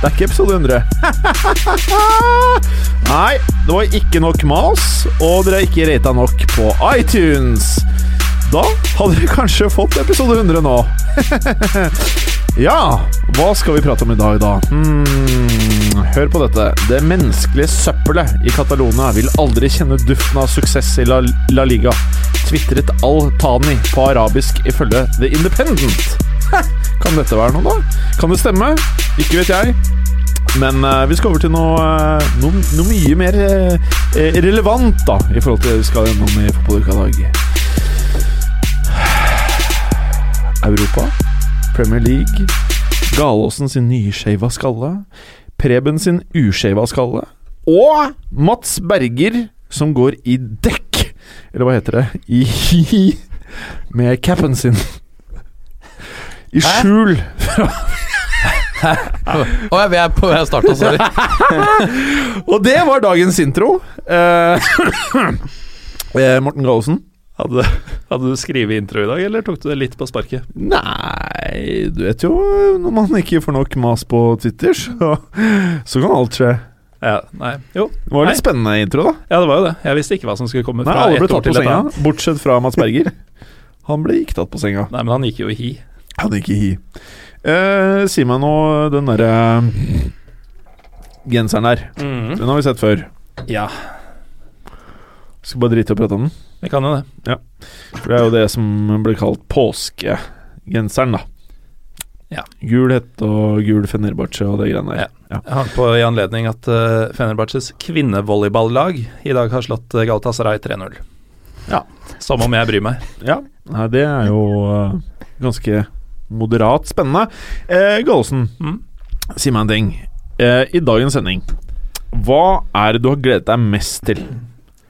det er ikke episode 100. Nei, det var ikke nok mas, og dere har ikke rata nok på iTunes. Da hadde dere kanskje fått episode 100 nå. ja, hva skal vi prate om i dag, da? Hmm, hør på dette. Det menneskelige søppelet i Catalonia vil aldri kjenne duften av suksess i La, La Liga. Tvitret Al-Tani på arabisk ifølge The Independent. Kan dette være noe, da? Kan det stemme? Ikke vet jeg. Men uh, vi skal over til noe, eh, noe, noe mye mer uh, relevant, da, i forhold til det vi skal gjennom i Fotballuka i dag. Europa, Premier League, Galåsen sin nyskeiva skalle, Preben sin uskeiva skalle, og Mats Berger som går i dekk, eller hva heter det, i med capen sin. I skjul Å, jeg er på starta, sorry. Og det var dagens intro. Eh, eh, Morten Gallosen. Hadde, hadde du skrevet intro i dag, eller tok du det litt på sparket? Nei, du vet jo når man ikke får nok mas på Twitter, så, så kan alt skje. Ja, nei, jo. Det var litt Nei. spennende intro, da. Ja, det var jo det. Jeg visste ikke hva som skulle komme Nei, fra alle ble tatt på senga, bortsett fra Mats Berger. Han ble ikke tatt på senga. Nei, men han gikk jo i hi. Hadde ikke hi. Eh, si meg nå den derre genseren der. Mm. Den har vi sett før. Ja, Skal bare drite i å prate om den. vi kan jo det. Ja. For det er jo det som blir kalt påskegenseren, da. Ja. Gul hette og gul Fenerbahçe og det greiene der. Jeg har på i anledning at uh, Fenerbahçes kvinnevolleyballag i dag har slått uh, Galatasaray 3-0. Ja. Som om jeg bryr meg. Ja, nei, det er jo uh, ganske moderat spennende. Eh, Gallosen, Mm. si meg en ting. Eh, I dagens sending, hva er det du har gledet deg mest til?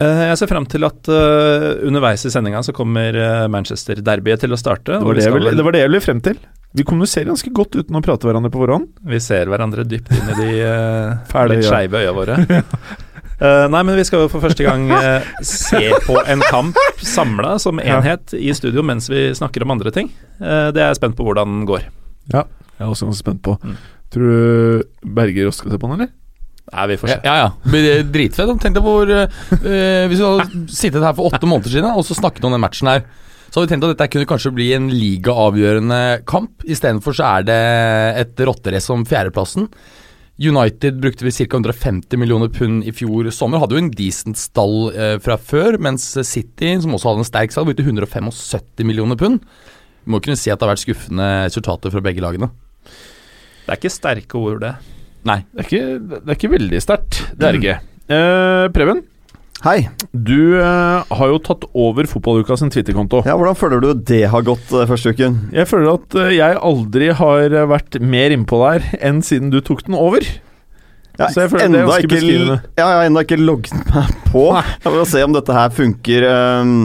Eh, jeg ser frem til at uh, underveis i sendinga så kommer uh, Manchester-derbyet til å starte. Det var det, vel- det var det jeg ville frem til. Vi kommuniserer ganske godt uten å prate hverandre på forhånd. Vi ser hverandre dypt inn i de uh, litt skeive øya våre. Eh, nei, men vi skal jo for første gang uh, se på en kamp samla som enhet i studio mens vi snakker om andre ting. Uh, det er jeg spent på hvordan den går. Ja, Jeg er også ganske spent på. Mm. Tror du Berger også skal se på den, eller? Nei, vi får se. ja. ja. Blir det dritfett. Tenk deg hvor eh, Hvis vi hadde sittet her for åtte måneder siden og så snakket om den matchen her, så hadde vi tenkt at dette kunne kanskje bli en ligaavgjørende kamp. Istedenfor så er det et rotterace om fjerdeplassen. United brukte vi ca. 150 millioner pund i fjor sommer. Hadde jo en decent stall eh, fra før, mens City, som også hadde en sterk stall, brukte 175 millioner pund. Vi må kunne si at det har vært skuffende resultater fra begge lagene. Det er ikke sterke ord, det. Nei. Det er ikke, det er ikke veldig sterkt. Det er det ikke. Eh, Preben, Hei. du eh, har jo tatt over Fotballuka sin Twitter-konto. Ja, Hvordan føler du det har gått eh, første uken? Jeg føler at eh, jeg aldri har eh, vært mer innpå der enn siden du tok den over. Ja, Så jeg føler det er ganske ikke, beskrivende. ja, jeg har ennå ikke logget meg på. Jeg vil se om dette her funker ehm,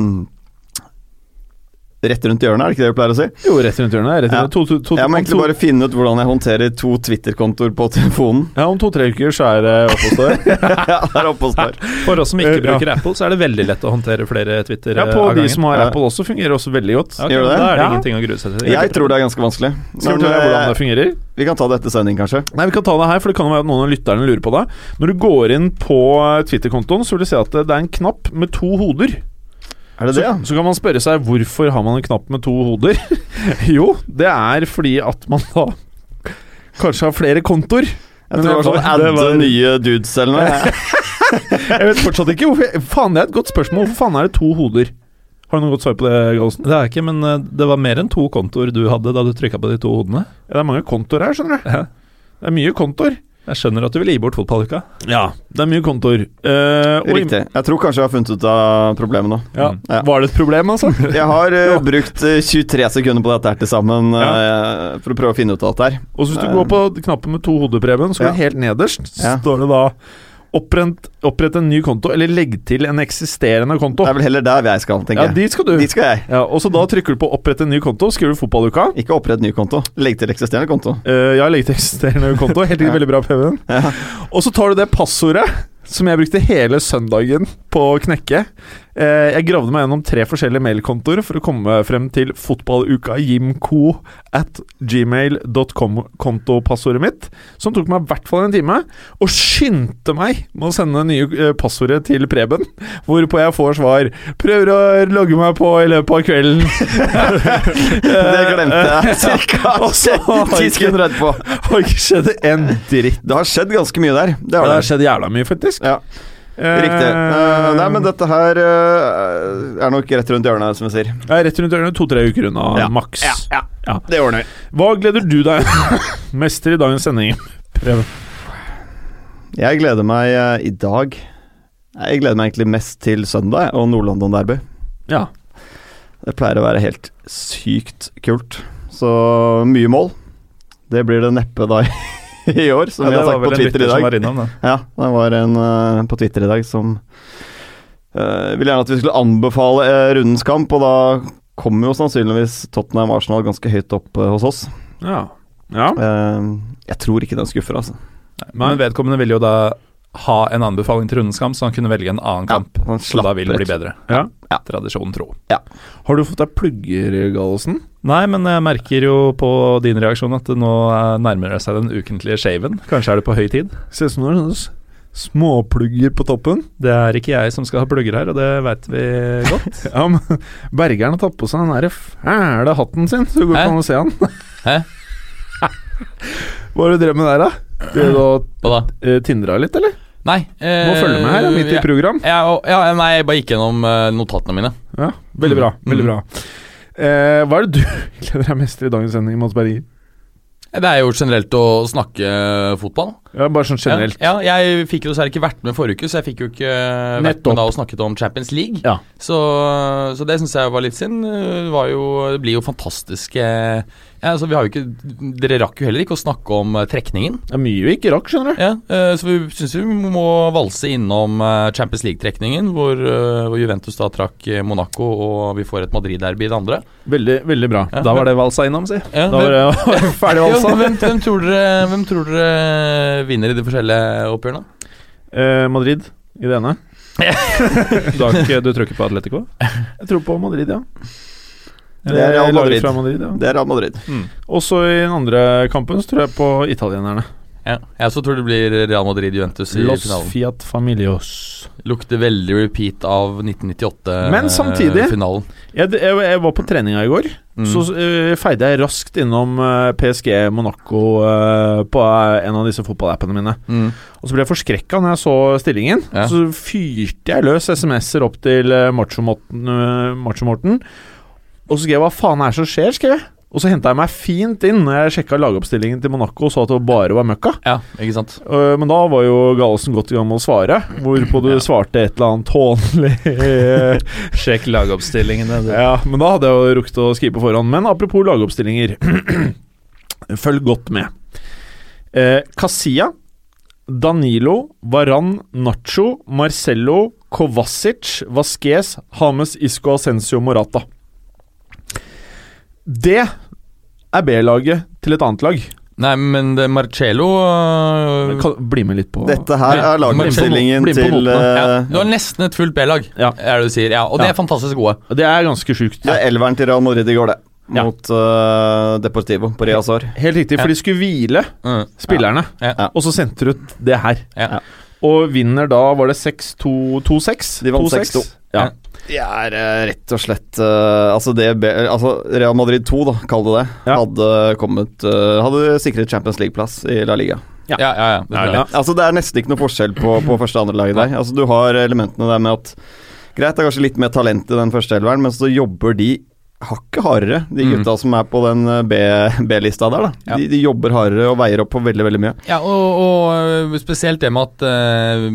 rett rundt hjørnet, er det ikke det du pleier å si? Jo, rett rundt hjørnet. Rett Ja. To, to, to, Jeg må egentlig bare finne ut hvordan jeg håndterer to Twitter-kontoer på telefonen. Ja, Om to-tre uker så er det oppe og står. ja, det er oppe der. For oss som ikke bruker ja. Apple, så er det veldig lett å håndtere flere Twitter Ja, eh, på av de som har Ja. Apple også, fungerer også veldig godt. Okay, ok, Gjør det? Da er det Ja. ingenting å grue seg til. Jeg tror det er ganske vanskelig. Skal vi høre hvordan eh, det fungerer? vi kan ta det etter sending, kanskje. Nei, Vi kan ta det her, for det kan jo være at noen av lytterne lurer på det. Når du går inn på eh, Twitter-kontoen, så vil du se at det det er en knapp med to hoder. Er det Så, det, ja? så kan man spørre seg hvorfor har man en knapp med to hoder? jo, det er fordi at man da kanskje har flere kontoer. Jeg tror det var sånn det adde var- nye dudes eller noe. Jeg vet fortsatt ikke hvorfor Faen, det er et godt spørsmål. Hvorfor faen er det to hoder? Har du noe godt svar på det, Gallosen? Det er ikke, men eh, det var mer enn to kontoer du hadde da du trykka på de to hodene. Ja, det er mange kontoer her, skjønner du. Ja. Det er mye kontoer. Jeg skjønner at du vil gi bort fotballuka. Ja, det er mye kontoer. Uh, Riktig. Jeg tror kanskje jeg har funnet ut av problemet nå. Ja. Ja. Var det et problem, altså? Jeg har uh, brukt eh, 23 sekunder på dette her til sammen uh, for å prøve å finne ut av dette her. Og så hvis du går på knappen med to hoder, Preben, så går Ja. helt nederst Ja. står det da Opprett, opprett en ny konto, eller legg til en eksisterende konto. Det er vel heller der jeg skal, tenker jeg. Ja, dit skal du. Dit skal jeg. Ja, og så Da trykker du på 'opprett en ny konto', skriver du 'fotballuka'. Ikke opprett ny konto. Legg til eksisterende konto. Uh, ja, legg til eksisterende konto. Helt ikke veldig bra, Preben. Ja. Og så tar du det passordet som jeg brukte hele søndagen på å knekke. Eh, jeg gravde meg gjennom tre forskjellige mailkontoer for å komme frem til fotballuka jimco at gmail.com-kontopassordet mitt, som tok meg i hvert fall en time. Og skyndte meg med å sende nye eh, passordet til Preben, hvorpå jeg får svar 'Prøver å logge meg på i løpet av kvelden'. Det glemte jeg Cirka ti sekunder etterpå. Har ikke skjedd en dritt. Det har skjedd ganske mye der. Det har det har skjedd jævla mye, faktisk. Ja, riktig. Eh, nei, men dette her eh, er nok rett rundt hjørnet, som vi sier. Er rett rundt hjørnet, to-tre uker unna Ja. maks. Ja, Ja. Det ordner vi. Hva gleder du deg mest til i dagens sending? Prøv. Jeg gleder meg eh, i dag Jeg gleder meg egentlig mest til søndag og Nord-London Derby. Ja. Det pleier å være helt sykt kult. Så mye mål. Det blir det neppe da i år, som Ja, vi har sagt på Twitter i som dag. var innom, da. Ja, det var en uh, på Twitter i dag som uh, ville gjerne at vi skulle anbefale uh, rundens kamp, og da kommer jo sannsynligvis Tottenham Arsenal ganske høyt opp hos oss. ja. ja. Jeg tror ikke den skuffer, altså. Men vedkommende ville jo da ha en anbefaling til rundens kamp, så han kunne velge en annen kamp. Så da vil det bli bedre. ja. Tradisjonen tro. Har du fått deg plugger, Gallosen? Nei, men jeg merker jo på din reaksjon at det nå eh, nærmer det seg den ukentlige shaven. Kanskje er det på høy tid? Ser ut som noen småplugger på toppen. Det er ikke jeg som skal ha plugger her, og det veit vi godt. Ja, men Bergeren har tatt på seg den der fæle hatten sin, så du går Hæ? ikke an å se han. Hæ? Hva har du drevet med der, da? Du da? uh, tindra litt, eller? Nei. Må følge med her, midt i program. ja, ja, nei, jeg bare gikk gjennom eh, notatene mine. Ja, Veldig bra. Mm. veldig bra Eh, Hva er det du gleder deg mest til i dagens sending, Mads Berger? Det er jo generelt å snakke fotball. Ja, bare sånn generelt. Ja, ja, jeg fikk jo dessverre ikke vært med forrige uke, så jeg fikk jo ikke vært med da og snakket om Champions League. Ja. Så, så det syns jeg var litt synd. Det, var jo, det blir jo fantastiske ja, altså vi har jo ikke Dere rakk jo heller ikke å snakke om eh, trekningen. Det er mye vi ikke rakk, skjønner du. Ja, eh, så vi syns vi må valse innom eh, Champions League-trekningen, hvor, hvor Juventus da trakk Monaco, og vi får et Madrid-derby i det andre. Veldig, veldig bra. Da var det valsa innom, si. Ja, Da var det ferdig valsa. hvem, hvem, tror dere, hvem tror dere vinner i de forskjellige oppgjørene? Eh, Madrid i det ene. Ikke, du tror ikke på Atletico? Jeg tror på Madrid, ja. Det er Real Madrid. Madrid ja. Madrid. Også i den andre kampen så tror jeg på italienerne. Ja, jeg også tror det blir Real Madrid-Juventus i Los finalen. Fiat Familios. Lukter veldig repeat av 1998-finalen. Men samtidig- Jeg, jeg, jeg var på treninga i går. Mm. Så uh, feide jeg raskt innom uh, PSG Monaco uh, på eh, en av disse fotballappene mine. Mm. Og så ble jeg forskrekka når jeg så stillingen. Ja. Så fyrte jeg løs SMS-er opp til Macho-Morten. Og så skrev jeg 'hva faen er det som skjer', skrev jeg. Og så henta jeg meg fint inn når jeg sjekka lagoppstillingen til Monaco og så at det bare var møkka. Ja, ikke sant. Uh, men da var jo Galesen godt i gang med å svare, hvorpå du svarte et eller annet hånlig Sjekk lagoppstillingene. du. Ja, men da hadde jeg jo rukket å skrive på forhånd. Men apropos lagoppstillinger, følg godt med. Casilla, Danilo, Varan, Nacho, Marcello, Kovacic, Vasquez, Hames, Isco, Ascencio, Morata. Det er B-laget til et annet lag. Nei, men det Marcello øh, Kan, bli med litt på Dette her er lagoppstillingen til uh, ja, Du har nesten et fullt B-lag, Ja. er det du sier. Ja, og det Ja. er fantastisk gode. Det er ganske sjukt. Det er elveren til Real Madrid i går, det. Ja. Mot uh, Deportivo på Riazor. Helt riktig, for de skulle hvile Mm. spillerne, Ja. Ja. og så sendte du ut det her. Ja. Og vinner da Var det 6-2-2-6? De vant 2-6. 6-2. Ja. Det er eh, rett og slett eh, Altså, det altså Real Madrid 2, da, kall det det, Ja. hadde kommet eh, Hadde sikret Champions League-plass i La Liga. Ja, ja, ja, det. Ja. Altså Det er nesten ikke noe forskjell på, på første og andre laget der. Altså Du har elementene der med at Greit, det er kanskje litt mer talent i den første elveren, men så jobber de hakket hardere, de Mm. gutta som er på den eh, B- B-lista der. da Ja. de, de jobber hardere og veier opp på veldig, veldig mye. Ja, og, og øh, spesielt det med at uh,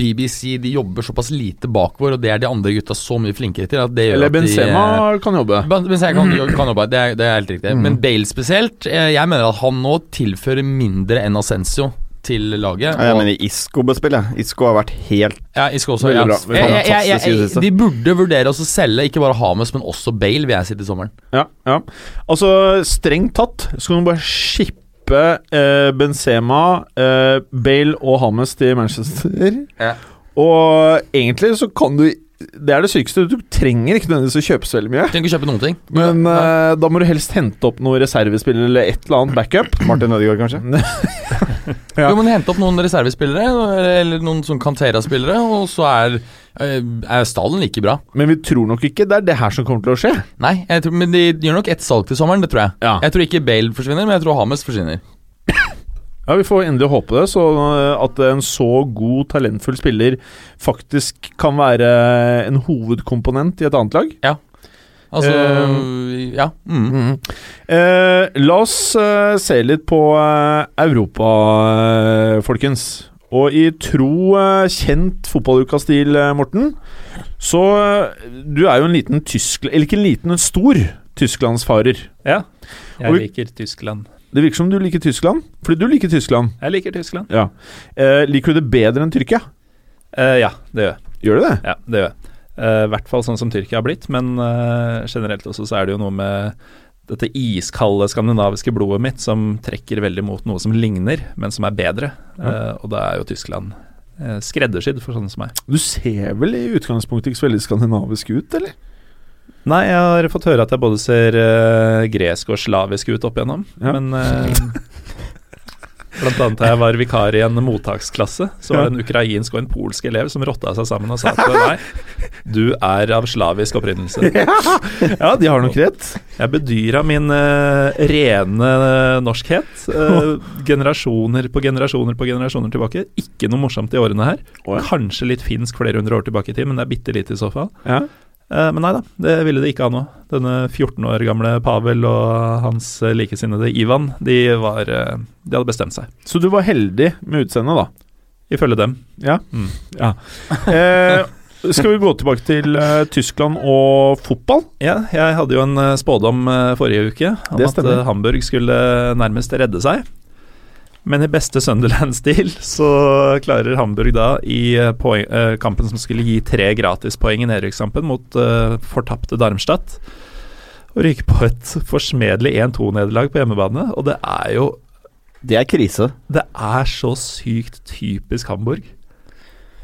BBC de jobber såpass lite bakover, og det er de andre gutta så mye flinkere til. At det gjør Eller at de, Benzema øh, kan jobbe. Benzema kan, kan jobbe, det er, det er helt riktig. Men Bale spesielt, eh, jeg mener at han nå tilfører mindre enn Ascencio til laget. Ja, jeg mener Isco bør spille. Isco har vært helt Ja, Isco også. Veldig Ja. bra. Jeg, jeg, jeg, de burde vurdere å selge ikke bare Hames, men også Bale, vil jeg si til sommeren. Ja, ja. Altså, strengt tatt skal kan du bare shippe eh, Benzema, eh, Bale og Hames til Manchester. Ja. Og egentlig så kan du Det er det sykeste. Du trenger ikke nødvendigvis å kjøpe så veldig mye. Trenger ikke kjøpe noen ting. Men eh, da må du helst hente opp noen reservespillere eller et eller annet backup. Martin Ødegaard, kanskje? Ja. Jo, men Hente opp noen reservespillere, eller- noen sånn Cantera-spillere, og så er, eh, er stallen like bra. Men vi tror nok ikke det er det her som kommer til å skje. Nei, tror, men de gjør nok ett salg til sommeren, det tror jeg. Ja. Jeg tror ikke Bale forsvinner, men jeg tror Hames forsvinner. Ja, Vi får endelig håpe det, så eh, at en så god, talentfull spiller faktisk kan være en hovedkomponent i et annet lag. Altså, uh, ja. Mm. Mm. Uh, la oss uh, se litt på Europa, folkens. Og i tro kjent fotballuka-stil, Morten, så Du er jo en liten Tyskland... Eller ikke en liten, en stor Tysklandsfarer. Ja. Jeg Og vi- liker Tyskland. Det virker som du liker Tyskland, fordi du liker Tyskland. Jeg liker Tyskland. Ja. Eh, liker du det bedre enn Tyrkia? Eh, ja, det gjør jeg. Gjør du det? Ja, det gjør jeg. Eh, I hvert fall sånn som Tyrkia har blitt, men eh, generelt også så er det jo noe med dette iskalde skandinaviske blodet mitt som trekker veldig mot noe som ligner, men som er bedre. Eh, og da er jo Tyskland skreddersydd for sånne som meg. Du ser vel i utgangspunktet ikke så veldig skandinavisk ut, eller? Nei, jeg har fått høre at jeg både ser uh, gresk og slavisk ut opp igjennom, Ja. men eh, Blant annet da jeg var vikar i en mottaksklasse, så var det en ukrainsk og en polsk elev som rotta seg sammen og sa til meg Du er av slavisk opprinnelse. Ja, de har nok rett. Jeg bedyra min uh, rene norskhet. Uh, generasjoner på generasjoner på generasjoner tilbake. Ikke noe morsomt i årene her. Kanskje litt finsk flere hundre år tilbake i tid, men det er bitte lite i så fall. Ja. Eh, men nei da, det ville det ikke ha noe. Denne 14 år gamle Pavel og hans likesinnede Ivan, de var eh, De hadde bestemt seg. Så du var heldig med utseendet, da. Ifølge dem. Ja. Mm. ja. Eh, skal vi gå tilbake til eh, Tyskland og fotball? Ja, jeg hadde jo en eh, spådom forrige uke om at Hamburg skulle nærmest redde seg. Men i beste Sunderland-stil så klarer Hamburg da i eh, poeng, eh, kampen som skulle gi tre gratispoeng i nedrykkskampen mot uh, fortapte Darmstadt, å ryke på et forsmedelig 1-2-nederlag på hjemmebane. Og det er jo Det er krise. Det er så sykt typisk Hamburg.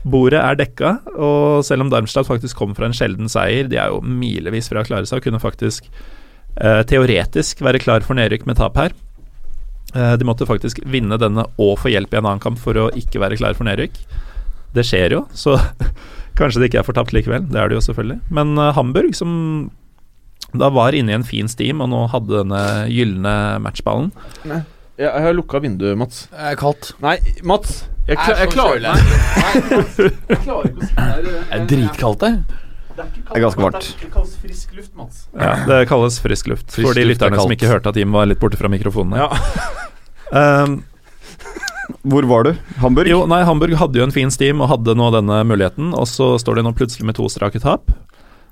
Bordet er dekka, og selv om Darmstadt faktisk kom fra en sjelden seier, de er jo milevis fra å klare seg og kunne faktisk eh, teoretisk være klar for nedrykk med tap her. Eh, de måtte faktisk vinne denne og få hjelp i en annen kamp for å ikke være klare for nedrykk. Det skjer jo, så kanskje det ikke er fortapt likevel. Det er det jo selvfølgelig. Men eh, Hamburg, som da var inne i en fin steam og nå hadde denne gylne matchballen Jeg har lukka vinduet, Mats. Det er kaldt. Nei, Mats. Jeg, er kla jeg klarer ikke å det. Det er dritkaldt der. Det er ganske varmt. Det kalles frisk luft, Mats. Ja, det kalles frisk luft. Frisk for de er lytterne som ikke hørte at Jim var litt borte fra mikrofonene. Ja. Um, Hvor var du? Hamburg? jo, nei, Hamburg hadde jo en fin steam og hadde nå denne muligheten, og så står de nå plutselig med to strake tap.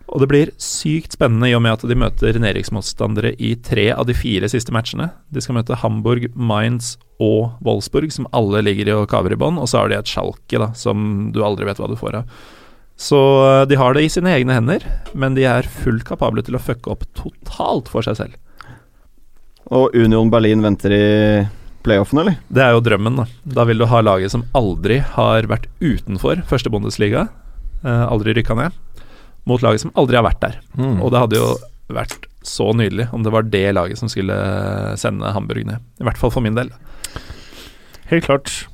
Og det blir sykt spennende i og med at de møter nedrykksmotstandere i tre av de fire siste matchene. De skal møte Hamburg, Mainz og Wolfsburg, som alle ligger i og kaver i bånn. Og så har de et Schalke, da, som du aldri vet hva du får av. Så eh, de har det i sine egne hender, men de er fullt kapable til å fucke opp totalt for seg selv. Og Union Berlin venter i playoffen, eller? Det er jo drømmen, da. Da vil du ha laget som aldri har vært utenfor første Bundesliga, eh, aldri rykka ned, mot laget som aldri har vært der. Mm. Og det hadde jo vært så nydelig om det var det laget som skulle sende Hamburg ned. I hvert fall for min del. Helt klart.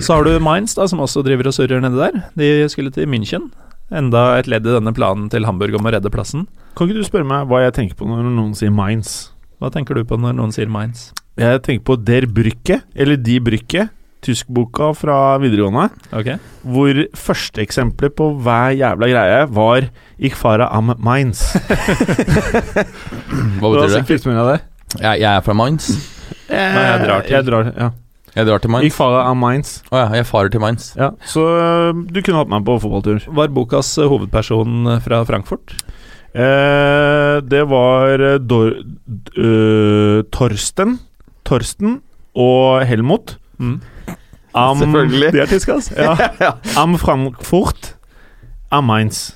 Så har du Mainz, da, som også driver og surrer nedi der. De skulle til München. Enda et ledd i denne planen til Hamburg om å redde plassen. Kan ikke du spørre meg hva jeg tenker på når noen sier Mainz? Hva tenker du på når noen sier Mainz? Jeg tenker på Der Brücke, eller De Brücke, tyskboka fra videregående, okay. hvor første eksempelet på hver jævla greie var Ich fahre am Mainz. Hva betyr det? Jeg, jeg er fra Mainz. Nei, jeg drar til- Jeg drar, ja. Jeg drar til Ich Mainz. am Mainz. Å ja, jeg farer til Mainz. Ja, så øh, du kunne hatt meg på fotballtur. Var bokas eh, hovedperson fra Frankfurt? Eh, det var eh, Dor, øh, Torsten Torsten og Helmut. Mm. Am, Selvfølgelig. De er tyske, altså. ja. Am Frankfurt. Am Mainz.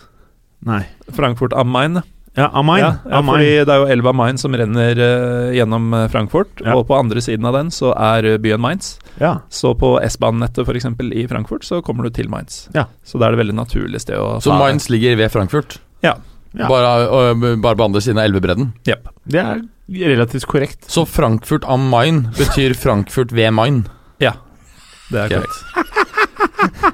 Nei. Frankfurt am Main. Ja, Amain. Ja, ja, fordi det er jo elva Main som renner uh, gjennom eh, Frankfurt, Ja. og på andre siden av den så er eh, byen Mainz. Ja. Så på S-banenettet f.eks. i Frankfurt så kommer du til Mainz. Ja. Så da er det veldig naturlig sted å Så Mainz ligger ved Frankfurt. Ja. Ja. Bare, og, bare på andre siden av elvebredden. Ja, Det er relativt korrekt. Så Frankfurt am Main betyr Frankfurt ved Main. Ja, Det er Ok. korrekt.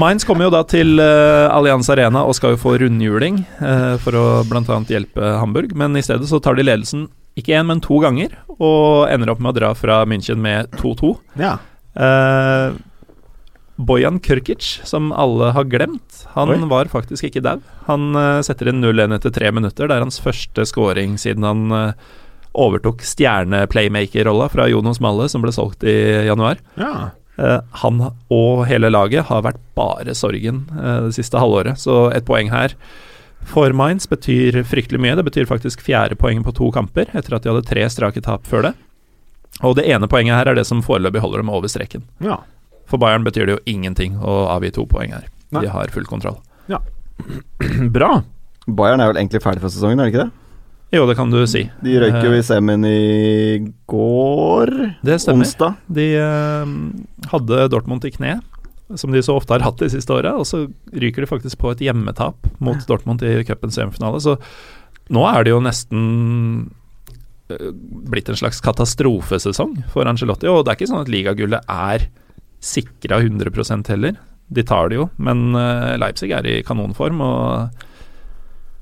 Mainz kommer jo da til uh, Allianz Arena og skal jo få rundhjuling uh, for å bl.a. hjelpe Hamburg, men i stedet så tar de ledelsen ikke én, men to ganger, og ender opp med å dra fra München med 2-2. Ja. Uh, Bojan Kyrkic, som alle har glemt, han Oi. var faktisk ikke dau. Han uh, setter inn 0-1 etter tre minutter. Det er hans første scoring siden han uh, overtok stjerne-playmaker-rolla fra Jonas Malle, som ble solgt i januar. ja. Eh, han og hele laget har vært bare sorgen eh, det siste halvåret, så et poeng her for Mainz betyr fryktelig mye. Det betyr faktisk fjerde poeng på to kamper, etter at de hadde tre strake tap før det. Og det ene poenget her er det som foreløpig holder dem over streken. ja. For Bayern betyr det jo ingenting å avgi to poeng her. Nei. De har full kontroll. Bra. Bayern er vel egentlig ferdig for sesongen, er det ikke det? Jo, det kan du si. De røyk jo i semien i går. Det stemmer. Onsdag. De eh, hadde Dortmund i kne, som de så ofte har hatt de siste åra, og så ryker de faktisk på et hjemmetap mot Dortmund i cupens semifinale. Så nå er det jo nesten eh, blitt en slags katastrofesesong for Angelotti, og det er ikke sånn at ligagullet er sikra 100% heller. De tar det jo, men eh, Leipzig er i kanonform, og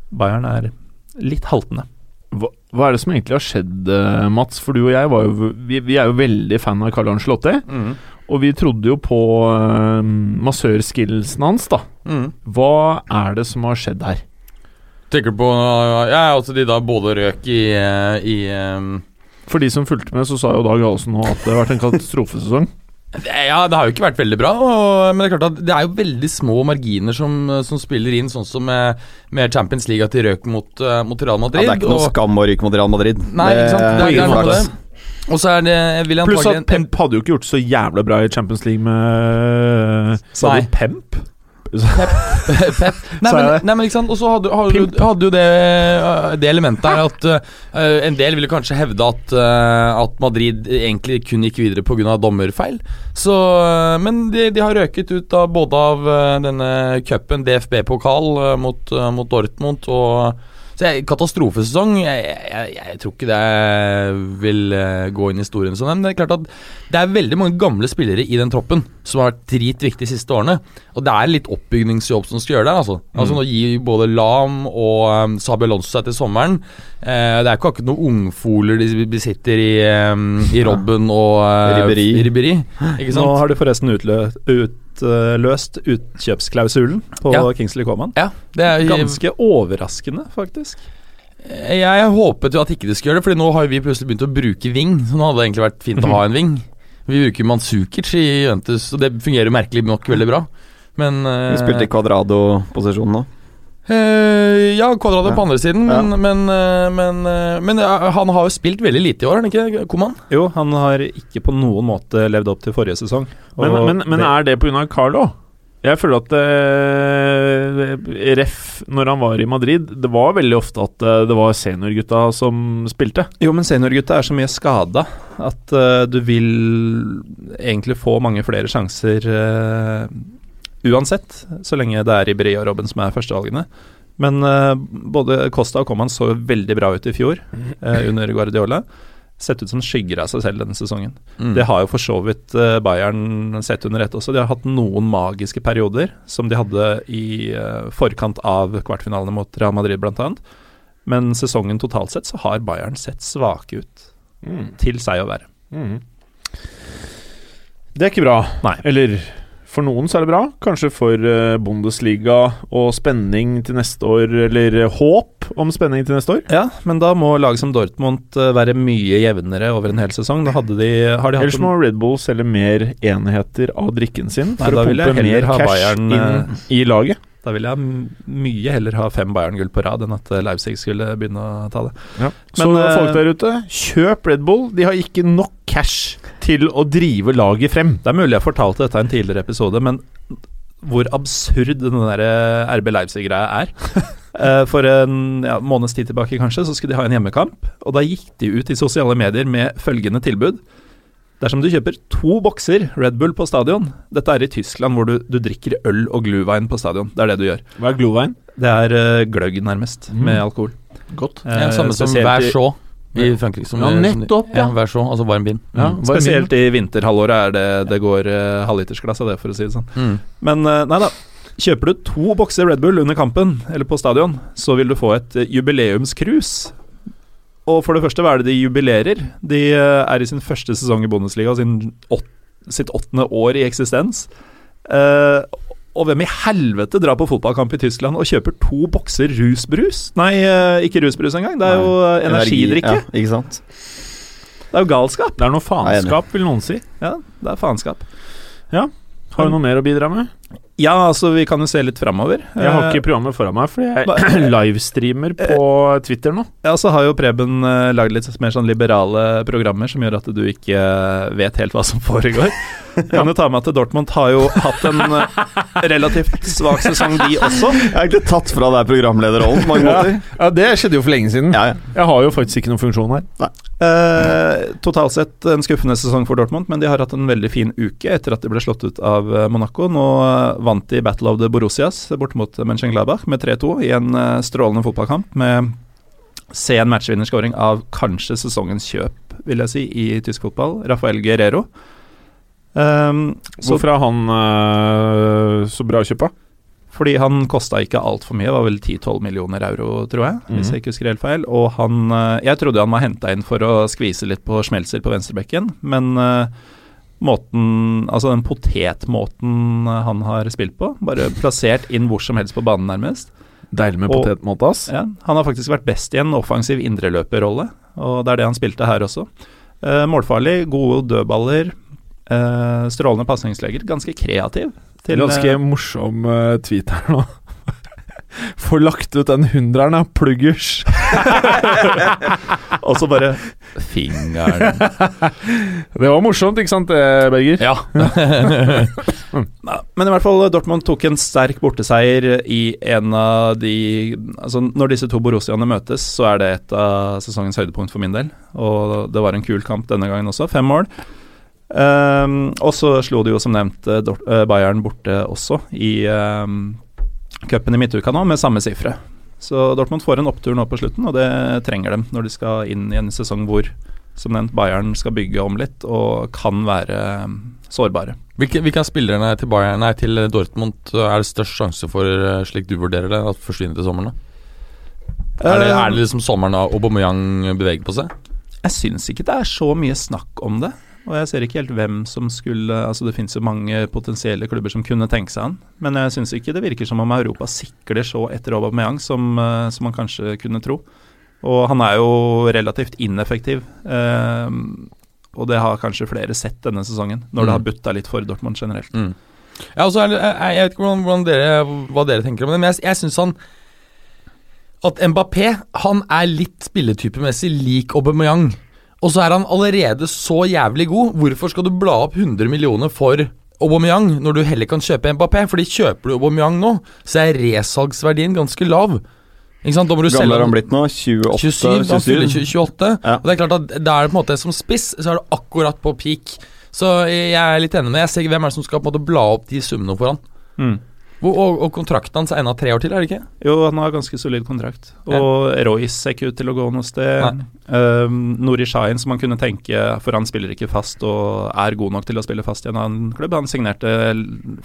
Bayern er litt haltende. Hva, hva er det som egentlig har skjedd, eh, Mats? For du og jeg var jo Vi, vi er jo veldig fan av Carl Arnslotti. Mm. Og vi trodde jo på uh, massørskillsen hans, da. Mm. Hva er det som har skjedd her? Tenker du på Ja, altså de da både røk i, eh, i um... For de som fulgte med, så sa jo Dag Halsen nå at det har vært en katastrofesesong. Ja, det har jo ikke vært veldig bra, og, men det er klart at det er jo veldig små marginer som, som spiller inn, sånn som med, med Champions League, at de røk mot, eh, mot Real Ja, det er ikke noe skam å ryke mot Real Madrid. Nei, ikke sant. Det er, det er. Og så er det jeg vil Pluss at Pemp hadde jo ikke gjort så jævla bra i Champions League med Sa du Pemp? Pep. Nei, men, nei, men ikke sant Og så hadde, hadde, jo det, øh, det elementet her at uh, en del ville kanskje hevde at, uh, at Madrid egentlig kun gikk videre pga. dommerfeil. Så, uh, men de, de har røket ut av både av denne cupen, DFB-pokal, mot, mot Dortmund og så Katastrofesesong jeg, jeg, jeg tror ikke det vil øh, gå inn i historien som det. Men det er klart at det er veldig mange gamle spillere i den troppen som har vært dritviktige de siste årene. Og det er litt oppbygningsjobb som skal gjøre der. Altså, altså Nå gir både Lam og um, Sabi Alonso seg til sommeren. Uh, det er ikke akkurat noen ungfoler de besitter i, um, i Robben og uh, Riberi. Ribéry, Ikke Nå har de forresten utlø utløst utkjøpsklausulen på Ja. Kingsley Coman. Ja, det er Ganske overraskende, faktisk. Jeg håpet jo at ikke det skulle gjøre det, Fordi nå har vi plutselig begynt å bruke ving. Så nå hadde det egentlig vært fint å ha en ving. Vi bruker Manzukic i Juventus, og det fungerer merkelig nok veldig bra. Men eh, Vi spilte i kvadrado-posisjon nå. Eh, ja, Kvadrado Ja. på andre siden, men, men, eh, men, eh, men uh, han har jo spilt veldig lite i år, har han ikke? Koman? Jo, han har ikke på noen måte levd opp til forrige sesong. Men, og men, men det- er det pga. Carlo? Jeg føler at uh, Ref, når han var i Madrid, det var veldig ofte at det var seniorgutta som spilte. Jo, men seniorgutta er så mye skada at du vil egentlig få mange flere sjanser uansett, så lenge det er Ribéry og Robben som er førstevalgene. Men uh, både Costa og Coman så veldig bra ut i fjor uh, under Guardiola. Sett ut som skygger av seg selv denne sesongen. Mm. Det har jo for så vidt uh, Bayern sett under ett også. De har hatt noen magiske perioder, som de hadde i forkant av kvartfinalene mot Real Madrid bl.a. Men sesongen totalt sett så har Bayern sett svake ut. Til seg å være. Det er ikke bra. Nei. Eller for noen så er det bra. Kanskje for eh, Bundesliga og spenning til neste år, eller eh, håp om spenning til neste år. Ja, men da må lag som Dortmund eh, være mye jevnere over en hel sesong. Da hadde de, har de hatt Ellers må Red Bull selge mer enheter av drikken sin for Nei, å pumpe mer cash Bayern, inn i laget. Da vil jeg mye heller ha fem Bayern-gull på rad enn at Leipzig skulle begynne å ta det. Ja. Men, så folk der ute, kjøp Red Bull. De har ikke nok cash til å drive laget frem. Det er mulig jeg fortalte dette i en tidligere episode, men hvor absurd den der eh, RB Leipzig-greia er. Eh, For en ja, måneds tid tilbake kanskje, så skulle de ha en hjemmekamp. Og da gikk de ut i sosiale medier med følgende tilbud. Dersom du kjøper to bokser Red Bull på stadion Dette er i Tyskland hvor du, du drikker øl og Gluwein på stadion. Det er det du gjør. Hva er Gluwein? Det er uh, gløgg, nærmest, Mm. med alkohol. Godt. Det er det samme som Hver Vær i- Frankrike. Som, Ja, nettopp, ja. ja. Så, altså varm vin. Ja, Mm. Spesielt vin. I vinterhalvåret er det det går uh, halvlitersglass av det, for å si det sånn. Mm. Men uh, nei da. Kjøper du to bokser Red Bull under kampen, eller på stadion, så vil du få et uh, jubileumscruise. Og for det første, hva er det de jubilerer? De uh, er i sin første sesong i Bundesliga, sin åt, sitt åttende år i eksistens. Eh, og hvem i helvete drar på fotballkamp i Tyskland og kjøper to bokser rusbrus? Nei, eh, ikke rusbrus engang. Det er jo eh, energidrikke. Ja, ikke sant. Det er jo galskap. Det er noe faenskap, vil noen si. Ja, det er faenskap. Har du noe mer å bidra med? Ja, altså, vi kan jo se litt framover. Jeg har Eh, ikke programmet foran meg, fordi jeg livestreamer på Twitter nå. Ja, så har jo Preben uh, lagd litt mer sånn liberale programmer som gjør at du ikke eh, vet helt hva som foregår. Jeg kan jo ta med at Dortmund har jo hatt en eh, relativt svak sesong, de også. Jeg har egentlig tatt fra deg programlederrollen på mange måter. Ja, Det skjedde jo for lenge siden. Ja, ja. Jeg har jo faktisk ikke noen funksjon her. Eh, totalt sett en skuffende sesong for Dortmund, men de har hatt en veldig fin uke etter at de ble slått ut av eh, Monaco. Nå eh, vant de Battle of the Borussias bort mot Mönchengladbach med 3-2 i en eh, strålende fotballkamp med sen matchvinnerskåring av kanskje sesongens kjøp, vil jeg si, i tysk fotball. Rafael Guerrero. Um, Hvorfor er han uh, så bra å kjøpe? Fordi han kosta ikke altfor mye, var vel 10-12 millioner euro, tror jeg. Hvis Mhm. jeg ikke husker helt feil. Og han eh, Jeg trodde han var henta inn for å skvise litt på smelser på venstrebekken, men eh, måten Altså den potetmåten han har spilt på, bare plassert inn hvor som helst på banen, nærmest. Deilig med potetmåte, ass. Ja, han har faktisk vært best i en offensiv indreløperrolle, og det er det han spilte her også. Eh, målfarlig, gode dødballer, eh, strålende pasningsleger. ganske kreativ. Til, Ganske eh, morsom uh, tweet her nå. Få lagt ut den hundreren, da, pluggers. og så bare Fingeren Det var morsomt, ikke sant Berger? Ja. Ja, men i hvert fall Dortmund tok en sterk borteseier i en av de Altså Når disse to Borussiaene møtes, så er det et av sesongens høydepunkt for min del. Og det var en kul kamp denne gangen også. Fem mål. Um, og så slo de jo som nevnt eh, Dort- eh, Bayern borte også i um, cupen i midtuka nå, med samme sifre. Så Dortmund får en opptur nå på slutten, og det trenger dem når de skal inn i en sesong hvor som nevnt Bayern skal bygge om litt og kan være um, sårbare. Hvilke, hvilke av spillerne til, Bayern, nei, til Dortmund er det størst sjanse for, eh, slik du vurderer det, at forsvinner til sommeren? Er det, Eh, er det liksom sommeren Aubameyang beveger på seg? Jeg syns ikke det er så mye snakk om det. Og jeg ser ikke helt hvem som skulle Altså Det finnes jo mange potensielle klubber som kunne tenke seg han. Men jeg syns ikke det virker som om Europa sikler så etter Aubameyang som, eh, som man kanskje kunne tro. Og han er jo relativt ineffektiv. eh, og det har kanskje flere sett denne sesongen, når det Mm. har butta litt for Dortmund generelt. Mm. Ja, og så er det, jeg, jeg vet ikke hvordan, hvordan dere, hva dere tenker om det, men jeg, jeg syns han At Mbappé han er litt spilletypemessig lik Aubameyang. Og så er han allerede så jævlig god. Hvorfor skal du bla opp 100 millioner for Aubameyang når du heller kan kjøpe Mbappé? Fordi kjøper du Aubameyang nå, så er resalgsverdien ganske lav. Ikke sant? Da må du gammel er han blitt nå? 28? 27, han fyller 27? 28. Ja. Og det er klart at Da er det på en måte som spiss, så er du akkurat på peak. Så jeg er litt enig med Jeg ser hvem er det som skal på en måte bla opp de summene for han. Mm. Og, og, kontrakten hans er enda tre år til, er det ikke? Jo, han har ganske solid kontrakt. Og Royce ser ikke ut til å gå noe sted. Um, Nori Shahin, som man kunne tenke, for han spiller ikke fast og er god nok til å spille fast i en annen klubb. Han signerte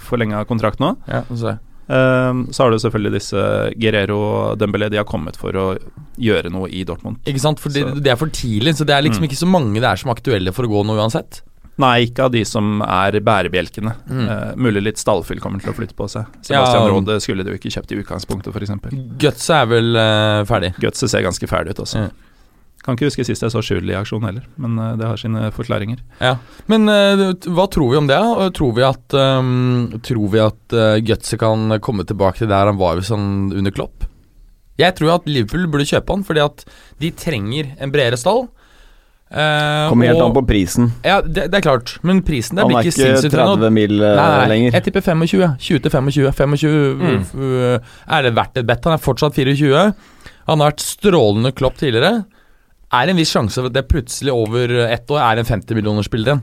forlenga kontrakt nå. Ja, så. Um, så har du selvfølgelig disse Guerrero og Dembélé. De har kommet for å gjøre noe i Dortmund. Ikke sant? For det, det er for tidlig, så det er liksom Mm. ikke så mange det er som aktuelle for å gå noe uansett. Nei, ikke av de som er bærebjelkene. Mm. Uh, mulig litt stallfyll kommer til å flytte på seg. Sebastian Ja. Rode skulle du ikke kjøpt i utgangspunktet, f.eks. Gutset er vel uh, ferdig. Gutset ser ganske ferdig ut også. Mm. Kan ikke huske sist jeg så Schürrle i aksjon heller, men uh, det har sine forklaringer. Ja. Men eh, hva tror vi om det? Tror vi at, um, tror vi at Gutset kan komme tilbake til der han var hvis han under Klopp? Jeg tror at Liverpool burde kjøpe han, fordi at de trenger en bredere stall. Eh, Kommer helt og- an på prisen. Ja, det, det er klart. Men prisen der blir er ikke sinnssykt høy ikke 30 mil eh, Nei, nei, lenger. jeg tipper 25. 20 til 25. 25 Mm. uh, Er det verdt et bet? Han er fortsatt 24. Han har vært strålende klopp tidligere. Er det en viss sjanse for at det plutselig over ett år er en 50 millioner spiller igjen?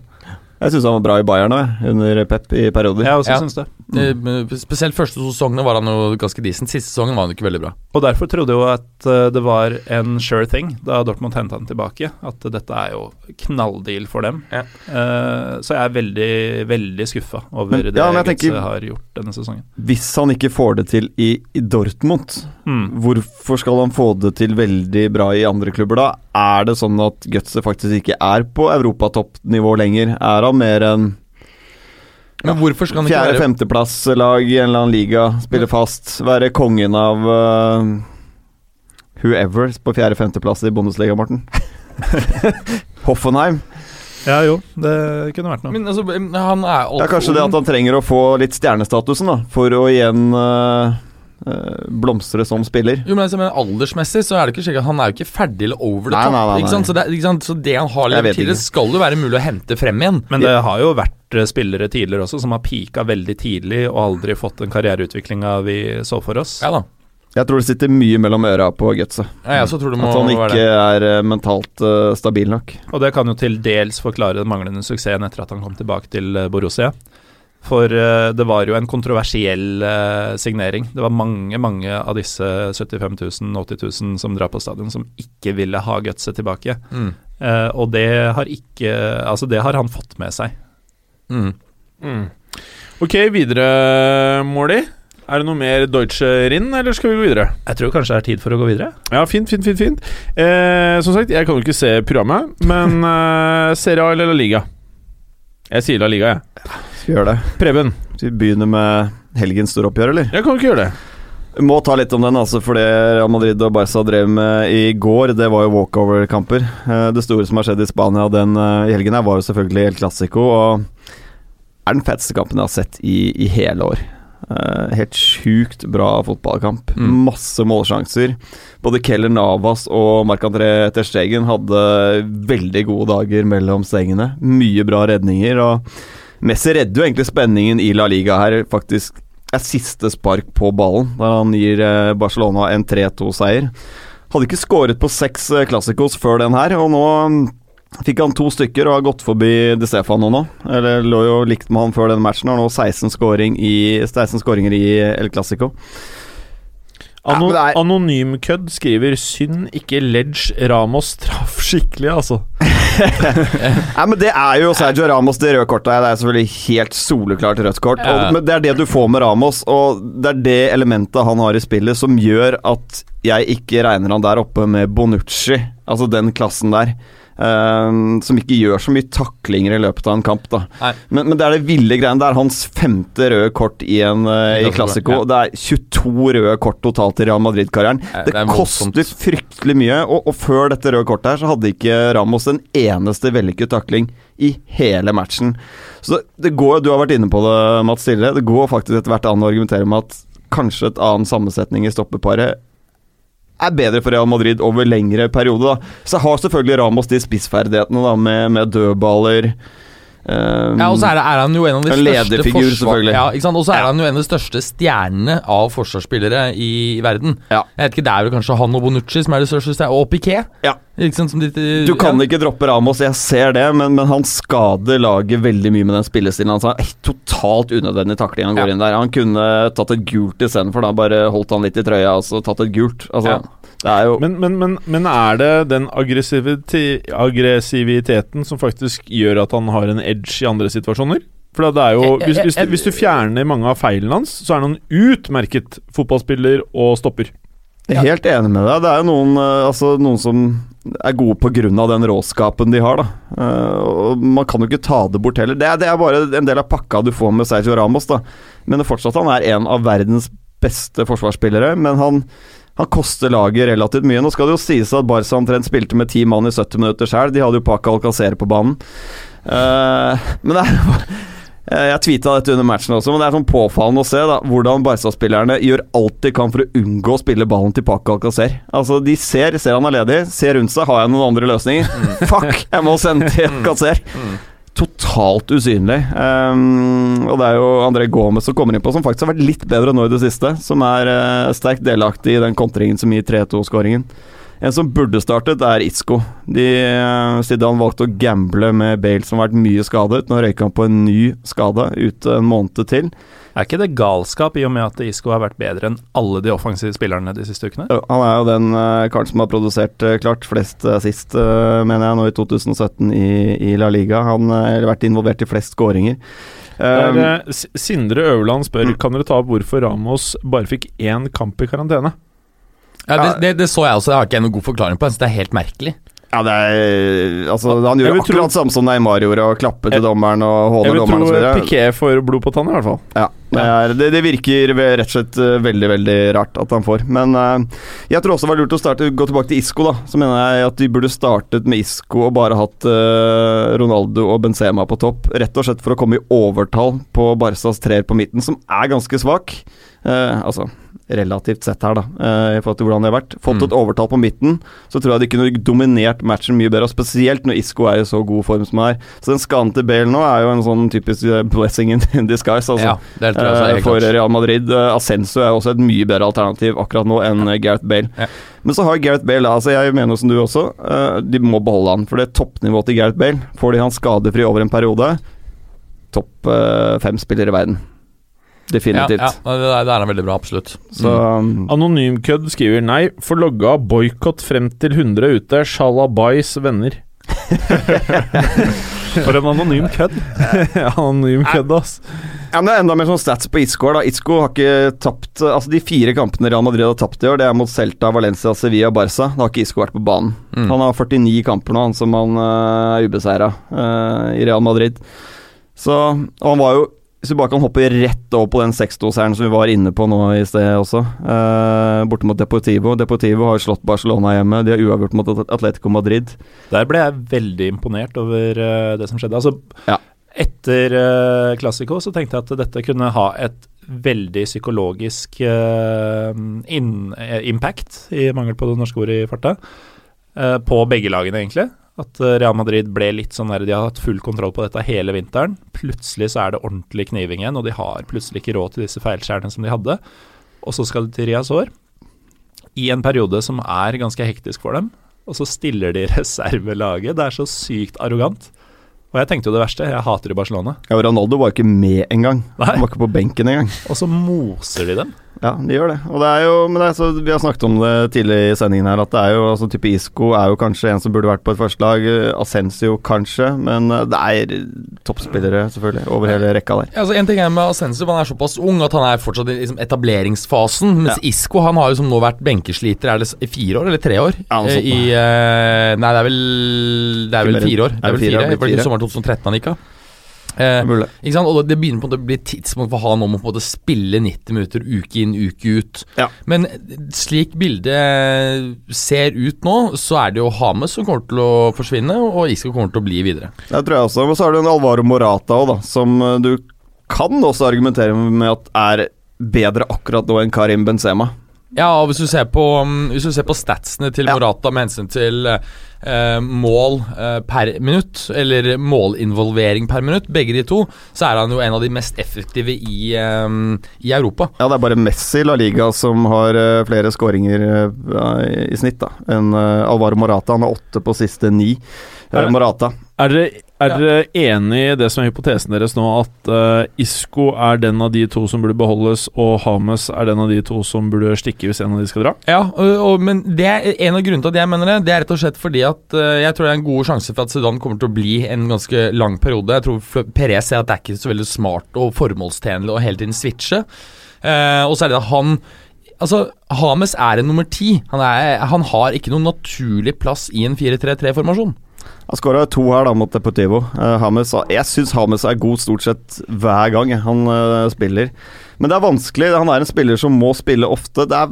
Jeg syns han var bra i Bayern òg, under Pep i perioder. Jeg også Ja. syns det. Eh, men Spesielt første sesongene var han jo ganske decent. Siste sesongen var han ikke veldig bra. Og derfor trodde jeg jo at eh, det var en sure thing da Dortmund henta han tilbake. At dette er jo knalldeal for dem. Ja. Eh, så jeg er veldig, veldig skuffa over Men- det ja, jeg tenker- har gjort denne sesongen. Hvis han ikke får det til i, i Dortmund, Mm. hvorfor skal han få det til veldig bra i andre klubber da? Er det sånn at Götze faktisk ikke er på europatoppnivå lenger? Er han mer en Men hvorfor skal han ikke være fjerde-femteplass-lag i en eller annen liga, spille fast, være kongen av uh, whoever på fjerde-femteplass i Bundesliga, Morten? Hoffenheim? Ja jo, det kunne vært noe. Men altså, han er Det er kanskje det at han trenger å få litt stjernestatusen, da, for å igjen uh, blomstre som spiller. Jo, men, altså, men Aldersmessig så er det ikke slik at han er jo ikke ferdig eller over the Nei, nei, nei, Så, det, ikke så det han har levert tidligere, ikke. skal jo være mulig å hente frem igjen. Men det har jo vært eh, spillere tidligere også som har pika veldig tidlig og aldri fått den karriereutviklinga vi så for oss. Ja da. Jeg tror det sitter mye mellom øra på Götze. Ja, jeg så tror det må At han ikke det. er uh, mentalt uh, stabil nok. Og det kan jo til dels forklare den manglende suksessen etter at han kom tilbake til eh, Borussia. For eh, det var jo en kontroversiell eh, signering. Det var mange mange av disse 75 000, 80 000 som drar på stadion, som ikke ville ha Götze tilbake. Mm. Uh, og det har ikke Altså, det har han fått med seg. Mm. Mm. Ok, videre, Måli. Er det noe mer Deutsche Rinn, eller skal vi gå videre? Jeg tror kanskje det er tid for å gå videre. Ja, fint, fint, fint. fint. Eh, som sagt, jeg kan jo ikke se programmet, men eh, Serie A eller La Liga? Jeg sier La Liga, jeg. Skal vi gjøre det? Preben, Skal vi begynne med helgens store oppgjør, eller? jeg kan ikke gjøre det. Vi må ta litt om den, altså, for det Real Madrid og Barca drev med i går, det var jo walkover-kamper. Eh, Det store som har skjedd i Spania den eh, i helgen her, var jo selvfølgelig El Clásico, og er den feteste kampen jeg har sett i, i hele år. Eh, helt sjukt bra fotballkamp. Mm. Masse målsjanser. Både Keller Navas og Marc-André Terstegen hadde veldig gode dager mellom stengene. Mye bra redninger. og Messi redder jo egentlig spenningen i La Liga her, faktisk er siste spark på ballen, der han gir eh, Barcelona en 3-2-seier. Hadde ikke skåret på seks eh, klassikos før den her, og nå mm, fikk han to stykker og har gått forbi De Stefano nå. Eller lå jo likt med han før den matchen, har nå 16, scoring i, 16 skåringer i El Clásico. Ano ja, det er- Anonymkødd skriver 'synd ikke Ledge Ramos traff skikkelig', altså. Nei, men Det er jo Sergio Ramos det røde kortet. Det er selvfølgelig helt soleklart rødt kort. Ja. Og, men Det er det du får med Ramos, og det er det elementet han har i spillet som gjør at jeg ikke regner han der oppe med Bonucci, altså den klassen der. Ehm, som ikke gjør så mye taklinger i løpet av en kamp. da men, men det er det ville greiene. Det er hans femte røde kort i en uh, i I Classico. Classico, Det er 22 røde kort totalt i Real Madrid-karrieren. Ja, Det, det er koster fryktelig mye, og, og før dette røde kortet her så hadde ikke Ramos en eneste vellykket takling i hele matchen. Så det, det går, Du har vært inne på det, Mats Stille. Det går faktisk etter hvert an å argumentere med at kanskje et annen sammensetning i stoppeparet er bedre for Real Madrid over lengre periode. da Så har selvfølgelig Ramos de spissferdighetene da med, med dødballer. Ehm, Ja, og så er, er han jo en av de største lederfigur, forsvar- selvfølgelig. Ja, ikke sant? Og så er Ja. han jo en av de største stjernene av forsvarsspillere i, i verden. Ja. Jeg vet ikke, Det er vel kanskje han og Bonucci som er de største stjernene, og Piquet. Ja. Sant, de, Du kan ja. ikke droppe Ramos, jeg ser det, men, men han skader laget veldig mye med den spillestilen hans. Eh, totalt unødvendig takling han går inn der. Han kunne tatt et gult istedenfor, da. Bare holdt han litt i trøya og så tatt et gult. Altså, Ja. det er jo Men, men, men, men er det den aggressiviteten som faktisk gjør at han har en edge i andre situasjoner? For det er jo hvis, hvis, du, hvis du fjerner mange av feilene hans, så er han en utmerket fotballspiller og stopper. Jeg er helt enig med deg. Det er jo noen, eh, altså, noen som er gode pga. den råskapen de har. da Eh, og Man kan jo ikke ta det bort heller. Det er, det er bare en del av pakka du får med Sergio Ramos. da Men det fortsatt han er en av verdens beste forsvarsspillere. Men han, han koster laget relativt mye. Nå skal det jo sies at Barca omtrent spilte med ti mann i 70 minutter sjøl. De hadde jo Paca Alcacer på banen. Eh, men det er Eh, Jeg tweeta dette under matchen også, men det er sånn påfallende å se da, hvordan Barca-spillerne gjør alt de kan for å unngå å spille ballen til Paco Alcacer. Altså, de ser, ser han er ledig, ser rundt seg, har jeg noen andre løsninger? Fuck, jeg må sende til Alcacer! Totalt usynlig. Um, og det er jo André Gomez som kommer inn på, som faktisk har vært litt bedre nå i det siste. Som er uh, sterkt delaktig i den kontringen som gir 3-2-skåringen. En som burde startet, er Isco. De, eh, Zidane valgte å gamble med Bale, som har vært mye skadet. Nå røyker han på en ny skade ute en måned til. Er ikke det galskap, i og med at Isco har vært bedre enn alle de offensive spillerne de siste ukene? Han er jo den uh, karen som har produsert uh, klart flest sist, mener jeg, nå i 2017 i, i La Liga. Han har vært involvert i flest skåringer. Um, eh, Sindre Øverland spør Kan dere ta opp hvorfor Ramos bare fikk én kamp i karantene. Ja, det, det, det så jeg også, det har ikke jeg noen god forklaring på. Jeg synes det er helt merkelig. ja, det er Altså, han gjorde akkurat tro- samme som Neymar gjorde, og klappet til dommeren og Jeg vil tro Piqué Piquet får blod på tanna, i hvert fall. Ja, det, er, det, det virker rett og slett eh, veldig veldig rart at han får. Men uh, jeg tror også det var lurt å starte, gå tilbake til Isco. da Så mener jeg at de burde startet med Isco og bare hatt uh, Ronaldo og Benzema på topp. Rett og slett for å komme i overtall på Barcas treer på midten, som er ganske svak. Eh, altså relativt sett her, da, eh, i forhold til hvordan det har vært. Fått Mm. et overtall på midten, så tror jeg de kunne dominert matchen mye bedre. og Spesielt når Isco er i så god form som han er. Så den skaden til Bale nå er jo en sånn typisk eh, blessing in disguise. altså Ja, er Eh, for. Real Madrid. Eh, Ascenso er også et mye bedre alternativ akkurat nå enn Gareth Bale. Ja. Men så har Gareth Bale, altså jeg mener som du også, de må beholde han. For det toppnivået til Gareth Bale, får de han skadefri over en periode, topp fem spiller i verden. Ja, Definitivt. ja, det er, det er veldig bra, absolutt. Så um, Anonymkødd skriver nei, får logga boikott frem til 100 ute. Shalabais venner. For en anonym kødd. Anonymkødd, ass. Ja, men Det er enda mer sånn stats på da Isco har ikke tapt Altså De fire kampene Real Madrid har tapt i år, det er mot Celta, Valencia, Sevilla og Barca. Da har ikke Isco vært på banen. Mm. Han har 49 kamper nå, han som han uh, er ubeseira i Real Madrid. Så Og han var jo Hvis vi bare kan hoppe rett over på den 6-2-seieren som vi var inne på nå i sted også, eh, borte mot Deportivo. Deportivo har slått Barcelona hjemme, de har uavgjort mot Atletico Madrid. Der ble jeg veldig imponert over uh, det som skjedde. Altså, Ja. Etter uh, Classico så tenkte jeg at dette kunne ha et veldig psykologisk uh, in, eh, impact, i mangel på det norske ordet i farta, eh, på begge lagene, egentlig. At eh, Real Madrid ble litt sånn der De har hatt full kontroll på dette hele vinteren. Plutselig så er det ordentlig kniving igjen, og de har plutselig ikke råd til disse feilskjærene som de hadde. Og så skal de til Riazor, i en periode som er ganske hektisk for dem og så stiller de reservelaget. Det er så sykt arrogant. Og jeg tenkte jo det verste, jeg hater jo Barcelona. Ja, Ronaldo var ikke med engang. Han var ikke på benken engang. Og så moser de dem. Ja, de gjør det. Og det er jo, men det er så, Vi har snakket om det tidligere i sendingen her, at det er jo altså type Isco er jo kanskje en som burde vært på et førstelag. Ascensio kanskje, men eh, det er toppspillere selvfølgelig over hele rekka der. Ja, altså en ting er med Asensio, Han er såpass ung at han er fortsatt i liksom, etableringsfasen. Mens Isco han har jo som nå vært benkesliter er det i fire år eller tre år. Ja, Eh, I, uh, nei, det er vel Det er vel fire år. Det er vel fire, det det blir var ikke fire. sommeren 2013 han gikk av. Eh, ikke sant? Og det begynner på en måte å bli tidspunkt for han om å på en måte spille 90 minutter uke inn, uke ut. Ja. Men slik bildet ser ut nå, så er det jo Hames som kommer til å forsvinne, og Isco kommer til å bli videre. Det tror jeg også. Og så har du en Alvaro Morata òg, da, som eh, du kan også argumentere med at er bedre akkurat nå enn Karim Benzema. Ja, og hvis du ser på, um, hvis du ser på statsene til. Morata med hensyn til eh, mål eh, per minutt, eller målinvolvering per minutt, begge de to, så er han jo en av de mest effektive i, eh, i Europa. Ja, det er bare Messi i La Liga som har eh, flere skåringer eh, i snitt da enn eh, Alvaro Morata. Han har åtte på siste ni. Er Morata. Er dere, er Ja. dere enig i det som er hypotesen deres nå, at uh, Isco er den av de to som burde beholdes, og Hames er den av de to som burde stikke hvis en av de skal dra? Ja, og, og, men det er en av grunnene til at jeg mener det. Det er rett og slett fordi at uh, jeg tror det er en god sjanse for at Zidane kommer til å bli en ganske lang periode. Jeg tror Perez ser at det er ikke så veldig smart og formålstjenlig å hele tiden switche. Uh, og så er det at han Altså, Hames er en nummer ti. Han, han har ikke noen naturlig plass i en 4-3-3-formasjon. Han skåra to her da mot Deportivo. Uh, Hames, jeg syns Hames er god stort sett hver gang han uh, spiller. Men det er vanskelig. Han er en spiller som må spille ofte. Det er,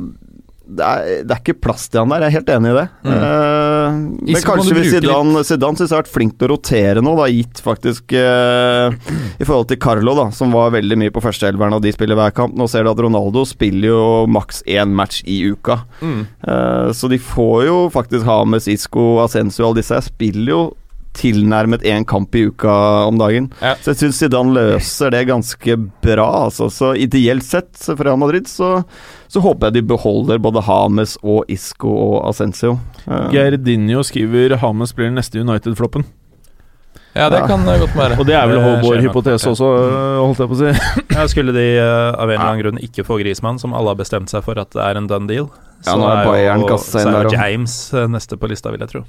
det er, det er ikke plass til han der, jeg er helt enig i det. Mm. Eh, men kanskje hvis Zidane, Zidane synes jeg har vært flink til å rotere nå, da, gitt faktisk eh, I forhold til Carlo, da, som var veldig mye på førsteelveren, og de spiller hver kamp. Nå ser du at Ronaldo spiller jo maks én match i uka. Mm. Eh, så de får jo faktisk ha med Isco, Ascenso og alle disse. Jeg spiller jo tilnærmet én kamp i uka om dagen. Ja. Så jeg syns Zidane løser det ganske bra, altså. Så ideelt sett for Real Madrid så, så håper jeg de beholder både Hames og Isco og Ascencio. Eh, Gerdinho skriver Hames blir den neste United-floppen. Ja, det Ja. kan eh, godt være. Og det er vel vår hypotese også, øh, holdt jeg på å si. Ja, skulle de eh, av en eller annen grunn ikke få Grismann, som alle har bestemt seg for at det er en done deal, Ja, nå er Bayern jo, så er jo. James eh, neste på lista, vil jeg tro.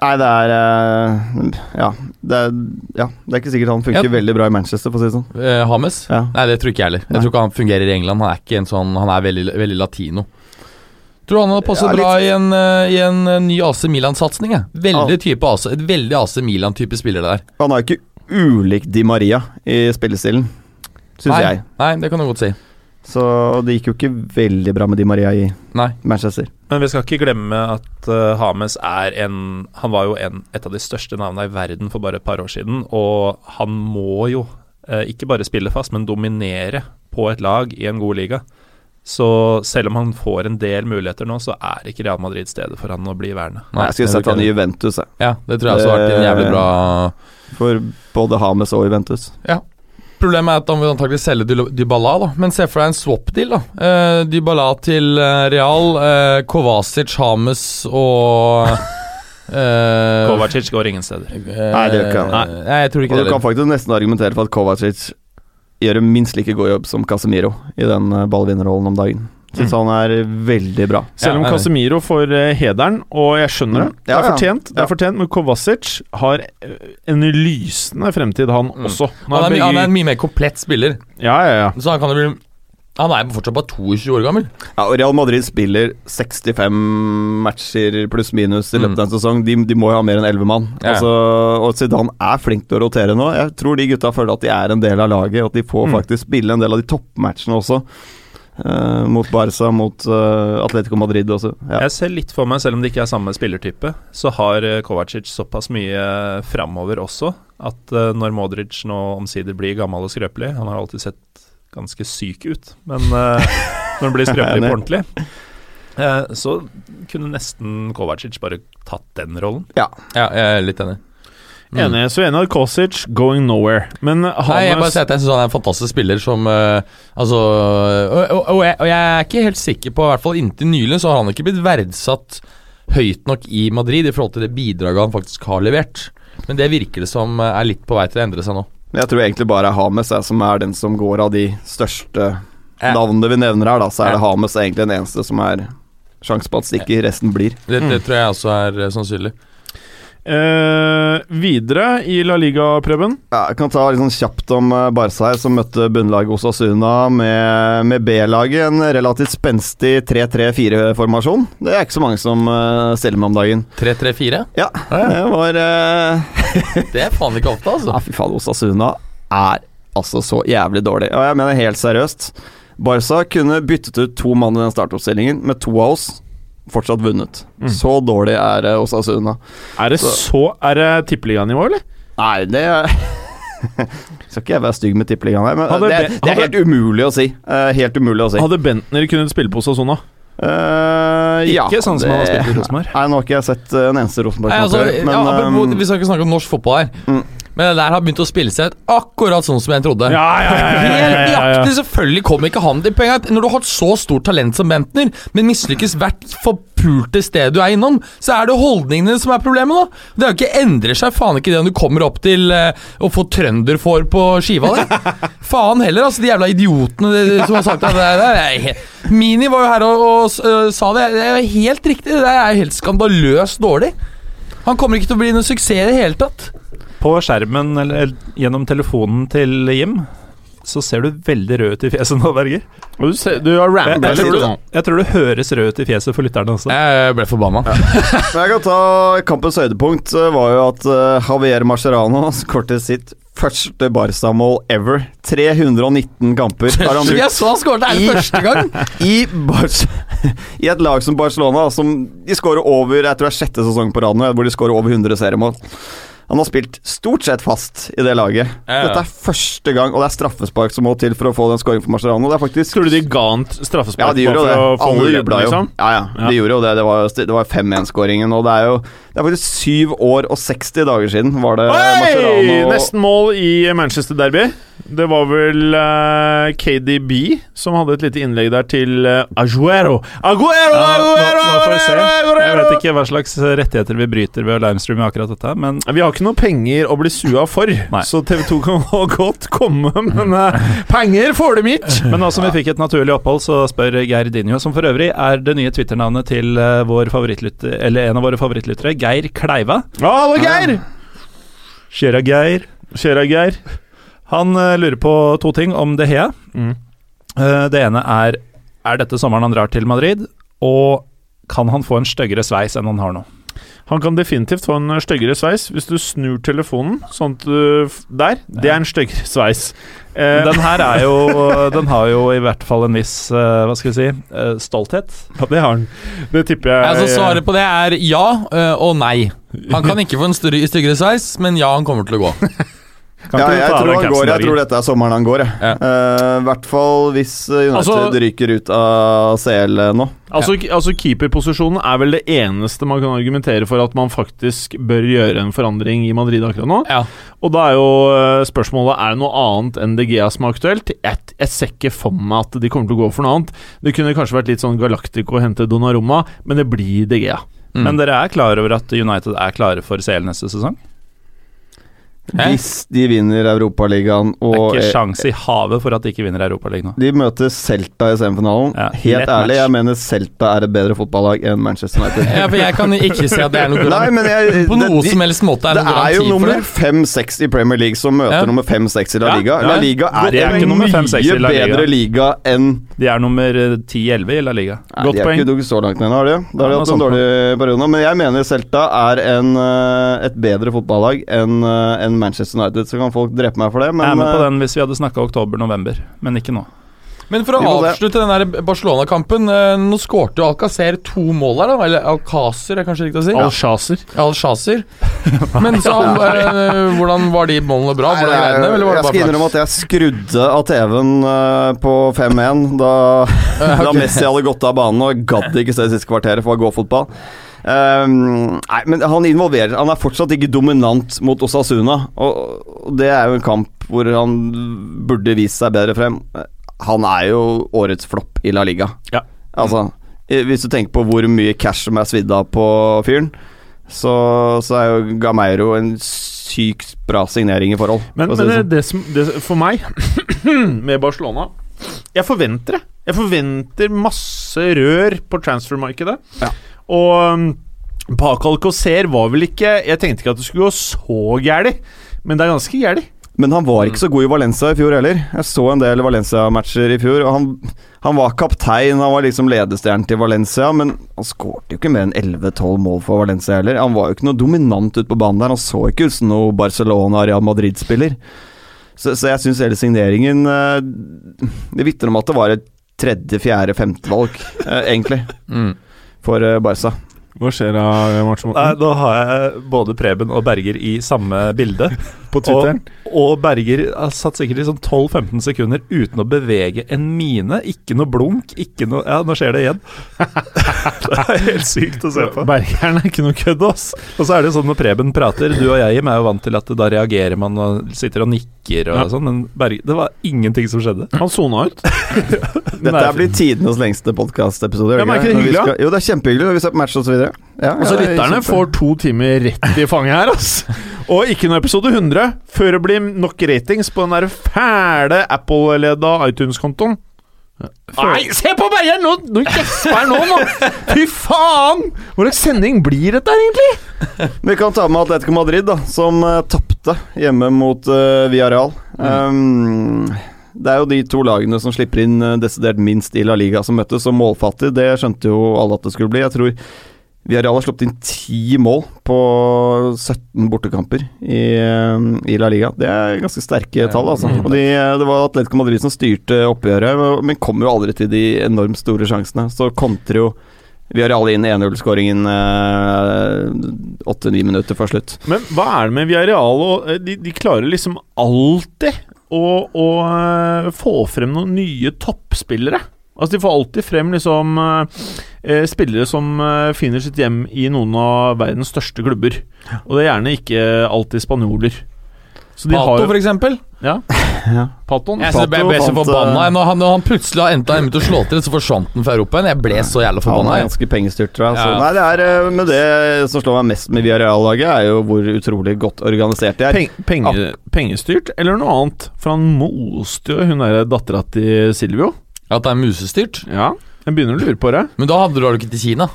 Nei, det er eh, Ja. Det er, ja, det er ikke sikkert han funker Ja. veldig bra i Manchester, for å si det sånn. Eh, Hames? Ja. Nei, det tror ikke jeg heller. Jeg Nei. tror ikke han fungerer i England. Han er ikke en sånn Han er veldig, veldig latino. Tror han hadde passet bra i en, eh, i en eh, ny AC Milan-satsing. Veldig type AC, Et veldig AC Milan-type spiller, det der. Han er jo ikke ulik Di Maria i spillestilen, syns jeg. Nei, det kan du godt si. Så det gikk jo ikke veldig bra med Di Maria i Nei. Manchester. Men vi skal ikke glemme at eh, Hames er en Han var jo en, et av de største navnene i verden for bare et par år siden, og han må jo uh, ikke bare spille fast, men dominere på et lag i en god liga. Så selv om han får en del muligheter nå, så er ikke Real Madrid stedet for han å bli værende. Nei, jeg skulle sett han i. Juventus, jeg. Ja, det tror jeg også har vært en jævlig bra For både Hames og Juventus. Problemet er at han vil antakelig selge Dybala, da. Men se for deg en swap-deal, da. Uh, Dybala til eh, Real, uh, Kovacic, Hames og Uh, Kovacic går ingen steder. Uh, Nei, det gjør ikke han. Nei, jeg tror Og det du kan faktisk nesten argumentere for at Kovacic gjør en minst like god jobb som Casemiro i den ballvinnerrollen om dagen. Syns han er veldig bra. Selv om Casemiro får eh, hederen, og jeg skjønner det. Mm. Det er fortjent, det er fortjent men Kovacic har eh, en lysende fremtid, han Mm. også. Han er, begge- han er en mye mer komplett spiller. Ja, ja, ja. Så han kan jo bli Han er fortsatt bare 22 år gammel. Ja, og Real Madrid spiller 65 matcher pluss minus i løpet Mm. av en sesong. De, de må jo ha mer enn 11 mann. Ja. Altså, og Zidane er flink til å rotere nå. Jeg tror de gutta føler at de er en del av laget, og at de får Mm. faktisk spille en del av de toppmatchene også. Eh, mot Barca, mot uh, Atletico Madrid også. Ja. Jeg ser litt for meg, selv om det ikke er samme spillertype, så har eh, Kovacic såpass mye framover også at uh, når Modric nå omsider blir gammel og skrøpelig Han har alltid sett ganske syk ut, men når han blir skrøpelig på ordentlig, eh, så kunne nesten Kovacic bare tatt den rollen. Ja, jeg er litt enig. Mm. Enig. Så enig Kosic going nowhere. Men Nei, jeg bare sier at jeg synes han er en fantastisk spiller som uh, Altså og, og, og, jeg, og jeg er ikke helt sikker på, i hvert fall inntil nylig, så har han ikke blitt verdsatt høyt nok i Madrid i forhold til det bidraget han faktisk har levert. Men det virker det som eh, er litt på vei til å endre seg nå. Jeg tror egentlig bare Hames er som er den som går av de største Ja. navnene vi nevner her, da. Så er det Hames egentlig den eneste som er sjanse på at stikker, resten blir. Det, Mm. det tror jeg også er eh, sannsynlig. Eh, Videre i La Liga-prøven. Ja, jeg kan ta litt sånn kjapt om eh, Barca her, som møtte bunnlaget Osasuna med, med B-laget. En relativt spenstig 3-3-4-formasjon. Det er ikke så mange som uh, stiller med om dagen. 3-3-4? Ja, det var uh, Det er faen ikke ofte, altså. Ja, fy faen, Osasuna er altså så jævlig dårlig. Og jeg mener helt seriøst. Barca kunne byttet ut to mann i den startoppstillingen med to av oss. Fortsatt vunnet. Mm. Så dårlig er Osasuna. Er det Så- så Er det tippeliganivå, eller? Nei, det Skal ikke jeg være stygg med tippeligaen her, men Hadde det, er- det er helt umulig å si. uh, helt umulig å si. Hadde Bentner kunnet spille på Osasuna? ikke ja, sånn som han har det- spilt i Rosenborg. Nei, nå har ikke jeg sett en eneste Rosenborg-kamp altså, men ja, apropos, eh, vi skal ikke snakke om norsk fotball her. Mm. Men det der har begynt å spille seg ut akkurat sånn som jeg trodde. Ja, ja, ja, ja, ja, ja, ja, ja. selvfølgelig kommer ikke han til poenget. Når du har et så stort talent som Bentner, men mislykkes hvert forpulte sted du er innom, så er det holdningene som er problemet da. Det er jo ikke endrer seg faen ikke det om du kommer opp til eh, å få trønderfår på skiva di. faen heller, altså. De jævla idiotene de, som har sagt det. der. det er Mini var jo her og, og øh, sa det. Det er helt riktig. Det er helt skandaløst dårlig. Han kommer ikke til å bli noen suksess i det hele tatt. På skjermen eller gjennom telefonen til Jim så ser du veldig rød ut i fjeset nå, Berger. Du, ser, du har Jeg, rambla jeg, litt du, jeg tror du høres rød ut i fjeset for lytterne også. Jeg ble forbanna. Men jeg kan ta Kampens høydepunkt eh, var jo at eh, Javier Mascherano skårte sitt første Barca-mål ever. 319 kamper har han brukt Jeg så han skåret her det første gang! i, Barca, I et lag som Barcelona, som de skårer over Jeg tror det er sjette sesong på rad nå, hvor de skårer over 100 seriemål. Han har spilt stort sett fast i det laget. Ja, ja. Dette er første gang, og det er straffespark som må til for å få den skåringen for er faktisk Tror du de ga han straffespark Ja, de gjorde det. Alle jubla jo. liksom? Ja, ja, Ja. de gjorde jo det. Det var, det var 5-1-skåringen, og det er jo Det er faktisk syv år og 60 dager siden var det Oi! Marcerano Nesten mål i Manchester Derby. Det var vel uh, KDB som hadde et lite innlegg der til uh, Aguero. Aguero, Ja, Aguero, nå. Aguero, Jeg vet ikke hva slags rettigheter vi bryter ved å livestreame akkurat dette, men Vi har ikke noe penger å bli sua for, Nei. så TV2 kan godt komme, men uh, penger får de ikke! Men nå som vi fikk et naturlig opphold, så spør Geir Dinjo, som for øvrig er det nye Twitter-navnet til eh, vår favorittlytter, eller en av våre favorittlyttere, Geir Kleiva. Hallo, Geir! Kjære Geir. Kjøra, Geir. Han eh, lurer på to ting om De Hea. Mm. Eh, det ene er Er dette sommeren han drar til Madrid, og kan han få en styggere sveis enn han har nå? Han kan definitivt få en styggere sveis hvis du snur telefonen sånn at du Der. Det er en styggere sveis. Eh, Den her er jo Den har jo i hvert fall en viss eh, Hva skal vi si eh, stolthet. ja, det har han. Det tipper jeg. Altså Svaret på det er ja og nei. Han kan ikke få en større, styggere sveis, men ja, han kommer til å gå. Kan Ja, ikke jeg tror han går. Jeg tror dette er sommeren han går, jeg. Ja. uh, I hvert fall hvis eh, United Altså- ryker ut av CL nå. Altså, altså Keeperposisjonen er vel det eneste man kan argumentere for at man faktisk bør gjøre en forandring i Madrid akkurat nå. Ja. Og da er jo eh, spørsmålet Er det noe annet enn DGA som er aktuelt. Jeg, jeg ser ikke for meg at de kommer til å gå for noe annet. Det kunne kanskje vært litt sånn Galactico å hente Donnarumma, men det blir DGA. Mm. Men dere er klar over at United er klare for CL neste sesong? Hæ? Hvis de vinner Europaligaen Det er ikke eh, sjanse i havet for at de ikke vinner Europaligaen nå. De møter Celta i semifinalen. Ja, Helt ærlig, match. jeg mener Celta er et bedre fotballag enn Manchester United. Ja, for jeg kan ikke se at det er noe Nei, men jeg, På noe det, de, som helst måte er det det er jo nummer fem-seks i Premier League som møter Ja. nummer fem-seks i La Liga. ja. La Liga er, er en mye fem-seks i La Liga. bedre liga enn De er nummer eh, 10-11 i La Liga. Nei, Godt de er poeng. ikke dukket så langt ned, har de? Da har de hatt en dårlig periode. Men jeg mener Celta er en, eh, et bedre fotballag enn en Manchester United. Så kan folk drepe meg for det, jeg er med på eh, den hvis vi hadde snakka oktober-november, men ikke nå. Men for å avslutte den Barcelona-kampen eh, Nå skårte jo Alcacer to mål her, da. Eller Alcacer, er kanskje riktig å si. Al-Shazer. Al-Shazer. Men så eh, Hvordan var de målene bra? Nei, Var det eller var jeg skal innrømme at jeg skrudde av TV-en på 5-1 da, da Messi hadde gått av banen og gadd ikke se det siste kvarteret for å gå fotball. Ehm, nei, men han involverer Han er fortsatt ikke dominant mot Osasuna. Og, og det er jo en kamp hvor han burde vist seg bedre frem. Han er jo årets flopp i La Liga. Ja. Altså, hvis du tenker på hvor mye cash som er svidd av på fyren, så, så er jo Gameiro en sykt bra signering i forhold. Men, men det det, sånn. det som det, For meg, med Barcelona Jeg forventer det. Jeg forventer masse rør på transfermarkedet. Ja. Og um, Paco Alcocer var vel ikke Jeg tenkte ikke at det skulle gå så gæli, men det er ganske gæli. Men han var ikke så god i Valencia i fjor heller. Jeg så en del Valencia-matcher i fjor. Og han, han var kaptein, han var liksom ledestjernen til Valencia, men han skårte jo ikke mer enn 11-12 mål for Valencia heller. Han var jo ikke noe dominant ute på banen der. Han så ikke ut som noe Barcelona-Real Madrid-spiller. Så, så jeg syns hele signeringen eh, Det vitner om at det var et tredje, fjerde, femte valg, eh, egentlig, Mm. For eh, Barca. Hva skjer da, Martin Nei, da har jeg både Preben og Berger i samme bilde. På Twitteren? Og, og Berger har satt sikkert i sånn 12-15 sekunder uten å bevege en mine. Ikke noe blunk, ikke noe Ja, nå skjer det igjen. det er helt sykt å se på. Bergeren er ikke noe kødd, ass. Og så er det jo sånn når Preben prater, du og jeg Jim, er jo vant til at da reagerer man og sitter og nikker og Ja. sånn, men Berger, det var ingenting som skjedde. Han sona ut. Dette er blitt tidenes lengste podkastepisode. Ja, men er ikke det hyggelig? Jo, det er kjempehyggelig. Vi ser på match og så videre. Ja, Altså, ja, er lytterne kjempe- får to timer rett i fanget her, ass. Og ikke noe episode 100 før det blir nok ratings på den der fæle Apple-leda iTunes-kontoen. Nei, se på Berger! Nå, nå gjesper han nå, nå! Fy faen! Hva slags sending blir dette her, egentlig? Vi kan ta med Atletico Madrid, da, som uh, tapte hjemme mot uh, Villarreal. Um, det er jo de to lagene som slipper inn uh, desidert minst i La Liga som møttes, og målfattig. Det skjønte jo alle at det skulle bli. Jeg tror Villarreal har sluppet inn ti mål på 17 bortekamper i, eh, i La Liga. Det er ganske sterke tall, altså. Og de, det var Atletico Madrid som styrte oppgjøret, men kom jo aldri til de enormt store sjansene. Så kontrer jo Villarreal inn 1-0-skåringen åtte-ni minutter før slutt. Men hva er det med Villarreal? eh, De, de klarer liksom alltid å, å eh, få frem noen nye toppspillere. Altså De får alltid frem liksom eh, eh, spillere som eh, finner sitt hjem i noen av verdens største klubber. Og det er gjerne ikke alltid spanjoler. Så de Pato, har for eksempel. ja. Paton. Jeg, synes jeg ble, så forbanna. eh, Når han, når han plutselig har enda med til å slå til, så forsvant han fra Europa igjen. Jeg ble så jævla Han forbanna. er ganske pengestyrt, tror jeg. Så, Ja. nei, det er, med det som slår meg mest med Villarreal-laget, er jo hvor utrolig godt organisert de er. Peng, penge, pengestyrt, eller noe annet? For han moste jo hun derre dattera til Silvio. At det er musestyrt. Ja, jeg begynner å lure på det. Men da drar du ikke til Kina.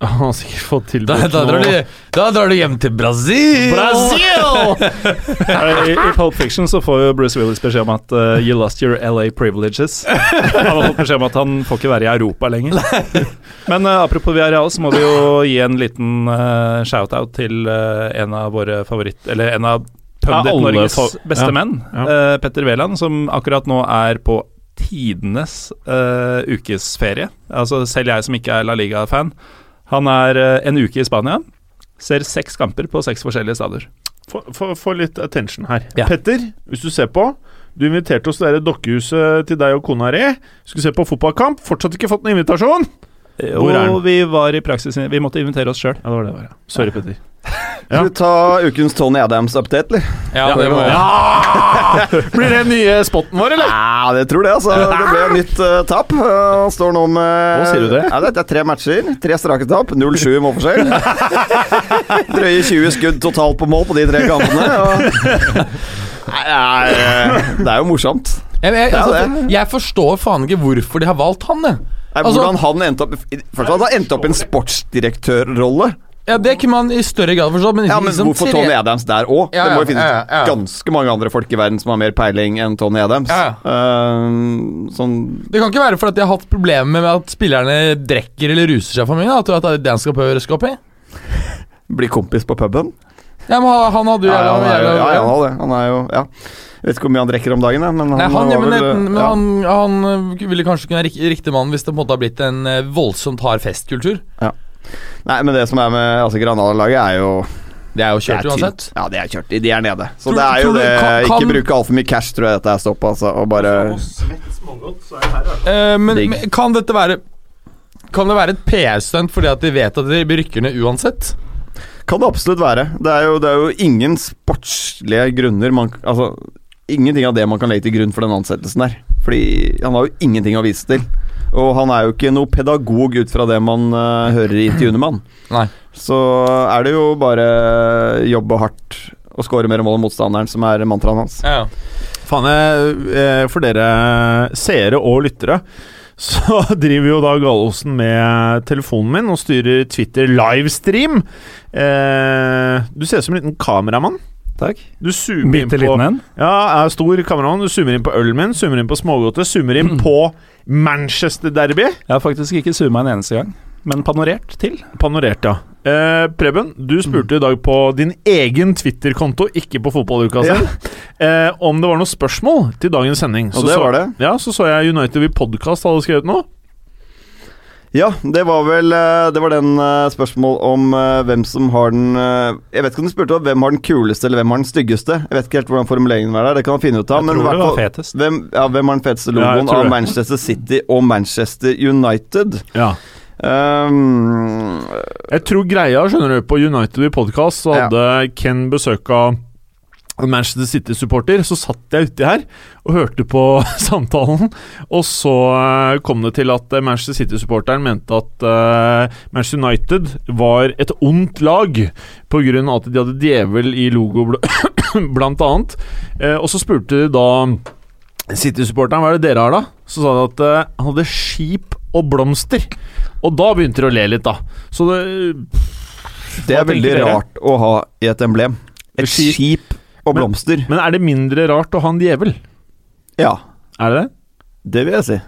Han har sikkert fått Da, tilbudt da, drar, du, da drar du hjem til Brasil! I, I Pulp Fiction så får jo Bruce Willis beskjed om at uh, You lost your LA privileges. Han har fått beskjed om at han får ikke være i Europa lenger. Men uh, apropos Villarreal, så må vi jo gi en liten uh, shout-out til uh, en av våre favoritt... Eller en av Ja, alle Pundit-Norges beste ja. menn, Ja. uh, Petter Wæland, som akkurat nå er på tidenes uh, ukesferie. Altså selv jeg som ikke er La Liga-fan. Han er uh, en uke i Spania. Ser seks kamper på seks forskjellige stadier. Få- litt attention her. Ja. Petter, hvis du ser på. Du inviterte oss til det dokkehuset til deg og kona di. Skulle se på fotballkamp. Fortsatt ikke fått noen invitasjon. Hvor er Og den? vi var i praksis Vi måtte invitere oss sjøl. Ja, det var det, var, ja. Sorry, Petter. Skal vi ta ukens Tony Adams-update, eller? Ja, det må jeg. Blir det nye spotten vår, eller? Ja, det tror det, altså. Det ble et nytt uh, tap. Uh, Han står nå med Hva sier du det? Ja, det er tre matcher. Tre strake tap. 0-7 i målforskjell. Drøye 20 skudd totalt på mål på de tre kampene. Og... Nei, det er- det er jo morsomt. Jeg, jeg, altså, jeg forstår faen ikke hvorfor de har valgt han, jeg. Nei, Altså- hvordan han endte opp Først han endte opp i en sportsdirektørrolle. Ja, Det kunne man i større grad forstått, men Ja, men liksom hvorfor Tony Adams der òg? Ja, det må jo finnes ja, ja. ganske mange andre folk i verden som har mer peiling enn Tony Adams. Ja, Uh, sånn Det kan ikke være fordi de har hatt problemer med at spillerne drikker eller ruser seg for mye. At det er det han skal prøve å røske opp i. Bli kompis på puben. Ja, men han- han hadde jo Ja, ja, han er jo, ja, ja, han har det. Han er jo Ja. Jeg vet ikke hvor mye han drikker om dagen, men han, Nei, han, ja, men, vel, men ja. han, han øh, ville kanskje kunne være riktig mann hvis det på en måte har blitt en øh, voldsomt hard festkultur. Nei, men det som er med altså, Granada-laget, er jo Det er jo kjørt er uansett. Ja, det er kjørt. De er nede. Så Tror- det er jo det kan- Ikke bruke altfor mye cash, tror jeg dette er stopp, altså. Og bare Eh, men, men kan dette være Kan det være et PR-stunt fordi at de vet at de rykker ned uansett? Kan det absolutt være. Det er jo, det er jo ingen sportslige grunner man Altså, ingenting av det man kan legge til grunn for den ansettelsen der. Fordi han har jo ingenting å vise til. Og han er jo ikke noe pedagog ut fra det man uh, hører i intervjuene med han. Så er det jo bare jobbe hardt og skåre mer mål enn motstanderen som er mantraen hans. Ja. Faen, jeg, eh, for dere seere og lyttere så driver jo da Gallosen med telefonen min og styrer Twitter livestream. Eh, du ser ut som en liten kameramann. Takk. Du zoomer inn på liten en. Ja, er stor kameramann. Du zoomer inn på ølen min, zoomer inn på smågodtet, zoomer inn på Manchester Derby. Jeg har faktisk ikke zooma en eneste gang, men panorert til. Panorert, ja. Eh, Preben, du spurte i dag på din egen Twitter-konto, ikke på fotballuka Ja. sin, eh, om det var noen spørsmål til dagens sending. Og det så, var det. Ja, så så jeg United We Podcast hadde skrevet noe. Ja, det var vel eh, Det var den eh, spørsmål om eh, hvem som har den Jeg vet ikke om du spurte om hvem har den kuleste eller hvem har den styggeste. Jeg vet ikke helt hvordan formuleringen var der, det kan man finne ut av. Jeg men tror det var fetest. Hvem, ja, hvem har den feteste logoen ja, av. Manchester City og Manchester United? Ja. Um, Jeg tror greia, skjønner du, på United i Podcast så hadde Ken besøk av Manchester City-supporter. Så satt jeg uti her og hørte på samtalen, og så eh, kom det til at eh, Manchester City-supporteren mente at uh, Manchester United var et ondt lag pga. at de hadde djevel i logo, bl blant annet. Uh, og så spurte de da City-supporteren hva er det dere har, da? Så sa de at uh, han hadde skip og blomster. Og da begynte de å le litt, da. Så det det er veldig rart å ha i et emblem. Et Skip. Og Men- blomster. Men er det mindre rart å ha en djevel? Ja, Er det det? det vil jeg si.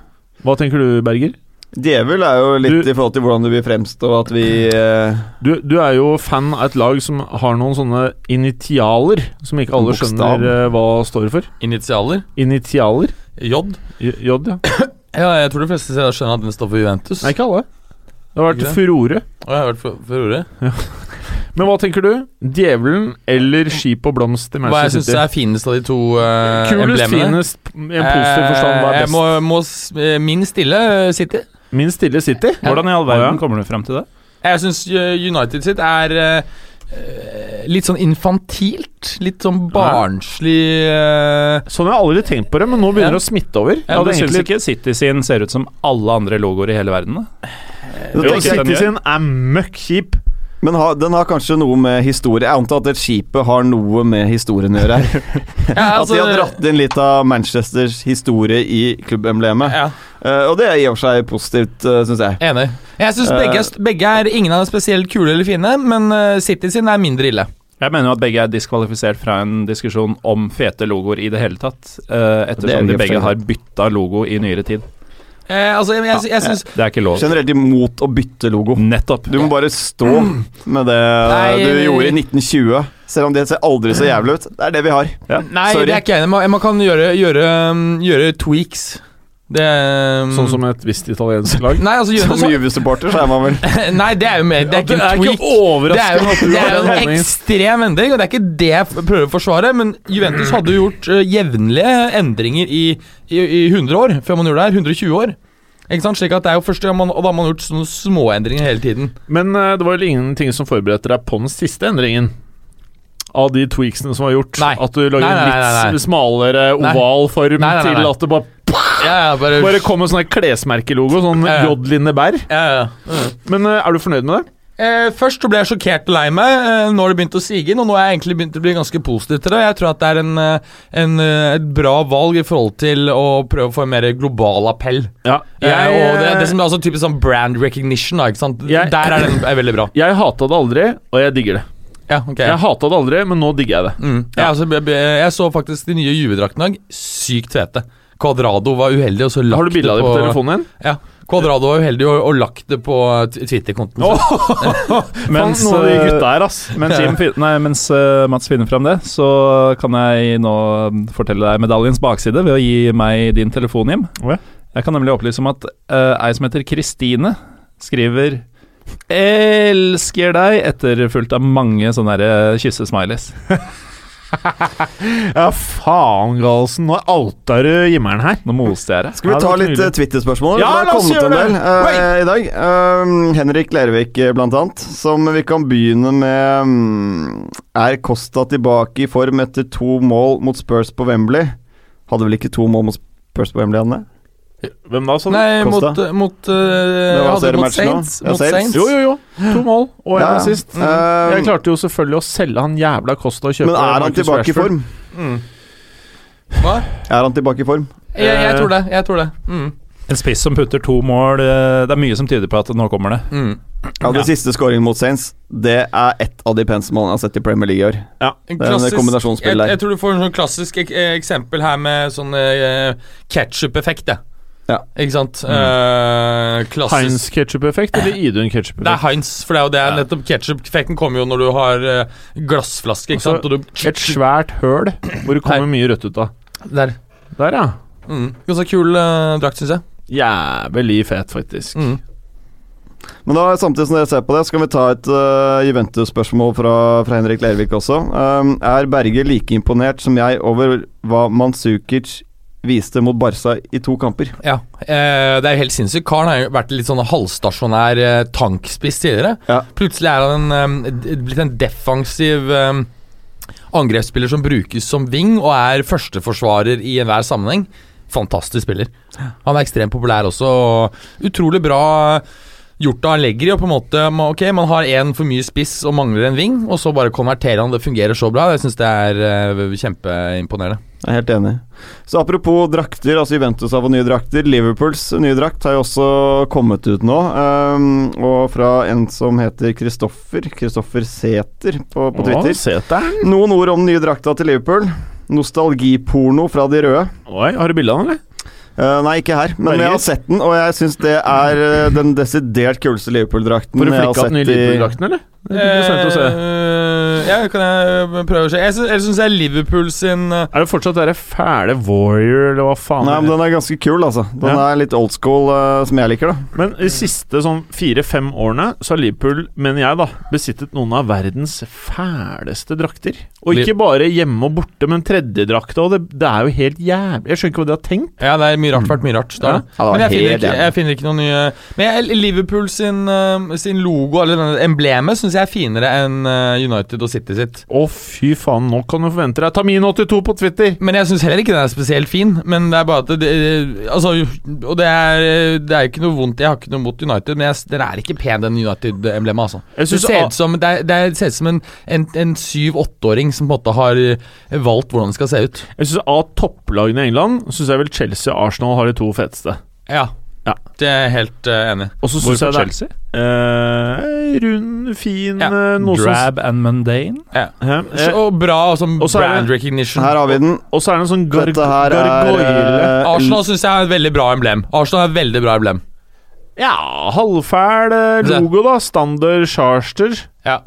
Hva tenker du, Berger? Djevel er jo litt Du- i forhold til hvordan du vil fremstå, at vi eh, Du, du er jo fan av et lag som har noen sånne initialer, som ikke alle Bokstav. skjønner eh, hva står for. Initialer. Initialer? J. J, ja. Ja, jeg tror de fleste skjønner at den står for Juventus. Nei, ikke alle. Det har vært furore. Å, jeg har vært furore? ordet. Men hva tenker du? Djevelen eller skip og blomst i Hva jeg syns er finest av de to uh, Kulest, emblemene. finest, i en positiv forstand, hva Eh, er Jeg best? må, må s- eh, min stille eh, City. Min stille City? Hvordan i all verden kommer du frem til det? Jeg syns United sitt er eh, eh, litt sånn infantilt. Litt sånn barnslig eh, Sånn har jeg aldri tenkt på det, men nå begynner Ja. det å smitte over. Jeg Ja, hadde du syns egentlig ikke City sin ser ut som alle andre logoer i hele verden? da? Jo, City den gjør. sin er møkk kjip. Men ha, den har kanskje noe med historie Jeg antar at det skipet har noe med historien å gjøre her. ja, At de har dratt inn litt av Manchesters historie i klubbemblemet. Ja, Uh, og det er i og for seg positivt, uh, syns jeg. enig. Jeg syns Eh. begge, er begge er Ingen av dem er spesielt kule eller fine, men uh, City sin er mindre ille. Jeg mener jo at begge er diskvalifisert fra en diskusjon om fete logoer i det hele tatt, uh, er ettersom det de begge har bytta logo i nyere tid. Eh, altså, jeg, jeg, jeg syns Det er ikke lov. Generelt imot å bytte logo. Nettopp. Du må bare stå med det Nei, du gjorde i 1920. Selv om det ser aldri så jævlig ut. Det er det vi har. Nei, Sorry. det er ikke jeg enig i. Man, man kan gjøre, gjøre, um, gjøre tweaks. Det um, Sånn som et visst italiensk lag. Nei, altså Som Juventus Juve-supporter så er man vel Nei, det er jo mer Det er ikke ja, en tweak. ikke Det er jo, det er jo en ekstrem endring, og det er ikke det jeg prøver å forsvare. Men Juventus hadde jo gjort uh, jevnlige endringer i, i, i 100 år, før man gjorde det her. 120 år. Ikke sant? Slik at det er jo første gang man, Og da har man gjort sånne småendringer hele tiden. Men uh, det var vel ingenting som forberedte deg på den siste endringen? Av de tweaksene som var gjort? Nei. At du lager Nei, nei, en nei, nei. litt smalere oval form til at det bare, Ja, ja, bare, bare kom med sånn klesmerkelogo, sånn Ja, ja. Ja, ja. Men uh, er du fornøyd med det? Eh, først så ble jeg sjokkert og lei meg eh, når det begynte å sige inn, og nå har jeg egentlig begynt å bli ganske positiv til det. Jeg tror at det er en, eh, en, eh, et bra valg i forhold til å prøve å få en mer global appell. Ja. Eh, og det, det som er også typisk sånn brand recognition, da, ikke sant? Jeg- Der er den er veldig bra. Jeg hata det aldri, og jeg digger det. Ja, okay. Jeg hata det aldri, men nå digger jeg det. Mm. Jeg, altså, be- jeg så faktisk de nye juvedraktene i dag. Sykt fete. Quadrado var uheldig, og så lagt Har du bilde av det på telefonen din? Ja. Quadrado var uheldig og, og lagt det på Twitter-kontoen. Oh, Mens, noen av de eh, gutta her, ass. Mens, Jim, nei, mens uh, Mats finner fram det, så kan jeg nå fortelle deg medaljens bakside ved å gi meg din telefon, Jim. Okay. Jeg kan nemlig opplyse om at uh, ei som heter Kristine, skriver 'elsker deg', etterfulgt av mange sånne eh, kyssesmileys. Ja, faen, Galsen. Nå alter du himmelen her. Nå moste jeg deg. Skal vi ta litt eh, Twitter-spørsmål? Ja, la oss gjøre det. Uh, i dag. Uh, Henrik Lervik, blant annet, som vi kan begynne med um, Er Costa tilbake i form etter to mål mot Spurs på Wembley? Hadde vel ikke to mål mot Spurs på Wembley, Anne? Hvem da, sa du? Nei, mot, mot uh, var hadde mot. Saints. Ja, Mot Saints. Saints. Jo, jo, jo. To mål og én Ja, ja. assist. Mm. Jeg klarte jo selvfølgelig å selge han jævla Costa og kjøpe Men er han Marcus tilbake i form? Mm. Hva? Er han tilbake i form? Jeg, jeg tror det. Jeg tror det. Mm. En spiss som putter to mål, eh, det er mye som tyder på at nå kommer det. Mm. Ja, Det siste skåringen mot Saints, det er ett av de peneste målene jeg har sett i Premier League i år. En Det er en klassisk- jeg, jeg tror du får en sånn klassisk ek eh, eksempel her med sånn uh, ketsjup-effekt, ja. Ikke sant? Mm. Uh, Heinz ketchup-effekt eller Idun Det er? Heinz, for det er jo det Ja. nettopp ketsjup-effekten kommer jo når du har eh, glassflaske, ikke Altså, sant? Og du Et svært høl hvor det kommer mye rødt ut av. Der. Der, ja. Mm. Ganske kul uh, drakt, syns jeg. Jævlig fet, faktisk. Mm. Men da, samtidig som dere ser på det, skal vi ta et uh, Juventus-spørsmål fra, fra Henrik Lervik også. Um, er Berge like imponert som jeg over hva Manzukic viste mot Barca i to kamper? Ja, eh, det er jo helt sinnssykt. Karen har jo vært litt sånn halvstasjonær eh, tankspiss tidligere. Ja. Plutselig er han en, eh, blitt en defensiv eh, angrepsspiller som brukes som wing, og er førsteforsvarer i enhver sammenheng. Fantastisk spiller. Han er ekstremt populær også, og utrolig bra gjort av Allegri. Og på en måte, ok, Man har én for mye spiss og mangler en wing, og så bare konverterer han det fungerer så bra. Jeg syns det er eh, kjempeimponerende. Jeg er helt enig. Så apropos drakter, altså Juventus har fått nye drakter. Liverpools nye drakt har jo også kommet ut nå. Um, og fra en som heter Kristoffer, Kristoffer Sæter på, på Twitter. Å, Seter. Noen ord om den nye drakta til Liverpool. Nostalgiporno fra de røde. Oi, har du bilde av den, eller? Uh, nei, ikke her, men jeg har sett den, og jeg syns det er eh, den desidert kuleste Liverpool-drakten Får du flikka den nye Liverpool-drakten, eller? Det er interessant å se. Uh, ja, kan jeg prøve å se. Jeg syns, jeg syns er Liverpool sin uh... Er det fortsatt dere fæle Warrior, eller hva faen? Nei, men Den er ganske kul, altså. Den Ja. er litt old school, uh, som jeg liker, da. Men de siste sånn fire-fem årene så har Liverpool, mener jeg, da besittet noen av verdens fæleste drakter. Og ikke bare hjemme og borte, men tredjedrakta, og det, det er jo helt jævlig Jeg skjønner ikke hva de har tenkt. Ja, det er mye rart. Vært mye rart. Da. Ja, Men jeg finner, ikke, jeg finner ikke noen nye Men jeg, Liverpool sin, eh, sin logo, eller denne emblemet, syns jeg er finere enn eh, United og City sitt. Å, fy faen, nå kan du forvente deg Tamin82 på Twitter! Men jeg syns heller ikke den er spesielt fin. Men det er bare at det, Altså, og det er Det er ikke noe vondt Jeg har ikke noe mot United, men jeg, den er ikke pen, den United-emblemet, altså. Jeg Det ser ut som, det er, det er, ser ut som en, en, en syv-åtteåring som på en måte har eh, valgt hvordan det skal se ut. Jeg synes Av topplagene i England Syns jeg vel Chelsea og Arsenal har de to feteste. Ja. Ja. Det er jeg helt uh, enig i. Og så syns Hvorfor Chelsea? eh, rund, fin Ja. noe Drab som- and mundane? Ja. Eh, Og bra sånn og så er brand det- recognition. Her har vi den. Og så er det en sånn garg er gargoyle eh, Arsenal syns jeg er et veldig bra emblem. Arsenal er et veldig bra emblem. Ja, halvfæl eh, logo, da. Standard charter. Ja.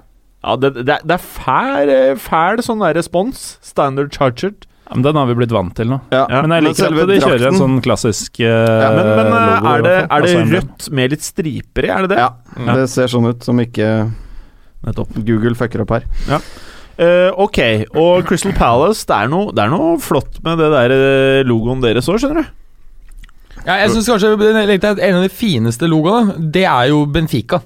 Ja, det, det, det er fæl, eh, fæl sånn der respons. Standard chartered. Ja, men den har vi blitt vant til nå. Ja. Ja, Men jeg liker men at de kjører en sånn klassisk eh, Men, men uh, logo. er det, er det Altså rødt med litt striper i? Er det det? Ja, Ja. det ser sånn ut som ikke Nettopp. Google fucker opp her. Eh, ok, og Crystal Palace, det er, noe, det er noe flott med det der eh, logoen deres òg, skjønner du. Ja, jeg synes kanskje En av de fineste logoene, det er jo Benfica.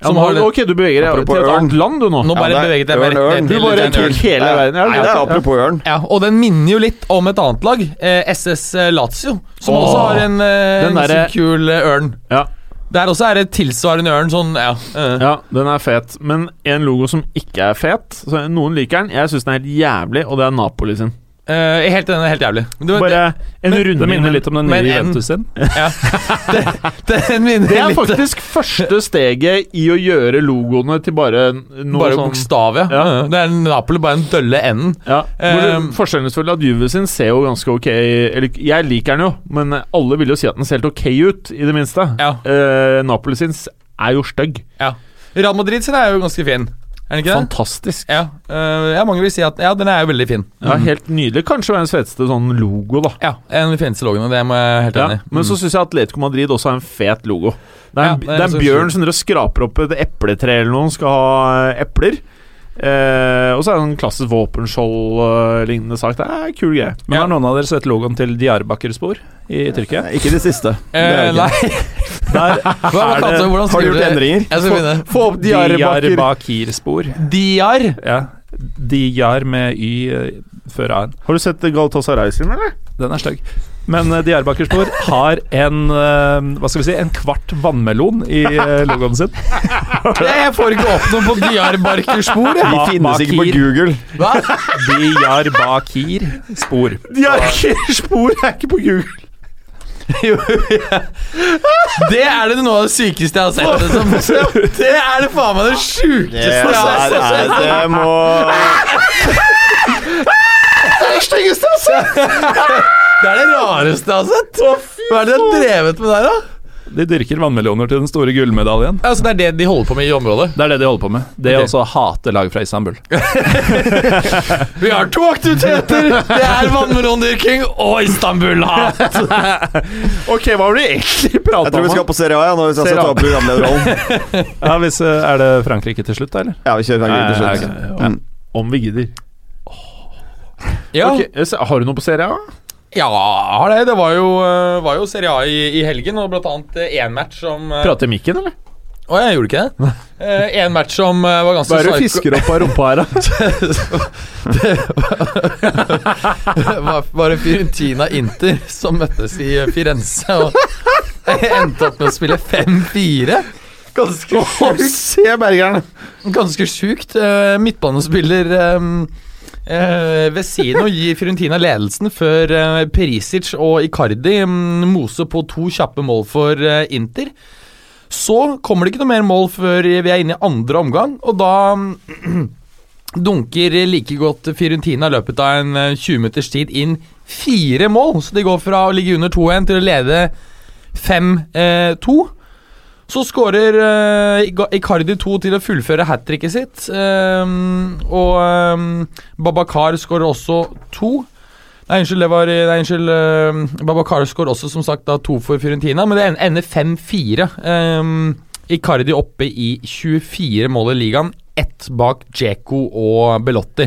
Ja, Som nå- har det- ok, du beveger deg til et annet land, du nå. Nå bare ja, er beveget jeg meg rett ørn. ned Du bare tok hele verden. Ja, Nei, det er apropos ørn. Ja, og den minner jo litt om et annet lag, eh, SS Lazio, som Åh, også har en, eh, en der... kul eh, ørn. Ja. Der også er det tilsvarende ørn, sånn ja. eh. Ja, den er fet. Men en logo som ikke er fet så Noen liker den, jeg syns den er helt jævlig, og det er Napoli sin. Eh, helt enig, helt jævlig. Det, Bare en men- runde minner litt om den nye Juventus sin. ja. det, det Det er litt faktisk første steget i å gjøre logoene til bare noe Bare sånn bokstav, ja. Ja. Ja. Det er Napoli, bare den dølle enden. ja. Um, Forskjellen er at Juve sin ser jo ganske ok Eller jeg liker den jo, men alle vil jo si at den ser helt ok ut, i det minste. Ja. Uh, Napoli sin er jo stygg. Real Madrid sin er jo ganske fin. Er den ikke det? Fantastisk. Ja, eh, ja, mange vil si at Ja, den er jo veldig fin. Ja, Helt nydelig. Kanskje verdens feteste sånn logo, da. Ja, En av de fineste logoene, det må jeg helt Ja, enig i. men så Mm. syns jeg Atletico Madrid også har en fet logo. Det er en, Ja, det det er er en bjørn som dere skraper opp et epletre eller noe, skal ha eh, epler. Eh, og så er det en klassisk våpenskjold-lignende sak. Det er kul greie. Men har noen av dere sett logoen til Diyarbakir-spor i Tyrkia? Ikke det siste. Eh, er nei, Der er det Har du gjort endringer? Jeg skal begynne. Få opp Diyarbakir. Diyarbakir-spor. Diyar. Ja. Diyar med y eh, før a-en. Har du sett Galatasaray sin, eller? Den er stygg. Men uh, Diyarbakir-spor har en eh, Hva skal vi si En kvart vannmelon i eh, logoen sin. Jeg får ikke opp noe på Diyarbakir-spor, jeg. De finnes ikke på Google. Hva? Diyarbakir-spor. Diyarbakir-spor er ikke på Google. Jo, ja. Det er det noe av det sykeste jeg har sett. Liksom. Det er det faen meg det sjukeste jeg har sett. det må Det er det rareste jeg har sett. Hva er det de har drevet med der, da? De dyrker vannmeloner til den store gullmedaljen. Altså, det er det de holder på med i området. Det er det de holder på med. Det er å også hate lag fra Istanbul. Vi har to aktiviteter! Det er vannmelondyrking og Istanbul-hat. Ok, hva var det egentlig Jeg tror vi skal på Serie A ja, når vi skal ta opp programlederrollen. Ja, hvis, eh, Er det Frankrike til slutt, da, eller? Ja, vi kjører Frankrike til Nei, slutt. ok. Mm. Om vi gidder. Ja, Okay, har du noe på Serie A? ja har det. Det var jo, eh, var jo Serie A i, i helgen, og blant annet én match som eh, Prater mikken, eller? Å, jeg gjorde ikke det? Én match som eh, var ganske Bare du fisker opp av rumpa her, da? var, var det Fiorentina Inter som møttes i Firenze og endte opp med å spille 5-4. Ganske sjukt. Se bergeren! Ganske sjukt. Eh, midtbanespiller eh, eh, Vesino gir Fiorentina ledelsen før eh, Perisic og Icardi mm, moser på to kjappe mål for eh, Inter. Så kommer det ikke noe mer mål før vi er inne i andre omgang, og da dunker like godt Fiorentina løpet av en eh, 20 minutters tid inn fire mål. Så de går fra å ligge under 2-1 til å lede 5-2. Så skårer uh, Icardi 2 til å fullføre hat tricket sitt. Um, og um, Babakar skårer også to. Nei, unnskyld, det var Nei, unnskyld. uh, Babakar skårer også som sagt da to for Fiorentina, men det ender 5-4. Um, Icardi oppe i 24 mål i ligaen, ett bak Djeko og Belotti.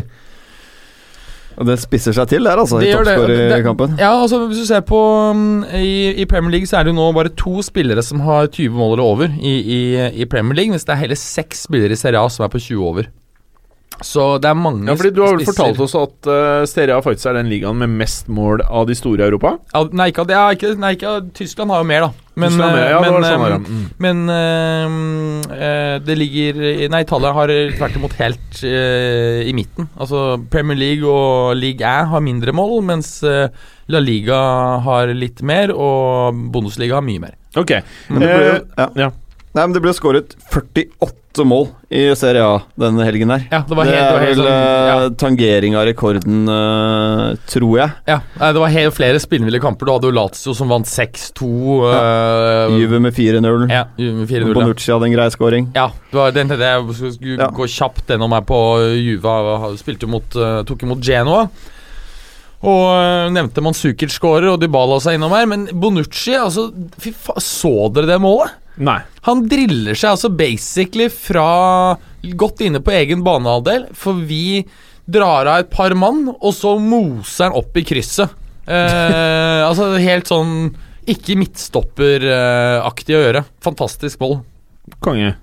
Og det spisser seg til der, altså, i Det i toppskårerkampen. Ja, altså Hvis du ser på um, i, I Premier League så er det jo nå bare to spillere som har 20 mål eller over i, i, i Premier League, mens det er hele seks spillere i Serie A som er på 20 over. Så det er mange Ja, fordi Du har vel fortalt oss at uh, Serie A faktisk er den ligaen med mest mål av de store i Europa? Ja, Nei, ikke, ja, ikke, nei, ikke Tyskland har jo mer, da. Men, Tyskland er eh, ja, det men, det, sånn eh. Mm. men eh, eh, det ligger Nei, Italia har tvert imot helt uh, i midten. Altså Premier League og League A har mindre mål, mens eh, La Liga har litt mer, og Bundesliga har mye mer. Ok. Men det ble Eh, ja. ja. Nei, men det ble skåret 48 mål i Serie A denne helgen her. Ja, det var helt, det er vel sånn, ja. eh, tangering av rekorden, uh, tror jeg. Ja, det var helt flere spillville kamper. Du hadde jo Lazio som vant 6-2. øh, Juve med 4-0. Ja, Juve med 4-0. Ja. Bonucci hadde en grei scoring. Ja, det var den jeg skulle Ja. gå kjapt gjennom her på Juve. Spilte mot, uh, tok imot Genoa. Og nevnte Manzukic skårer, og Dybala seg innom her. Men Bonucci, altså Fy faen, så dere det målet? Nei. Han driller seg altså basically fra godt inne på egen banehalvdel, for vi drar av et par mann, og så moser han opp i krysset. Eh, altså helt sånn ikke midtstopperaktig å gjøre. Fantastisk mål. Konge.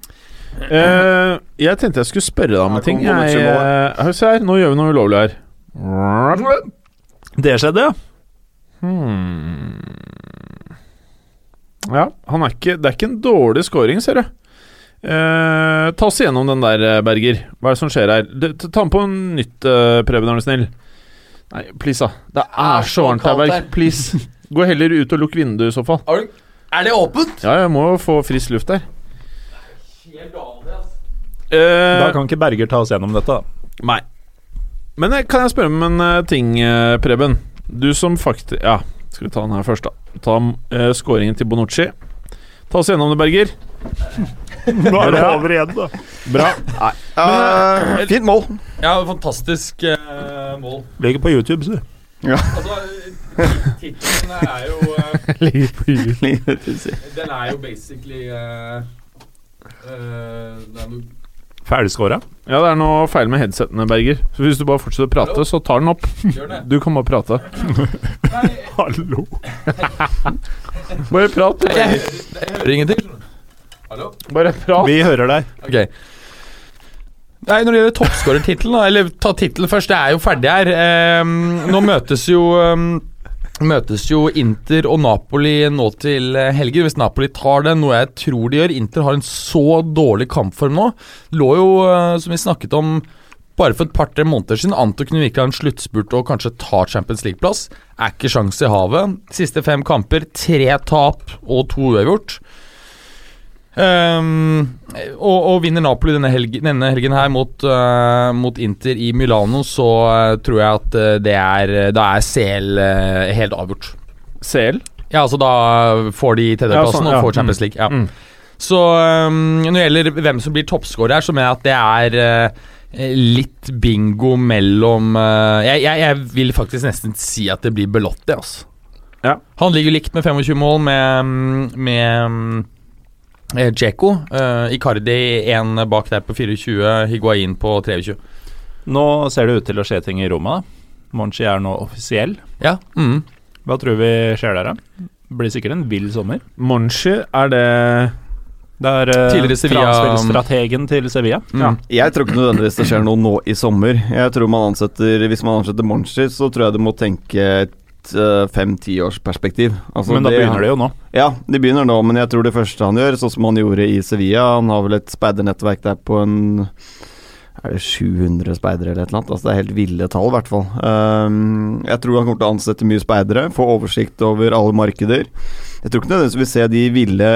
Eh, jeg tenkte jeg skulle spørre deg om en ting. Jeg, eh, se her, nå gjør vi noe ulovlig her. Det skjedde, ja. Hmm. Ja, han er ikke, det er ikke en dårlig scoring, ser du. Eh, ta oss igjennom den der, eh, Berger. Hva er det som skjer her? Det, ta den på en nytt, uh, Preben, er du snill. Nei, please, da. Det er så varmt her, Berg. Please. Gå heller ut og lukk vinduet, i så fall. Er det åpent? Ja, jeg må jo få frisk luft der. Da Eh, kan ikke Berger ta oss gjennom dette. da. Nei. Men eh, kan jeg spørre om en ting, Preben? Du som faktisk Ja, skal vi ta den her først, da. Ta uh, skåringen til Bonucci. Ta oss gjennom det, Berger. Nå er det over igjen, da. Bra. Eh, fint mål. Ja, fantastisk uh, mål. Legger på YouTube, så. Altså, tittelen er jo uh, Ligger på YouTube. Den er jo basically uh, uh, Ferdigskåra. Ja, det er noe feil med headsetene, Berger. Så hvis du bare fortsetter å prate, så tar den opp. Du kan bare prate. Nei, Hallo. Bare prat. jeg, jeg hører ingenting. Hallo? Bare prat. Vi hører deg. Ok. Nei, Når det gjelder toppskårertittelen, eller ta tittelen først, det er jo ferdig her. Um, nå møtes jo ehm, Møtes jo Inter og Napoli nå til eh, helger. Hvis Napoli tar det, noe jeg tror de gjør Inter har en så dårlig kampform nå. Lå jo, eh, som vi snakket om bare for et par-tre måneder siden, an til å kunne virkelig ha en sluttspurt og kanskje ta Champions League-plass. Er ikke sjanse i havet. Siste fem kamper, tre tap og to uavgjort. Ehm, og, og vinner Napoli denne, helgen, denne helgen her mot, uh, mot Inter i Milano, så uh, tror jeg at eh, det er Da er CL uh, helt avgjort. CL. Ja, altså da får de tredjeplassen Ja, sånn, ja. og får Champions League. Ja. Mm. Så um, når det gjelder hvem som blir toppskårer her, så mener jeg at det er litt bingo mellom jeg, jeg, jeg vil faktisk nesten si at det blir Belotti, altså. Ja. Han ligger likt med 25 mål med, med eh, Dzeko. Eh, Icardi én bak der på 24, Higuain på 23. Nå ser det ut til å skje ting i Roma. Monchi er nå offisiell. Ja. Mm. Hva tror vi skjer der, da? Blir sikkert en vill sommer. Monchi, er det Det er uh, Tidligere Sevilla- strategen til Sevilla. Mm. Ja. Jeg tror ikke nødvendigvis det skjer noe nå i sommer. Jeg tror man ansetter Hvis man ansetter Monchi, så tror jeg du må tenke et uh, fem-tiårsperspektiv. Altså Men da det- begynner det jo nå. Ja, de begynner nå, men jeg tror det første han gjør, sånn som han gjorde i Sevilla Han har vel et speidernettverk der på en Er det 700 speidere eller et eller annet? Altså Det er helt ville tall, i hvert fall. Um, jeg tror han kommer til å ansette mye speidere, få oversikt over alle markeder. Jeg tror ikke nødvendigvis vi vil se de ville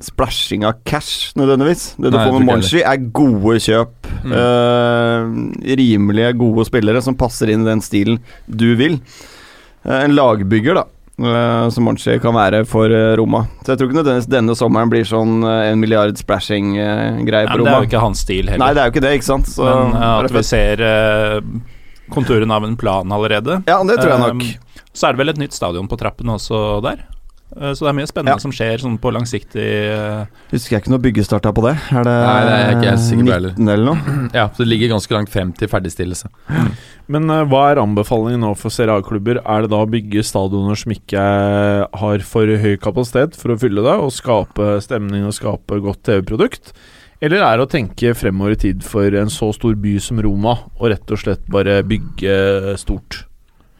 splashing av cash, nødvendigvis. Det du Nei, får med Monchi, er gode kjøp. Mm. Uh, rimelige, gode spillere som passer inn i den stilen du vil. Eh, en lagbygger, da. eh, som Monchi kan være for eh, Roma. Så jeg tror ikke nødvendigvis denne sommeren blir sånn en milliard splashing-greie på men det er jo ikke hans stil heller. Nei, det er jo ikke det, ikke sant. Så, men at vi ser konturen av en plan allerede. Ja, det tror jeg nok. Så er det vel et nytt stadion på trappene også der. Eh, Så det er mye spennende Ja. som skjer sånn på langsiktig eh, Husker jeg ikke noe byggestarta på det. Er det, Nei, det er jeg ikke jeg sikker på heller. 19 eller noe? Ja, så det ligger ganske langt frem til ferdigstillelse. Men uh, hva er anbefalingen nå for Serie A-klubber? Er det da å bygge stadioner som ikke har for høy kapasitet for å fylle det, og skape stemning og skape godt TV-produkt? Eller er det å tenke fremover i tid for en så stor by som Roma, og rett og slett bare bygge stort?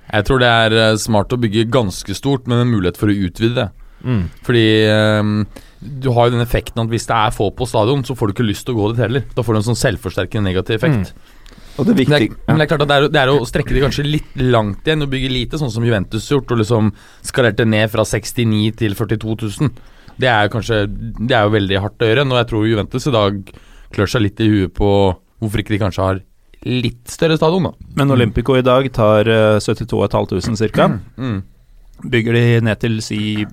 Jeg tror det er eh, smart å bygge ganske stort, men en mulighet for å utvide det. Mm. Fordi um, du har jo den effekten at hvis det er få på stadion, så får du ikke lyst til å gå dit heller. Da får du en sånn selvforsterkende negativ effekt. Og det Men, det er, ja. men det er klart at det er, det er å strekke det kanskje litt langt igjen og bygge lite, sånn som Juventus gjort, og liksom skalerte ned fra 69 til 42 000. Det er jo kanskje Det er jo veldig hardt å gjøre, Og jeg tror Juventus i dag klør seg litt i huet på hvorfor ikke de kanskje har litt større stadion, da. Men Olympico i dag tar eh, 72 500 ca. Mm. Bygger de ned til si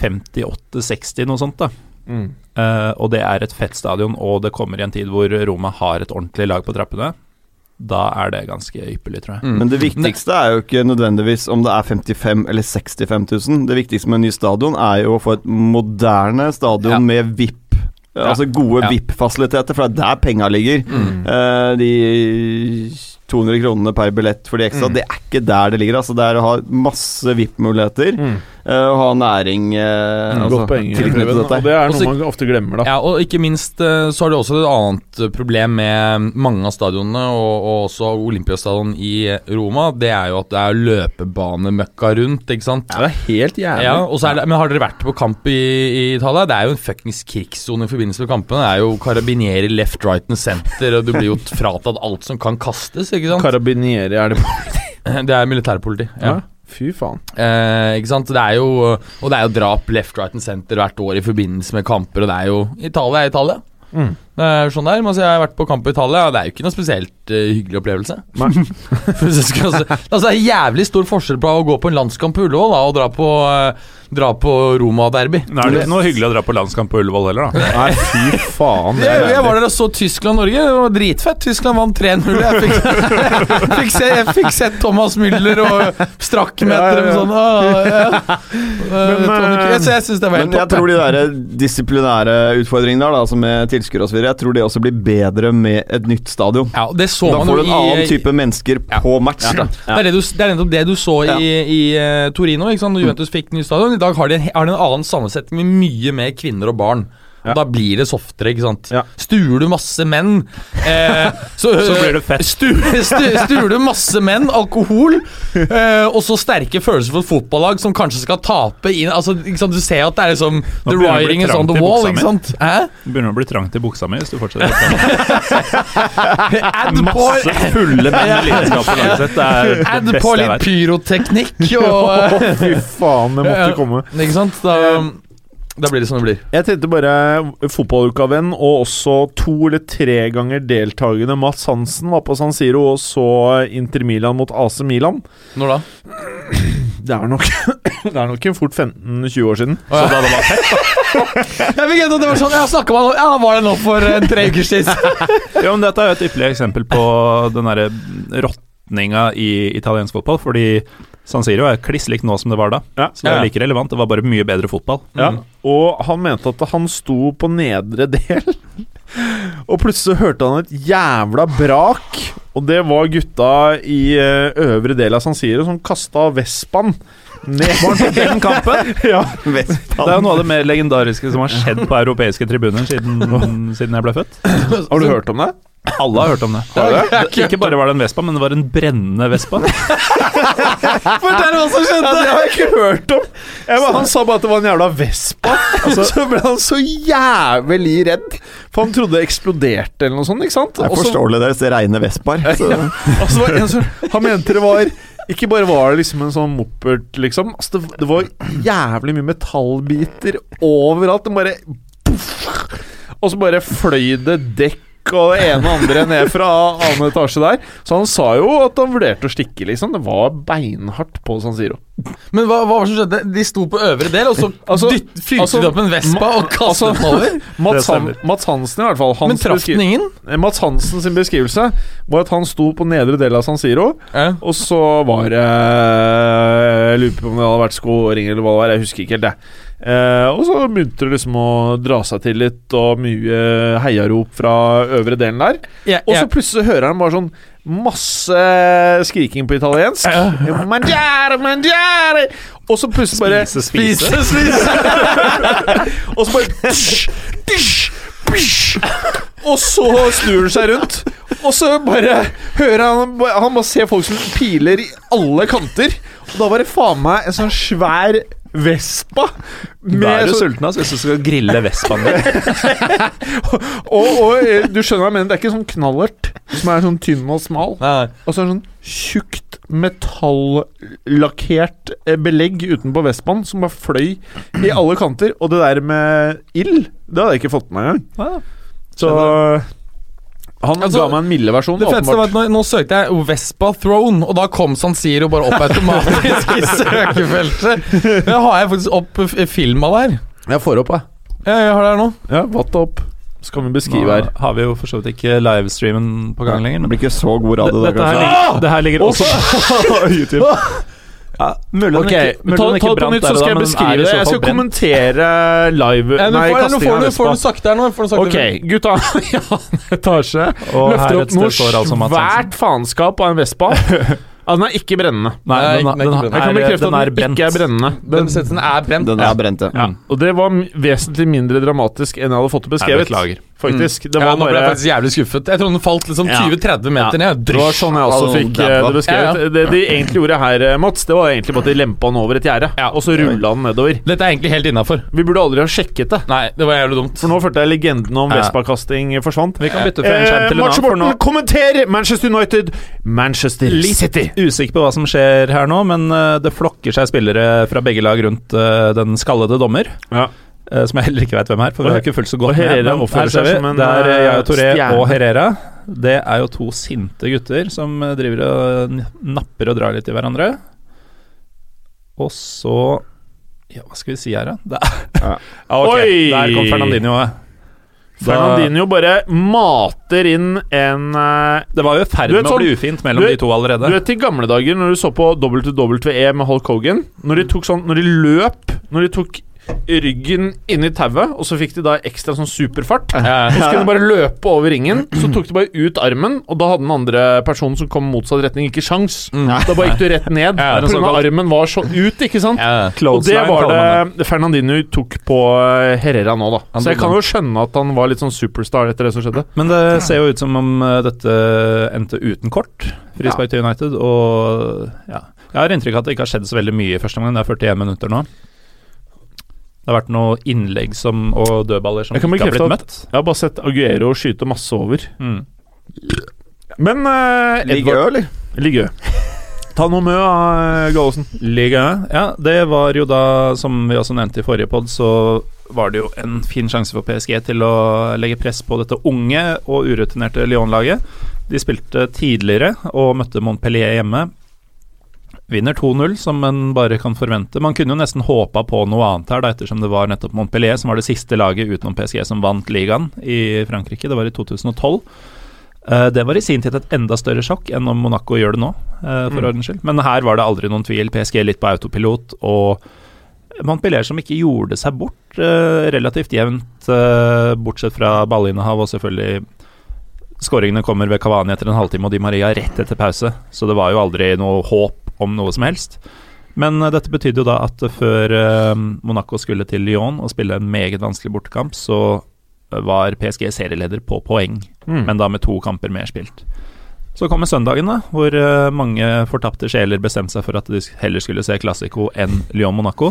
58-60, noe sånt, da. Mm. Uh, og det er et fett stadion, og det kommer i en tid hvor Roma har et ordentlig lag på trappene. Da er det ganske ypperlig, tror jeg. Mm. Men det viktigste er jo ikke nødvendigvis om det er 55 eller 65 000. Det viktigste med en ny stadion er jo å få et moderne stadion Ja. med VIP. Altså gode Ja. VIP-fasiliteter, for det er der penga ligger. Mm. Uh, de 200 kronene per billett for de ekstra, Mm. det er ikke der det ligger. Altså Det er å ha masse VIP-muligheter, Mm. eh, og ha næring eh, Mm, altså, Godt poeng. Og det er Også- noe man ofte glemmer, da. Ja, og ikke minst eh, så har du også et annet problem med mange av stadionene, og, og også Olympiastadion i Roma. Det er jo at det er løpebanemøkka rundt, ikke sant? Ja, det er helt jævlig. Ja, og så er det, Men har dere vært på kamp i, i Italia? Det er jo en fuckings krigssone i forbindelse med kampene. Det er jo karabinieri left, right and center, og du blir jo fratatt alt som kan kastes, ikke sant? Karabinieri, er det politi? Det er militærpoliti. Ja. Fy faen. Eh, ikke sant? Det er jo, og det er jo drap left, right and center hvert år i forbindelse med kamper, og det er jo Italia er Italia. Mm. Det er sånn der, men altså, Jeg har vært på kamp i Italia, og det er jo ikke noe spesielt uh, hyggelig opplevelse. Det altså, altså, det er jævlig stor forskjell på å gå på en landskamp på Ullevål da, og dra på, uh, dra på Roma-derby. Nå er det ikke noe hyggelig å dra på landskamp på Ullevål heller, da. Nei, fy faen. det er Jeg, jeg var der og så Tyskland-Norge. Det var dritfett. Tyskland vant 3-0. Jeg fikk, fikk, se, jeg fikk sett Thomas Müller og strakkmeter og sånn. Ah, ja. Men, eh, Så jeg syns det var helt topp. jeg tror de der disiplinære utfordringene der, da, som med tilskuere osv., jeg tror det også blir bedre med et nytt stadion. Ja, det så Da får du en i annen type mennesker Ja. på match. Da. Det er, du, det nettopp det du så i, Ja. i uh, Torino. Ikke sant? Juventus fikk nytt stadion. I dag har de en, har de en annen sammensetning med mye mer kvinner og barn. Og Ja. Da blir det softere, ikke sant. Ja. Stuer du masse menn, eh, så, Så blir det fett. Stuer, stu, stuer du masse menn, alkohol, eh, og så sterke følelser for et fotballag som kanskje skal tape inn altså? Du ser at det er liksom The writing is on the wall. Ikke sant? Hæ? Det begynner å bli trangt i buksa mi hvis du fortsetter. Add Masse fulle menn i lidenskap på laget sitt. Det er det add på beste på litt pyroteknikk og eh, Fy faen, det måtte komme. Ikke sant? Da, da blir det som det blir. Jeg tenkte bare fotballukavenn og også to eller tre ganger deltakende Mats Hansen var på San Siro og så Inter Milan mot AC Milan. Når da? Det er nok Det er nok en fort 15-20 år siden. Så da det var fett, da? Jeg fikk at det var sånn Jeg snakka man Ja, var det nå for en tre uker siden? Ja, men Dette er jo et ypperlig eksempel på den derre råtninga i italiensk fotball. Fordi San Siro er kliss likt nå som det var da. Ja. Så det er like relevant. Det var bare mye bedre fotball. Ja, Mm. og han mente at han sto på nedre del, og plutselig hørte han et jævla brak. Og det var gutta i eh, øvre del av San Siro som kasta Vespaen ned Den kampen ja. Det er jo noe av det mer legendariske som har skjedd på europeiske tribuner siden, siden jeg ble født. Har du hørt om det? Alle har hørt om det. ikke Ikke bare var det en Vespa, men det var en brennende Vespa. Fortell hva som Ja, skjedde! det har jeg ikke hørt om. Jeg bare, han sa bare at det var en jævla Vespa. Altså, så ble han så jævlig redd, for han trodde det eksploderte eller noe sånt. ikke sant? Det forstår det deres reine Vespaer. Ja. Og så var det en som Han mente det var Ikke bare var det liksom en sånn moppert, liksom. Altså, det, det var jævlig mye metallbiter overalt. Den bare poff, Og så bare fløy det dekk og det ene og andre ned fra annen etasje der. Så han sa jo at han vurderte å stikke, liksom. Det var beinhardt på San Siro. Men hva, hva var det som skjedde? De sto på øvre del, og så Altså- dytt, fyrte altså, de opp en Vespa og kastet altså- den over? Mats, Han. Mats Hansen, i hvert fall. Men traff den ingen? Eh, Mats Hansen sin beskrivelse var at han sto på nedre del av San Siro, eh. og så var det Jeg lurer på om det hadde vært skåring eller hva det var, jeg husker ikke helt det. Eh, og så begynte det liksom å dra seg til litt, og mye heiarop fra øvre delen der. Yeah, Og så ja. plutselig hører han bare sånn masse skriking på italiensk. Mangiare, mangiare! Og så plutselig bare Spise, spise. og så bare tsh, tsh, tsch. Og så snur han seg rundt, og så bare hører han Han bare ser folk som piler i alle kanter. Og da var det faen meg en sånn svær Vespa. Da er du sånn- sulten hvis du skal grille vespaen din. og, og eh, du skjønner hva jeg mener, det er ikke sånn knallert som er sånn tynn og smal. Nei. Og så er det sånn tjukt metallakkert eh, belegg utenpå Vespaen som bare fløy i alle kanter. Og det der med ild, det hadde jeg ikke fått med meg engang. Så han Altså, ga meg en milde versjon, Det feteste var at nå, nå søkte jeg Vespa Throne, og da kom San Siro bare opp automatisk i søkefeltet. Da har jeg faktisk opp filma der? Jeg får opp, jeg. Ja, jeg har det her nå. Ja, vatt opp. Så kan vi Nå beskrive her. har vi jo for så vidt ikke livestreamen på gang lenger. Det blir ikke så god radio det, dette, her ligger, det her ligger også YouTube. Ja, Mulig den Ok, ikke, mulig ta, den det på nytt, så skal jeg beskrive det. Jeg skal brent. kommentere live Ja, Nei, får, nå får, du, du sakte her nå. Får du sakte Ok, gutta annen etasje Og løfter opp noe altså svært faenskap av en Vespa. Altså, den er ikke brennende. Nei, Nei, den, den den, den, Jeg kan er, bekrefte den at er den brent. ikke er brennende. Den den er brent. Den er brent, ja. Ja, og det var vesentlig mindre dramatisk enn jeg hadde fått det Jeg beskrevet. beklager. Faktisk. Det Ja, nå ble jeg bare faktisk jævlig skuffet. Jeg trodde den falt liksom 20-30 meter ned. Det var sånn jeg også fikk det eh, var- det beskrevet. Ja, ja. Det de egentlig gjorde her, eh, Mats, det var egentlig bare at de lempa den over et gjerde, og så rulla den nedover. Dette er egentlig helt innafor. Vi burde aldri ha sjekket det. Nei, det var jævlig dumt. For nå følte jeg legenden om Ja. Vespa-kasting forsvant. Vi kan bytte fra en skjerm Eh, til en annen. Nå Morten, kommenter Manchester United, Manchester City. Usikker på hva som skjer her nå, men det flokker seg spillere fra begge lag rundt den skallede dommer. Ja. Eh, Som jeg heller ikke veit hvem er, for vi har ikke fulgt så godt med. Men her ser vi, Det er eh, Yaya Toré og Herrera. Det er jo to sinte gutter som eh, driver og napper og drar litt i hverandre. Og så Ja, hva skal vi si her, da? Ja. Ja, okay. Oi! Der kom Fernandinho. Da- Fernandinho bare mater inn en uh, Det var jo i ferd med vet med å sånn- bli ufint mellom vet, de to allerede. Du vet i gamle dager når du så på WWE med Hulk Hogan Når de tok sånn Når de løp Når de tok ryggen inni tauet, og så fikk de da ekstra sånn superfart. Ja. Så kunne de bare løpe over ringen, så tok de bare ut armen, og da hadde den andre personen som kom motsatt retning, ikke sjans. Da bare gikk du rett ned. Mm. Ja, det er Pga. såkalt- armen var så ut, ikke sant? Ja. Og det Clothesline var kaller man det Fernandinho tok på eh, Herrera nå, da. Han Så jeg tok kan jo skjønne at han var litt sånn superstar etter det som skjedde. Men det ser jo ut som om eh, dette endte uten kort. Frispark til United, og ja. Jeg har inntrykk av at det ikke har skjedd så veldig mye i første omgang. Det er 41 minutter nå. Det har vært noen innlegg som, og dødballer som ikke har blitt at- møtt. Jeg har bare sett Aguero skyte masse over. Mm. Men uh, Ligger øl, eller? Ligge. Ta noe med, uh, Gallosen. Liga, ja. Det var jo da, som vi også nevnte i forrige pod, så var det jo en fin sjanse for PSG til å legge press på dette unge og urutinerte Lyon-laget. De spilte tidligere og møtte Montpellier hjemme. Vinner 2-0, som en bare kan forvente. Man kunne jo nesten håpa på noe annet her, da, ettersom det var nettopp Montpellier som var det siste laget utenom PSG som vant ligaen i Frankrike. Det var i 2012. Eh, Det var i sin tid et enda større sjokk enn om Monaco gjør det nå, for for ordens skyld. Men her var det aldri noen tvil. PSG litt på autopilot, og Montpellier som ikke gjorde seg bort eh, relativt jevnt, eh, bortsett fra ballinnehav og selvfølgelig Skåringene kommer ved Cavani etter en halvtime og Di Maria rett etter pause, så det var jo aldri noe håp om noe som helst. Men eh, dette betydde jo da at før eh, Monaco skulle til Lyon og spille en meget vanskelig bortekamp, så eh, var PSG serieleder på poeng, Mm. men da med to kamper mer spilt. Så kommer søndagen, da, hvor mange fortapte sjeler bestemte seg for at de heller skulle se Classico enn Lyon-Monaco.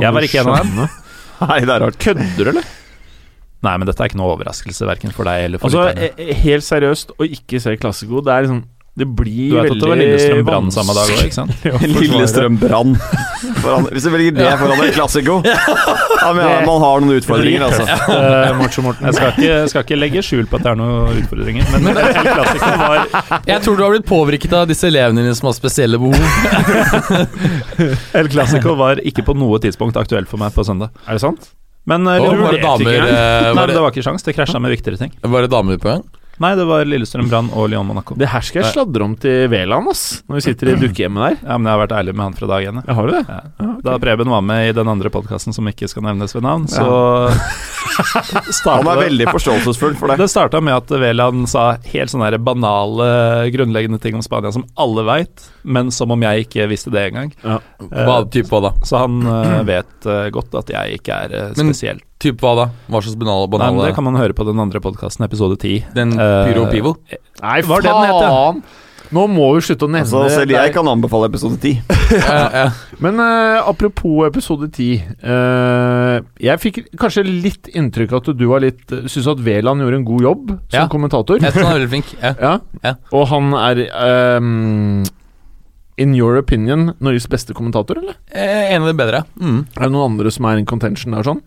Jeg var ikke en av dem. Nei, det er rart. Kødder du, eller? Nei, men dette er ikke noe overraskelse, verken for deg eller for Altså, helt seriøst, å ikke se Classico, det er liksom Det blir Du vet at det var Lillestrøm Brann samme dag òg, ikke sant? Lillestrøm Brann. Hvis du velger det foran en klassiko Ja, men ja, man har noen utfordringer, altså. Eh, Jeg skal ikke, skal ikke legge skjul på at det er noen utfordringer, men Clásico var Jeg tror du har blitt påvirket av disse elevene dine som har spesielle behov. El Clásico var ikke på noe tidspunkt aktuelt for meg på søndag. Er det sant? Men Og var det damer ikke eh, Nei, var det det, var ikke sjans. Det krasja med viktigere ting. var det damer på gang? Nei, det var Lillestrøm Brann og Lyon Monaco. Det her skal jeg sladre om til Veland, ass. Når vi sitter i dukkehjemmet der. Ja, men jeg har vært ærlig med han fra dag én. Ja, har du det? Ja. Da Preben var med i den andre podkasten som ikke skal nevnes ved navn, så Han er veldig forståelsesfull for det. Det starta med at Veland sa helt sånne banale, grunnleggende ting om Spania som alle veit, men som om jeg ikke visste det engang. Ja. Hva, type da? Så han eh, vet eh, godt at jeg ikke er eh, spesielt. Typ hva da? Hva slags banale, Nei, men banale det kan man høre på den andre podkasten, episode 10. Den Eh, Pyro Pivo? Nei, Hva faen! den heter? faen! Nå må vi slutte å nevne altså, selv jeg kan anbefale episode 10. Ja, ja. Men uh, apropos episode 10. Uh, jeg fikk kanskje litt inntrykk av at du var litt Syns at Veland gjorde en god jobb som Ja. kommentator. Jeg tror han er veldig flink. Ja. Ja. Ja. Og han er um, In your opinion Norges beste kommentator, eller? Eh, En av de bedre. Mm. Er det noen andre som er in contention der sånn?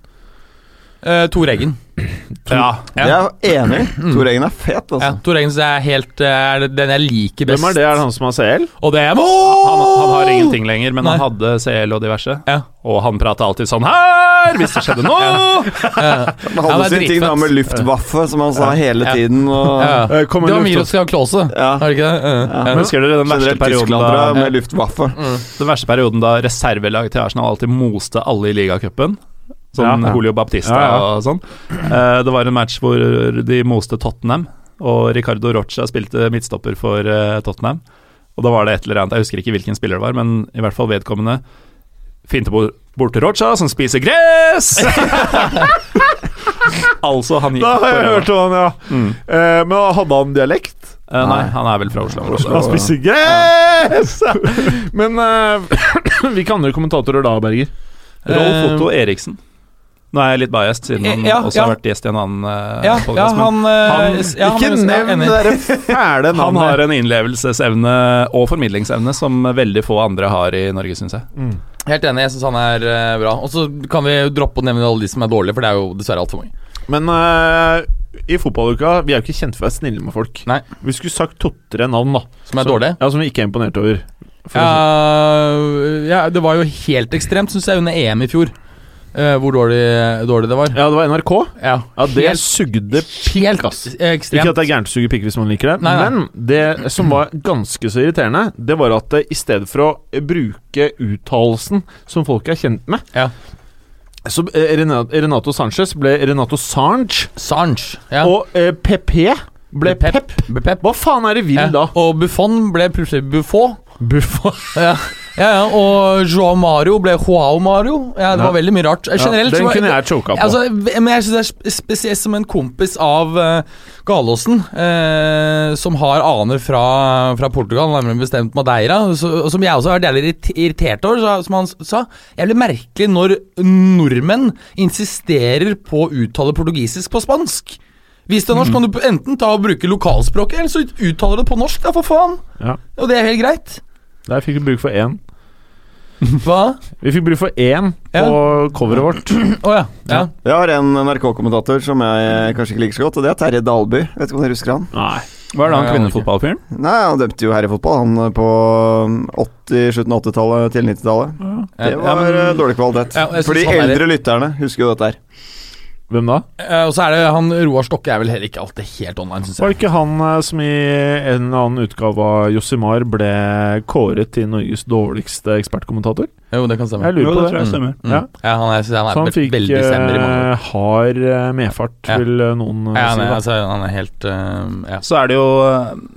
Eh, Tor Eggen. Ja. Jeg er enig. Tor Eggen er fet, Ja, altså. Tor Eggen er helt eh, er den jeg liker best. Hvem er det? Er det han som har CL? Og det er Han, han har ingenting lenger, men Nei. han hadde CL og diverse. Ja. Og han prata alltid sånn her, hvis det skjedde noe! Ja. Han hadde sin ting da med luftwaffe, som han sa hele Ja. tiden. Og Ja. Eh, Det var luft- Miroslav Klause, Ja. er det ikke det? Ja. Ja. Husker dere den verste perioden da, med luftwaffe. den verste perioden da reservelaget til Arsenal alltid moste alle i ligacupen? Sånn Ja, ja. Julio Baptista Ja, ja. og sånn. Eh, det var en match hvor de moste Tottenham, og Ricardo Rocha spilte midtstopper for eh, Tottenham. Og da var det et eller annet, jeg husker ikke hvilken spiller det var, men i hvert fall vedkommende finte bort, til Rocha, som spiser gress! altså, han gikk Da har jeg hørt om han, ja. Mm. Eh, men hadde han dialekt? Uh, nei, han er vel fra Oslo. Han spiser gress! Men uh, hvilke andre kommentatorer da, Berger? Rolf Otto Eriksen. Nå er jeg litt biased, siden han Eh, ja, også ja. har vært gjest i en annen uh, Ja, ja, podcast, han, eh, han- Ikke nevn det derre fæle Han har en innlevelsesevne og formidlingsevne som veldig få andre har i Norge, syns jeg. Mm. Helt enig, jeg syns han er uh, bra. Og så kan vi droppe å nevne alle de som er dårlige, for det er jo dessverre altfor mange. Men uh, i fotballuka Vi er jo ikke kjent for å være snille med folk. Nei. Vi skulle sagt to-tre navn, da. Som er dårlige. Ja, Som vi ikke er imponert over. Ja, ja, det var jo helt ekstremt, syns jeg, under EM i fjor. Eh, hvor dårlig, dårlig det var. ja, det var NRK. Ja, Ja, det helt, sugde pikk, ass. ekstremt. Ikke at det er gærent å suge pikk hvis man liker det, Nei, nei. men det som var ganske så irriterende, det var at eh, i stedet for å bruke uttalelsen som folk er kjent med Ja. Så eh, Renato, Sanchez ble Renato Sange, Sange Ja. og eh, PP ble. Pep. Pep. Hva faen er det vil Ja. da? Og Buffon ble plutselig Buffon. Buffon. Ja. ja, ja, og Joao Mario ble Joao Mario. Ja, det var veldig mye rart. Generelt den kunne jeg choka på. Altså, men jeg synes det er spesielt som en kompis av uh, Galåsen, uh, som har aner fra, fra Portugal, nærmere bestemt Madeira, så, som jeg også har vært jævlig irritert over, så, som han sa, sa. Jævlig merkelig når nordmenn insisterer på å uttale portugisisk på spansk. Hvis det er norsk, kan du enten ta og bruke lokalspråket, eller så uttaler du det på norsk, da, for faen. Ja. Og det er helt greit. Der fikk du bruk for én. Hva? Vi fikk bruk for én på coveret vårt. Oh, ja. ja. Jeg har en NRK-kommentator som jeg kanskje ikke liker så godt, og det er Terje Dalby. Vet ikke om dere husker han? Nei. Hva er det han Ja, kvinnefotballfyren? Nei, Han dømte jo her i fotball, han på 80, slutten av 80-tallet til 90-tallet. Det Ja, var men- eh, dårlig kvalitet. Ja, For de eldre lytterne husker jo dette her. Hvem da? Uh, og så er det han Roar Stokke er vel heller ikke alltid helt online, syns Var jeg. det ikke han eh, som i en eller annen utgave av Josimar ble kåret til Norges dårligste ekspertkommentator? Jo, det kan stemme. Jeg lurer Jo, på det det. tror jeg stemmer. Mm. Ja. Ja, han er, han er Så han fikk veldig stemmer i mange år. eh, hard medfart, Ja. vil noen Ja, han er, si. altså, han er helt Ja. Så er det jo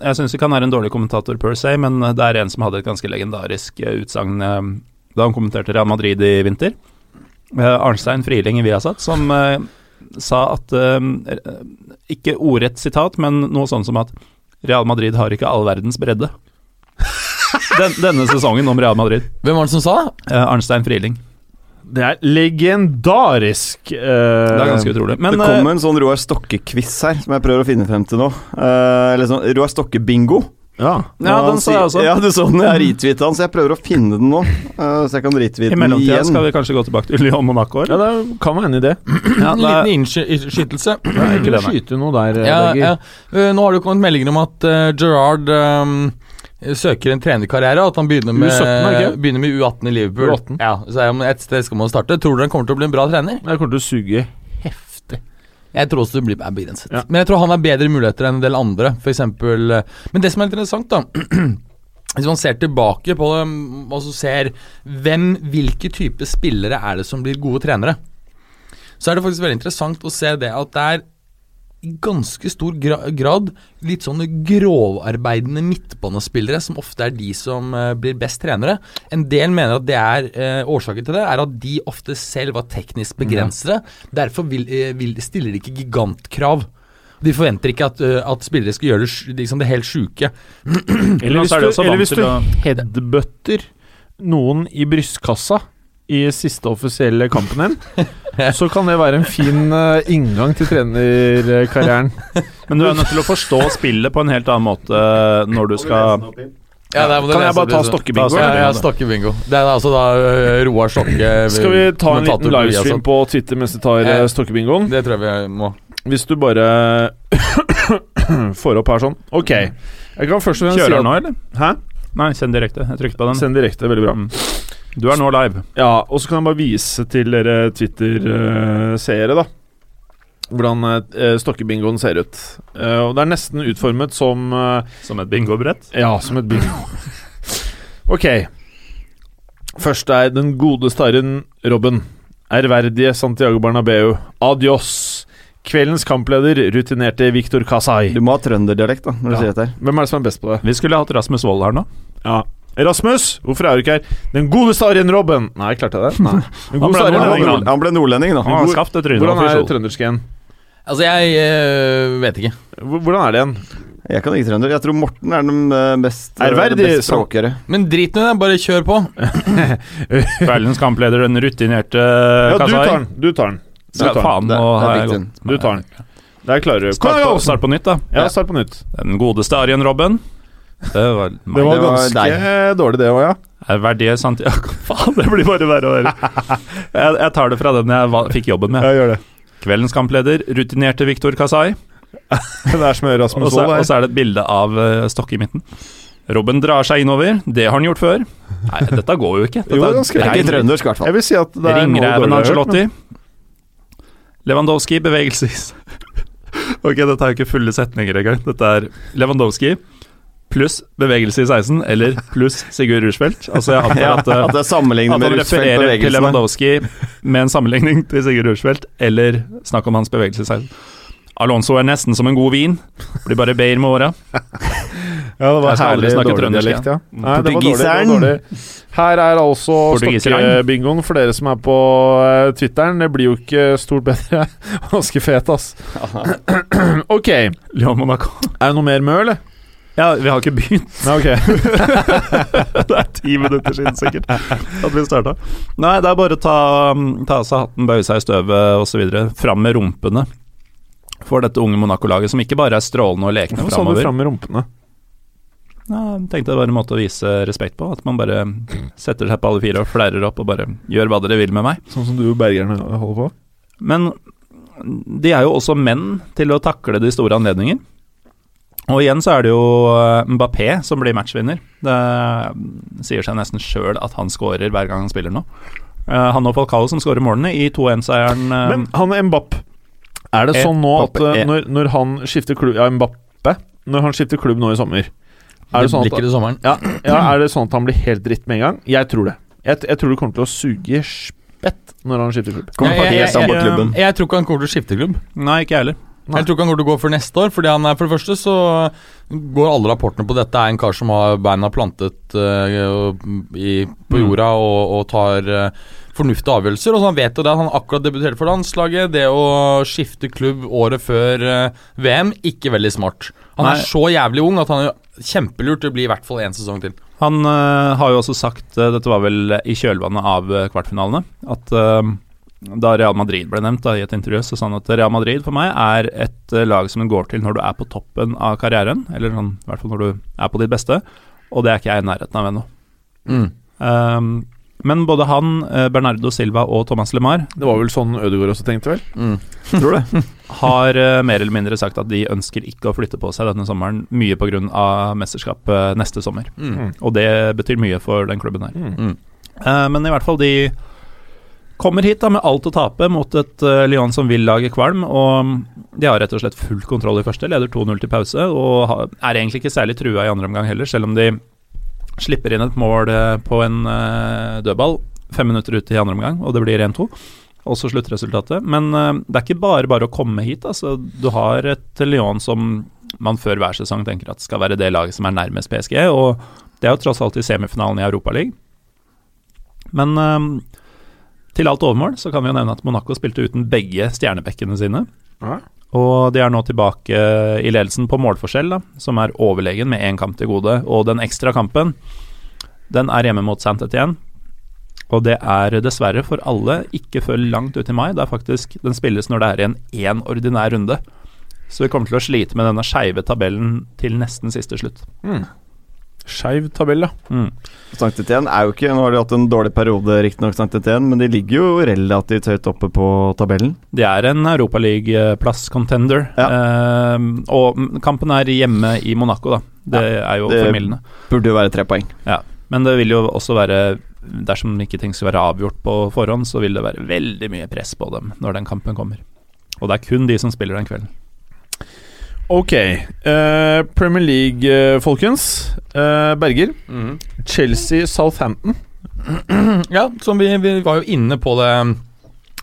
Jeg syns ikke han er en dårlig kommentator per se, men det er en som hadde et ganske legendarisk utsagn da han kommenterte Real Madrid i vinter. Arnstein Friling i Viasat, som sa at eh, Ikke ordrett sitat, men noe sånn som at Real Madrid har ikke all verdens bredde. Den, denne sesongen om Real Madrid. Hvem var det som sa det? Eh, Arnstein Friling. Det er legendarisk. eh, Det er ganske utrolig. Men det kom en sånn Roar Stokke-quiz her, som jeg prøver å finne frem til nå. Eh, eller sånn Roar Stokke-bingo. Ja. Ja, den sa jeg også. Ja, du så den. Jeg retweeta den, så jeg prøver å finne den nå. eh, så jeg kan retweete I den mellomtida igjen. skal vi kanskje gå tilbake til Lyon Monaco, ja, det kan være enig i det. Ja, En liten innskytelse. Nei. Skyte noe der, Ja, Berger. ja. Uh, nå har det kommet meldinger om at uh, Gerard um, søker en trenerkarriere, og at han begynner med, U17, er det ikke? begynner med U18 i Liverpool. U18. Ja, så et sted skal man starte. Tror du han kommer til å bli en bra trener? Jeg kommer til å suge heftig. Jeg tror også det blir begrenset. Ja. Men jeg tror han har bedre muligheter enn en del andre. Eksempel, eh, men det som er litt interessant, da Hvis man ser tilbake på det og så ser hvem, hvilke type spillere er det som blir gode trenere, så er det faktisk veldig interessant å se det at det er i ganske stor grad litt sånne grovarbeidende midtbanespillere som ofte er de som eh, blir best trenere. En del mener at det er eh, årsaken til det er at de ofte selv var teknisk begrensede. Derfor vil, eh, vil, stiller de ikke gigantkrav. De forventer ikke at, eh, at spillere skal gjøre det, liksom det helt sjuke. Eller hvis du, eller hvis du headbutter noen i brystkassa i siste offisielle kampen din, så kan det være en fin eh, inngang til trenerkarrieren. Men du er nødt til å forstå spillet på en helt annen måte når du skal Ja, er- Kan jeg bare ta stokkebingo? Ja, ja, stokkebingo. Det er altså da øh, Roar Stokke Skal vi ta en liten livestream på Twitter mens vi tar Eh, eh, stokkebingoen? Det tror jeg vi må. Hvis du bare får opp her sånn. Ok. Jeg kan først og fremst si at nå, eller? Hæ? Nei, send direkte. Jeg trykket på den. Send direkte. Veldig bra. Mm. Du er nå live. Ja, og så kan jeg bare vise til dere Twitter-seere, da. Hvordan eh, stokkebingoen ser ut. Eh, og det er nesten utformet som eh, Som et bingobrett. Ja, som et bingo. ok. Først er den gode starren Robben. Ærverdige Santiago Bernabeu. Adios. Kveldens kampleder, rutinerte Victor Kasai. Du må ha trønderdialekt da, når du sier dette. her. Hvem er det som er best på det? Vi skulle hatt Rasmus Wold her nå. Ja. Rasmus, hvorfor er du ikke her? Den godeste Arjen Robben. Nei, klarte jeg det? Nei. Den Han gode ble starren nordlending, Robben. da. Han ble nordlending, da. Han har skapt et tryne. Hvordan er official. trøndersk igjen? Altså, jeg øh, vet ikke. Hvor- Hvordan er det igjen? Jeg kan ikke trønder. Jeg tror Morten er den eh, best, eh, Ærverdig, best. Men drit nå i det, bare kjør på. Kveldens kampleder, den rutinerte Ja, du tar den. Du tar den. Du tar den. faen, Det- nå det er jeg viktig. gått. Du tar den. Der klarer du. Start på, start på nytt, da. Ja, start på nytt. Den godeste Arjen Robben. Det var Det var det var ganske dårlig, det òg, ja. Ærverdige Santiago Faen, det blir bare verre og verre. Jeg, jeg tar det fra den jeg va- fikk jobben med. Jeg gjør det. Kveldens kampleder, rutinerte Viktor Kasai. Det er som Rasmus Wold og så er det et bilde av uh, Stokke i midten. Robben drar seg innover. Det har han gjort før. Nei, dette går jo ikke. Dette Jo, er ganske Det er ikke trøndersk, i hvert fall. Jeg vil si at det er Ringreven Angelotti. Lewandowski bevegelses... ok, dette er jo ikke fulle setninger engang. Dette er Lewandowski pluss bevegelse i 16, eller pluss Sigurd Rushfeldt. Altså, jeg antar Ja, at, uh, at det er at med refererer til. Lewandowski med en sammenligning til Sigurd Rushfeldt, eller snakk om hans bevegelse i 16. Alonso er nesten som en god vin. Blir bare bedre med åra. Ja, det var Jeg herlig dårlig dialekt, ja. Nei, det var dårlig, det var dårlig. Her er altså stokkebingoen for dere som er på eh, Twitteren. Det blir jo ikke stort bedre. Ganske fet, ass. ok. Er det noe mer mø, eller? Ja, vi har ikke begynt. Nei, ok. det er ti minutter siden sikkert at vi starta. Nei, det er bare å ta, ta av seg hatten, bøye seg i støvet osv. Fram med rumpene for dette unge Monaco-laget, som ikke bare er strålende og lekne Hvorfor sa du framover. fram med rumpene? Ja, jeg tenkte det var en måte å vise respekt på. At man bare setter seg på alle fire og flerrer opp og bare gjør hva dere vil med meg. Sånn som du og bergerne holder på? Men de er jo også menn til å takle de store anledninger. Og igjen så er det jo eh, Mbappé som blir matchvinner. Det sier seg nesten sjøl at han scorer hver gang han spiller nå. Eh, han og Falcao som scorer målene i 2-1-seieren. eh, Men han Mbapp Er det E- sånn nå at eh, når, når han skifter klubb Ja, Mbappe. Når han skifter klubb nå i sommer Er det sånn at, det ja, ja, er det sånn at han blir helt dritt med en gang? Jeg tror det. Jeg, jeg tror det kommer til å suge spett når han skifter klubb. Jeg- jeg- Jeg tror ikke han kommer til å skifte klubb. Nei, ikke jeg heller. Nei. Jeg tror ikke han kommer til å gå for neste år. Fordi han er, For det første så går alle rapportene på dette er en kar som har beina plantet uh, i, på Mm. jorda og, og tar uh, fornuftige avgjørelser. Og så han vet jo det at han akkurat debuterte for landslaget. Det å skifte klubb året før uh, VM, ikke veldig smart. Han Nei. er så jævlig ung at han er kjempelurt. å bli i hvert fall én sesong til. Han eh, har jo også sagt, eh, dette var vel i kjølvannet av eh, kvartfinalene, at eh, da Real Madrid ble nevnt da, i et intervju, så sa han at Real Madrid for meg er et eh, lag som en går til når du er på toppen av karrieren, eller sånn, i hvert fall når du er på ditt beste, og det er ikke jeg i nærheten av ennå. Mm. Um, men både han, eh, Bernardo Silva og Thomas LeMar Det var vel sånn Ødegaard også tenkte, vel? Mm. Tror det. har eh, mer eller mindre sagt at de ønsker ikke å flytte på seg denne sommeren, mye pga. mesterskapet neste sommer. Mm. Og det betyr mye for den klubben her. Mm. Uh, men i hvert fall, de kommer hit da med alt å tape mot et uh, Lyon som vil lage kvalm. Og de har rett og slett full kontroll i første, leder 2-0 til pause. Og er egentlig ikke særlig trua i andre omgang heller, selv om de slipper inn et mål eh, på en uh, dødball fem minutter ute i andre omgang, og det blir 1-2. Også sluttresultatet. Men det er ikke bare bare å komme hit. Altså, du har et Lyon som man før hver sesong tenker at skal være det laget som er nærmest PSG, og det er jo tross alt i semifinalen i Europaligaen. Men til alt overmål så kan vi jo nevne at Monaco spilte uten begge stjernebekkene sine. Ja. Og de er nå tilbake i ledelsen på målforskjell, da, som er overlegen med én kamp til gode. Og den ekstra kampen, den er hjemme mot Saint Etienne. Og det er dessverre for alle ikke før langt ut i mai. Det er faktisk Den spilles når det er igjen én ordinær runde. Så vi kommer til å slite med denne skeive tabellen til nesten siste slutt. Skeiv tabell, ja. Mm. Sankt Etienne er jo ikke Nå har de hatt en dårlig periode, riktignok, Sankt Etienne, men de ligger jo relativt høyt oppe på tabellen. De er en europaligaplass-contender, Ja. Eh, og kampen er hjemme i Monaco, da. Det er jo det- formildende. Burde jo være tre poeng. Ja, men det vil jo også være Dersom ikke ting skal være avgjort på forhånd, så vil det være veldig mye press på dem når den kampen kommer. Og det er kun de som spiller den kvelden. Ok. Uh, Premier League, uh, folkens. Uh, Berger. Mm. Chelsea-Southampton. Ja, som vi, vi var jo inne på det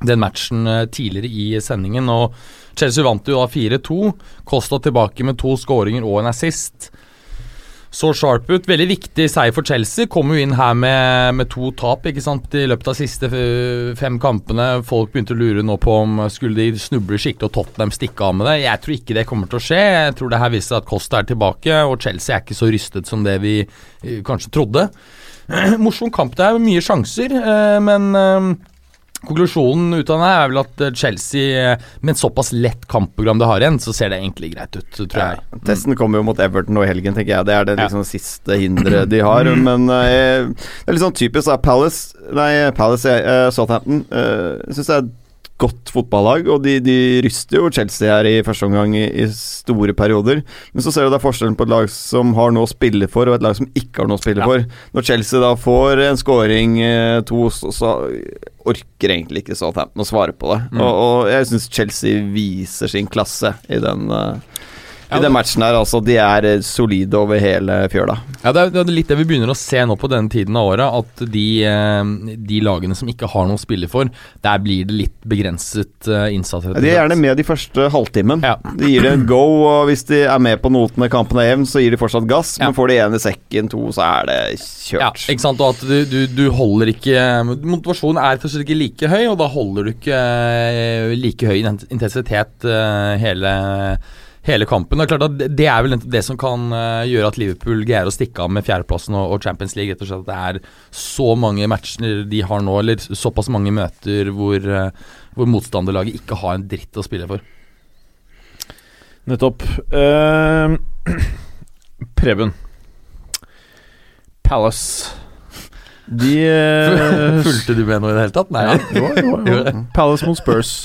den matchen tidligere i sendingen, og Chelsea vant jo da 4-2. Costa tilbake med to skåringer og en assist. Så sharp ut. Veldig viktig seier for Chelsea. Kom jo inn her med, med to tap ikke sant, i løpet av de siste fem kampene. Folk begynte å lure nå på om skulle de snuble skikkelig og Tottenham stikke av med det. Jeg tror ikke det kommer til å skje. Jeg tror det her viser at Costa er tilbake, og Chelsea er ikke så rystet som det vi eh, kanskje trodde. Morsom kamp. Det er mye sjanser, eh, men eh, konklusjonen ut av det er vel at eh, Chelsea, eh, med et såpass lett kampprogram det har igjen, så ser det egentlig greit ut, tror jeg. Testen kommer jo mot Everton nå i helgen, tenker jeg. Det er det Ja. liksom siste hinderet de har. Men eh, det er litt sånn typisk Palace Nei, Palace, eh, Southampton. Uh, Syns jeg godt fotballag, og de, de ryster jo Chelsea her i første omgang i, i store perioder. Men så ser du da forskjellen på et lag som har noe å spille for, og et lag som ikke har noe å spille Ja. for. Når Chelsea da får en scoring, eh, to, så, så orker egentlig ikke Southampton å svare på det. Mm. Og, og jeg syns Chelsea viser sin klasse i den eh, Ja, i den matchen her, altså. De er eh, solide over hele fjøla. Ja, det er, det er litt det vi begynner å se nå på denne tiden av året, at de, eh, de lagene som ikke har noe å spille for, der blir det litt begrenset eh, innsats. Ja, De er gjerne med de første halvtimen. Ja. De gir det en go, og hvis de er med på notene kampen er jevn, så gir de fortsatt gass. Men får de én i sekken, to, så er det kjørt. Ja, ikke sant, og at du, du, du holder ikke Motivasjonen er først ikke like høy, og da holder du ikke like høy intensitet hele, hele kampen. Det er klart at det- er vel det som kan eh, gjøre at Liverpool greier å stikke av med fjerdeplassen og, Champions League. Rett og slett at det er så mange matcher de har nå, eller såpass mange møter hvor, eh, hvor motstanderlaget ikke har en dritt å spille for. Nettopp. Uh, Preben. Palace. De Fulgte du med noe i det hele tatt? Nei. Ja, jo, jo, jo. Palace mot Spurs.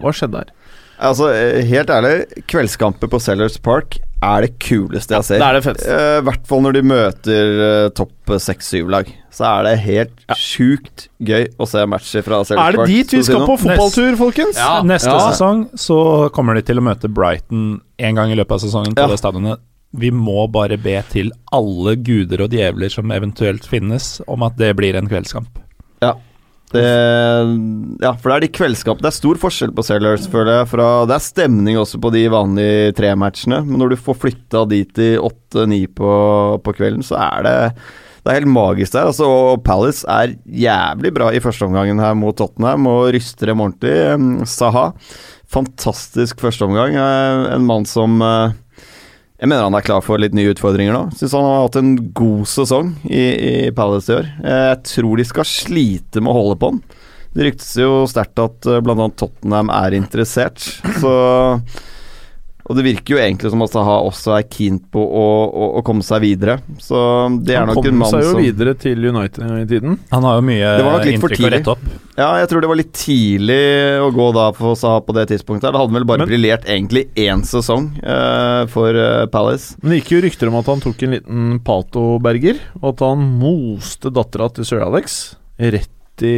Hva skjedde der? Altså, eh, helt ærlig, kveldskamper på Sellers Park er det kuleste jeg ser. det er det. Eh, hvert fall når de møter uh, topp seks-syv-lag. Så er det helt sjukt gøy å se matcher fra Sellers Park. Er det Park. dit vi Skal si på fotballtur, folkens? Ja. Neste Ja. sesong så kommer de til å møte Brighton en gang i løpet av sesongen på Ja. det stadionet. Vi må bare be til alle guder og djevler som eventuelt finnes, om at det blir en kveldskamp. Det, ja, for det er de kveldskap Det er stor forskjell på Sellers, føler jeg. Fra, det er stemning også på de vanlige trematchene, men når du får flytta dit i åtte-ni på, på kvelden, så er det det er helt magisk der. Altså, og Palace er jævlig bra i første omgangen her mot Tottenham og ryster dem ordentlig. Saha, fantastisk førsteomgang. Uh, en mann som uh, jeg mener han er klar for litt nye utfordringer nå. Syns han har hatt en god sesong i, i Palace i år. Eh, Jeg tror de skal slite med å holde på han. Det ryktes jo sterkt at uh, bl.a. Tottenham er interessert, så og det virker jo egentlig som at Saha også er keen på å, å, å komme seg videre. Så det er Han nok en mann som Han kom seg jo som videre til United i tiden. Han har jo mye Det var nok litt for inntrykk å rette opp. Ja, jeg tror det var litt tidlig å gå da for Saha på det tidspunktet. Det hadde vel bare Men- briljert egentlig én sesong uh, for uh, Palace. Men det gikk jo rykter om at han tok en liten Pato-berger, og at han moste dattera til sir Alex rett i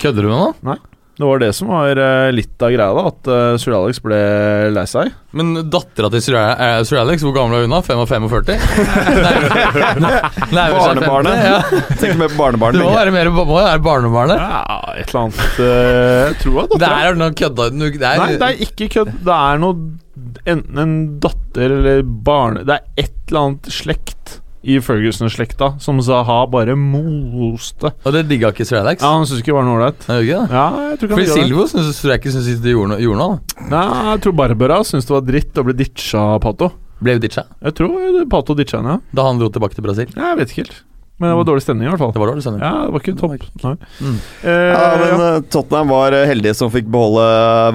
Kødder du med noe? Det var det som var eh, litt av greia, da. At eh, sir Alex ble lei seg. Men dattera til Sir, eh, Sir Alex, hvor gammel er hun da? 45? Barnebarnet. Ja. Tenk mer på Det barnebarnet. må være, mer, må være barnebarnet. Ja, et eller annet Tror Jeg tror det var Det dattera. er noe kødda det er, Nei, det er ikke kødd. Det er noe Enten en datter eller barne Det er et eller annet slekt i Ferguson-slekta som Zaha bare moste. Og det digga ikke Sir Alex? Ja, Han syntes ikke det var noe ålreit. Ja, Fordi. Silvo synes, tror jeg ikke syns det gjorde noe. Gjorde noe. Nei, jeg tror Barbara syntes det var dritt å bli ditcha Pato. Ble ditcha Jeg tror Pato ditcha henne, ja. da han dro tilbake til Brasil. Jeg vet ikke helt. Men det var dårlig stemning, i hvert fall. Det var dårlig stemning. Ja, det var ikke topp. Nei. Mm. Eh, Ja, men ja. eh, Tottenham var eh, heldige som fikk beholde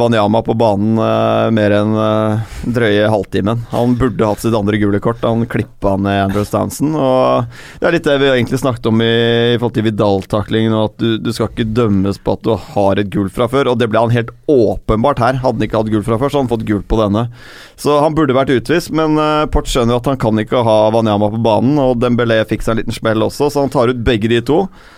Wanyama på banen eh, mer enn eh, drøye halvtimen. Han burde hatt sitt andre gule kort. Han klippa ned Andrew Stanson. Og det er litt det vi egentlig snakket om i, i forhold til Vidal-taklingen, at du, du skal ikke dømmes på at du har et gull fra før. Og det ble han helt åpenbart her. Hadde han ikke hatt gull fra før, så hadde han fått gull på denne. Så han burde vært utvist, men eh, Port skjønner at han kan ikke ha Wanyama på banen, og Dembélé fikk seg en liten smell også, så han tar ut begge de to.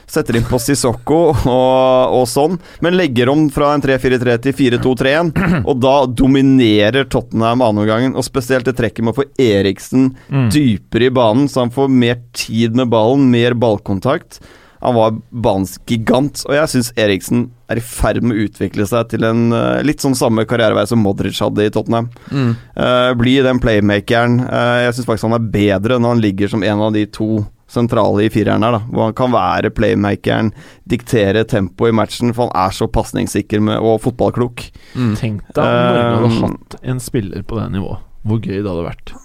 Setter inn på Sissoko og, og sånn, men legger om fra en 3-4-3 til 4-2-3-1. Og da dominerer Tottenham andreomgangen, og spesielt det trekket med å få Eriksen dypere i banen, så han får mer tid med ballen, mer ballkontakt. Han var banens gigant, og jeg syns Eriksen er i ferd med å utvikle seg til en uh, litt sånn samme karrierevei som Modric hadde i Tottenham. Mm. Uh, bli den playmakeren. Uh, jeg syns faktisk han er bedre når han ligger som en av de to sentrale i fireren her, da. Hvor han kan være playmakeren, diktere tempoet i matchen, for han er så pasningssikker og fotballklok. Mm. Tenk deg om Norge hadde Um, hatt en spiller på det nivået. Hvor gøy det hadde vært.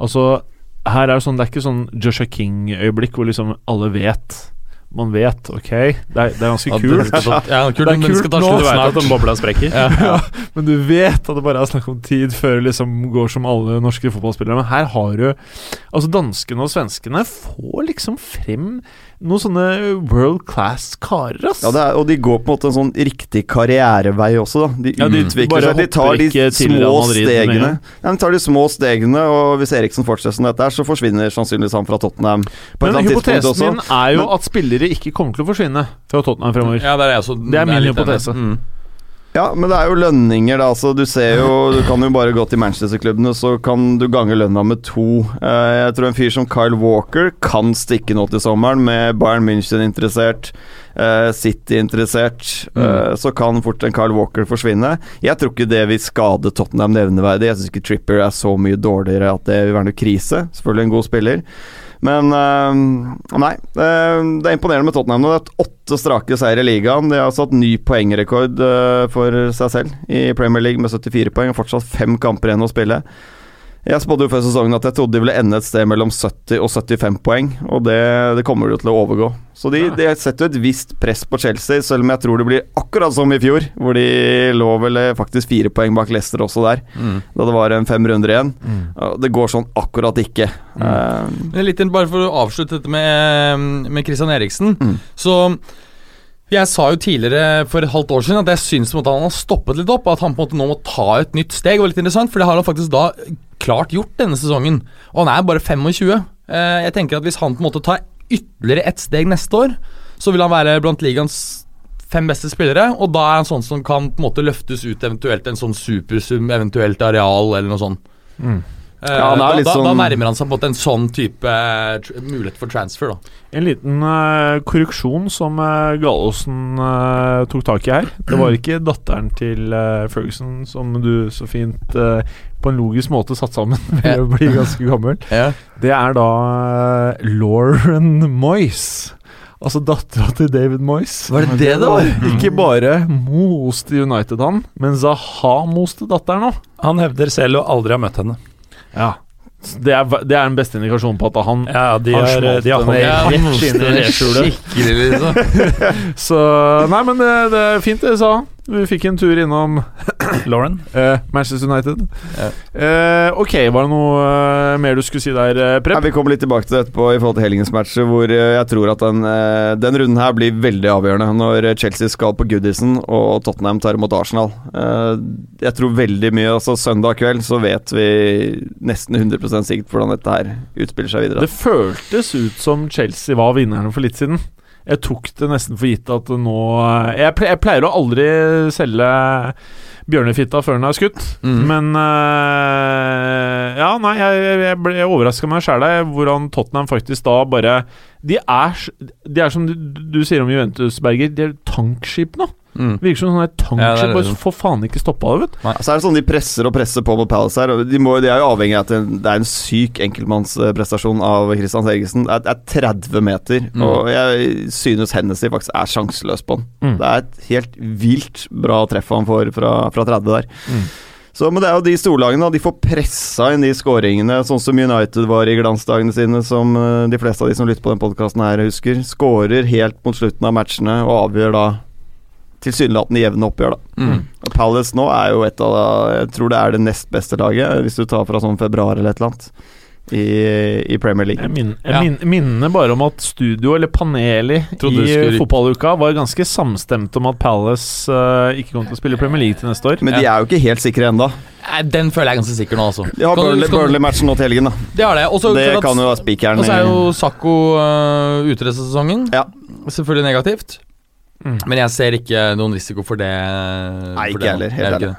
Altså, her er det sånn Det er ikke sånn Joshua King-øyeblikk hvor liksom alle vet. Man vet, ok. Det er, det er ganske Ja, den kult. skal ta- Ja, kult, Det er kult ta nå. Du vet at en bobla sprekker. Ja. Men du vet at det bare er snakk om tid før det liksom går som alle norske fotballspillere. Men her har du Altså, danskene og svenskene får liksom frem noen sånne world class karer, ass. Ja, det er, og de går på en måte en sånn riktig karrierevei også, da. De Ja, de utvikler seg. De tar de små stegene. Ja, de tar de små stegene, og hvis Eriksen fortsetter som dette her, så forsvinner sannsynligvis han fra Tottenham på Men hypotesen også. min er jo Men- at spillere ikke kommer til å forsvinne fra Tottenham fremover. Ja, det er, jeg også, Det er min det er hypotese. Mm. Ja, men det er jo lønninger, da. Altså, du ser jo Du kan jo bare gå til Manchester-klubbene, så kan du gange lønna med to. Eh, jeg tror en fyr som Kyle Walker kan stikke nå til sommeren, med Bayern München interessert, eh, City interessert. Mm. så kan fort en Kyle Walker forsvinne. Jeg tror ikke det vil skade Tottenham nevneverdig. Jeg syns ikke Tripper er så mye dårligere at det vil være noe krise. Selvfølgelig en god spiller. Men eh, nei. eh, det er imponerende med Tottenham. Det er åtte strake seier i ligaen. De har satt ny poengrekord eh, for seg selv i Premier League med 74 poeng. og Fortsatt fem kamper igjen å spille. Jeg spådde jo før sesongen at jeg trodde de ville ende et sted mellom 70 og 75 poeng, og det, det kommer de jo til å overgå. Så de, de setter et visst press på Chelsea, selv om jeg tror det blir akkurat som i fjor, hvor de lå vel eh, faktisk fire poeng bak Leicester også der, Mm. da det var en fem runder igjen. Mm. Det går sånn akkurat ikke. Eh, Men Litt inn, bare for å avslutte dette med, med Christian Eriksen. Mm. Så jeg sa jo tidligere for et halvt år siden at jeg syns han har stoppet litt opp. At han på en måte nå må ta et nytt steg. Det var litt interessant, for det har han faktisk da klart gjort denne sesongen. Og han er bare 25. Eh, Jeg tenker at Hvis han på en måte tar ytterligere ett steg neste år, så vil han være blant ligaens fem beste spillere. Og da er han sånn som kan på en måte løftes ut eventuelt en sånn supersum, eventuelt areal eller noe sånt. Mm. Eh, Ja, han er da, sånn da, da nærmer han seg på en sånn type eh, mulighet for transfer. da En liten uh, korreksjon som uh, Gallosen uh, tok tak i her. Det var ikke datteren til uh, Ferguson som du så fint eh, på en logisk måte satt sammen ved å bli ganske gammel. Det er da eh, Lauren Moyes. Altså dattera til David Moyes. Var det det det var? Ikke bare moste United han, men Zaha moste datteren òg. Han hevder selv å aldri ha møtt henne. Ja. Det er, det er den beste indikasjonen på at han Ja, de har, smalt de har den holdt i skikkelig, liksom. Så Nei, men det, det er fint det sa. Vi fikk en tur innom Lauren. eh, Manchester United. Yeah. Eh, ok, var det noe eh, mer du skulle si der, eh, Ja, Prep? vi kommer litt tilbake til det etterpå i forhold til helgens matcher, hvor eh, jeg tror at den, eh, den runden her blir veldig avgjørende når Chelsea skal på Goodison og Tottenham tar imot Arsenal. Eh, Jeg tror veldig mye Altså Søndag kveld så vet vi nesten 100% sikkert hvordan dette her utspiller seg videre. Det føltes ut som Chelsea var vinnerne for litt siden. Jeg tok det nesten for gitt at nå Jeg, ple jeg pleier å aldri selge bjørnefitta før den er skutt, Mm. men uh, Ja, nei, jeg, jeg ble overraska meg sjæl hvordan Tottenham faktisk da bare De er, de er som du, du sier om Juventus, Berger, de er tankskip nå. Mm. Virker som Ja, det tankskip. er bare får faen ikke stoppa det, vet du. Så er det sånn De presser og presser på mot Palace her. og De, må, de er jo avhengig av at det, er en syk enkeltmannsprestasjon av Christian Sergesen. Det er, er 30 meter, Mm. og jeg synes Hennessy faktisk er sjanseløs på den. Mm. Det er et helt vilt bra treff han får fra, fra 30 der. Mm. Så, men det er jo de storlagene. De får pressa inn de skåringene, sånn som United var i glansdagene sine, som eh, de fleste av de som lytter på den podkasten her, husker. Skårer helt mot slutten av matchene og avgjør da tilsynelatende jevne oppgjør, da. Mm. Og Palace nå er jo et av Jeg tror det er det nest beste laget, hvis du tar fra sånn februar eller et eller annet, i, i Premier League. Jeg, min, jeg Ja. min, minner bare om at studio, eller panelet i fotballuka, var ganske samstemt om at Palace uh, ikke kommer til å spille Premier League til neste år. Men de er jo ikke helt sikre ennå. Den føler jeg ganske sikker nå, altså. De har Burnley-matchen nå til helgen, da. Det har det. Også, Det at- kan jo være spikeren Og så er jo Sakko uh, ute resten av sesongen. Ja. Selvfølgelig negativt. Mm. Men jeg ser ikke noen risiko for det. Nei, for ikke det heller, helt ærlig.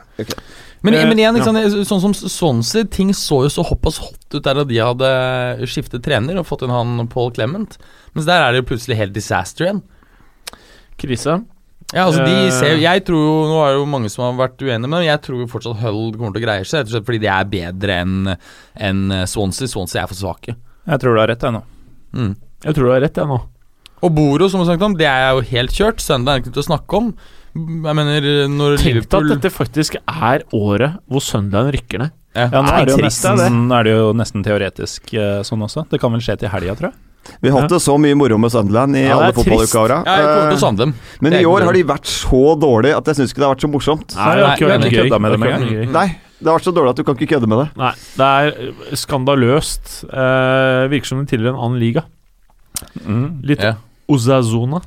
Men, Eh, men igjen, liksom, ja. sånn som Swansea, ting så jo så hoppas hot ut der at de hadde skiftet trener og fått inn han Paul Clement. Mens der er det jo plutselig helt disaster igjen. Krise. Ja, altså de Eh. ser Jeg tror jo Nå er det jo mange som har vært uenige, men jeg tror jo fortsatt Hull kommer til å greie seg. Rett og slett fordi de er bedre enn en Swansea. Swansea er for svake. Jeg tror du har rett, jeg nå. Mm. Jeg tror du har rett, jeg nå. Og Boro, som vi snakket om, det er jo helt kjørt. Søndag er ikke noe å snakke om. Jeg mener, når Tenk Liverpool at dette faktisk er året hvor Sunderland rykker ned. ja. Ja, nå er det, jo trist, nesten, nå er det jo nesten teoretisk eh, sånn også. Det kan vel skje til helga, tror jeg. Vi har hatt det så mye moro med Sunderland i Ja, alle fotballukeåra. Ja, til savne. Men i år har de vært så dårlige at jeg syns ikke det har vært så morsomt. Nei, det har ikke vært kødda med Det dem engang. Nei, det har vært så dårlig at du kan ikke kødde med det. Nei, det er eh, skandaløst. Eh, virker som det tilhører en annen liga. Mm. Litt Ja. Ozazona.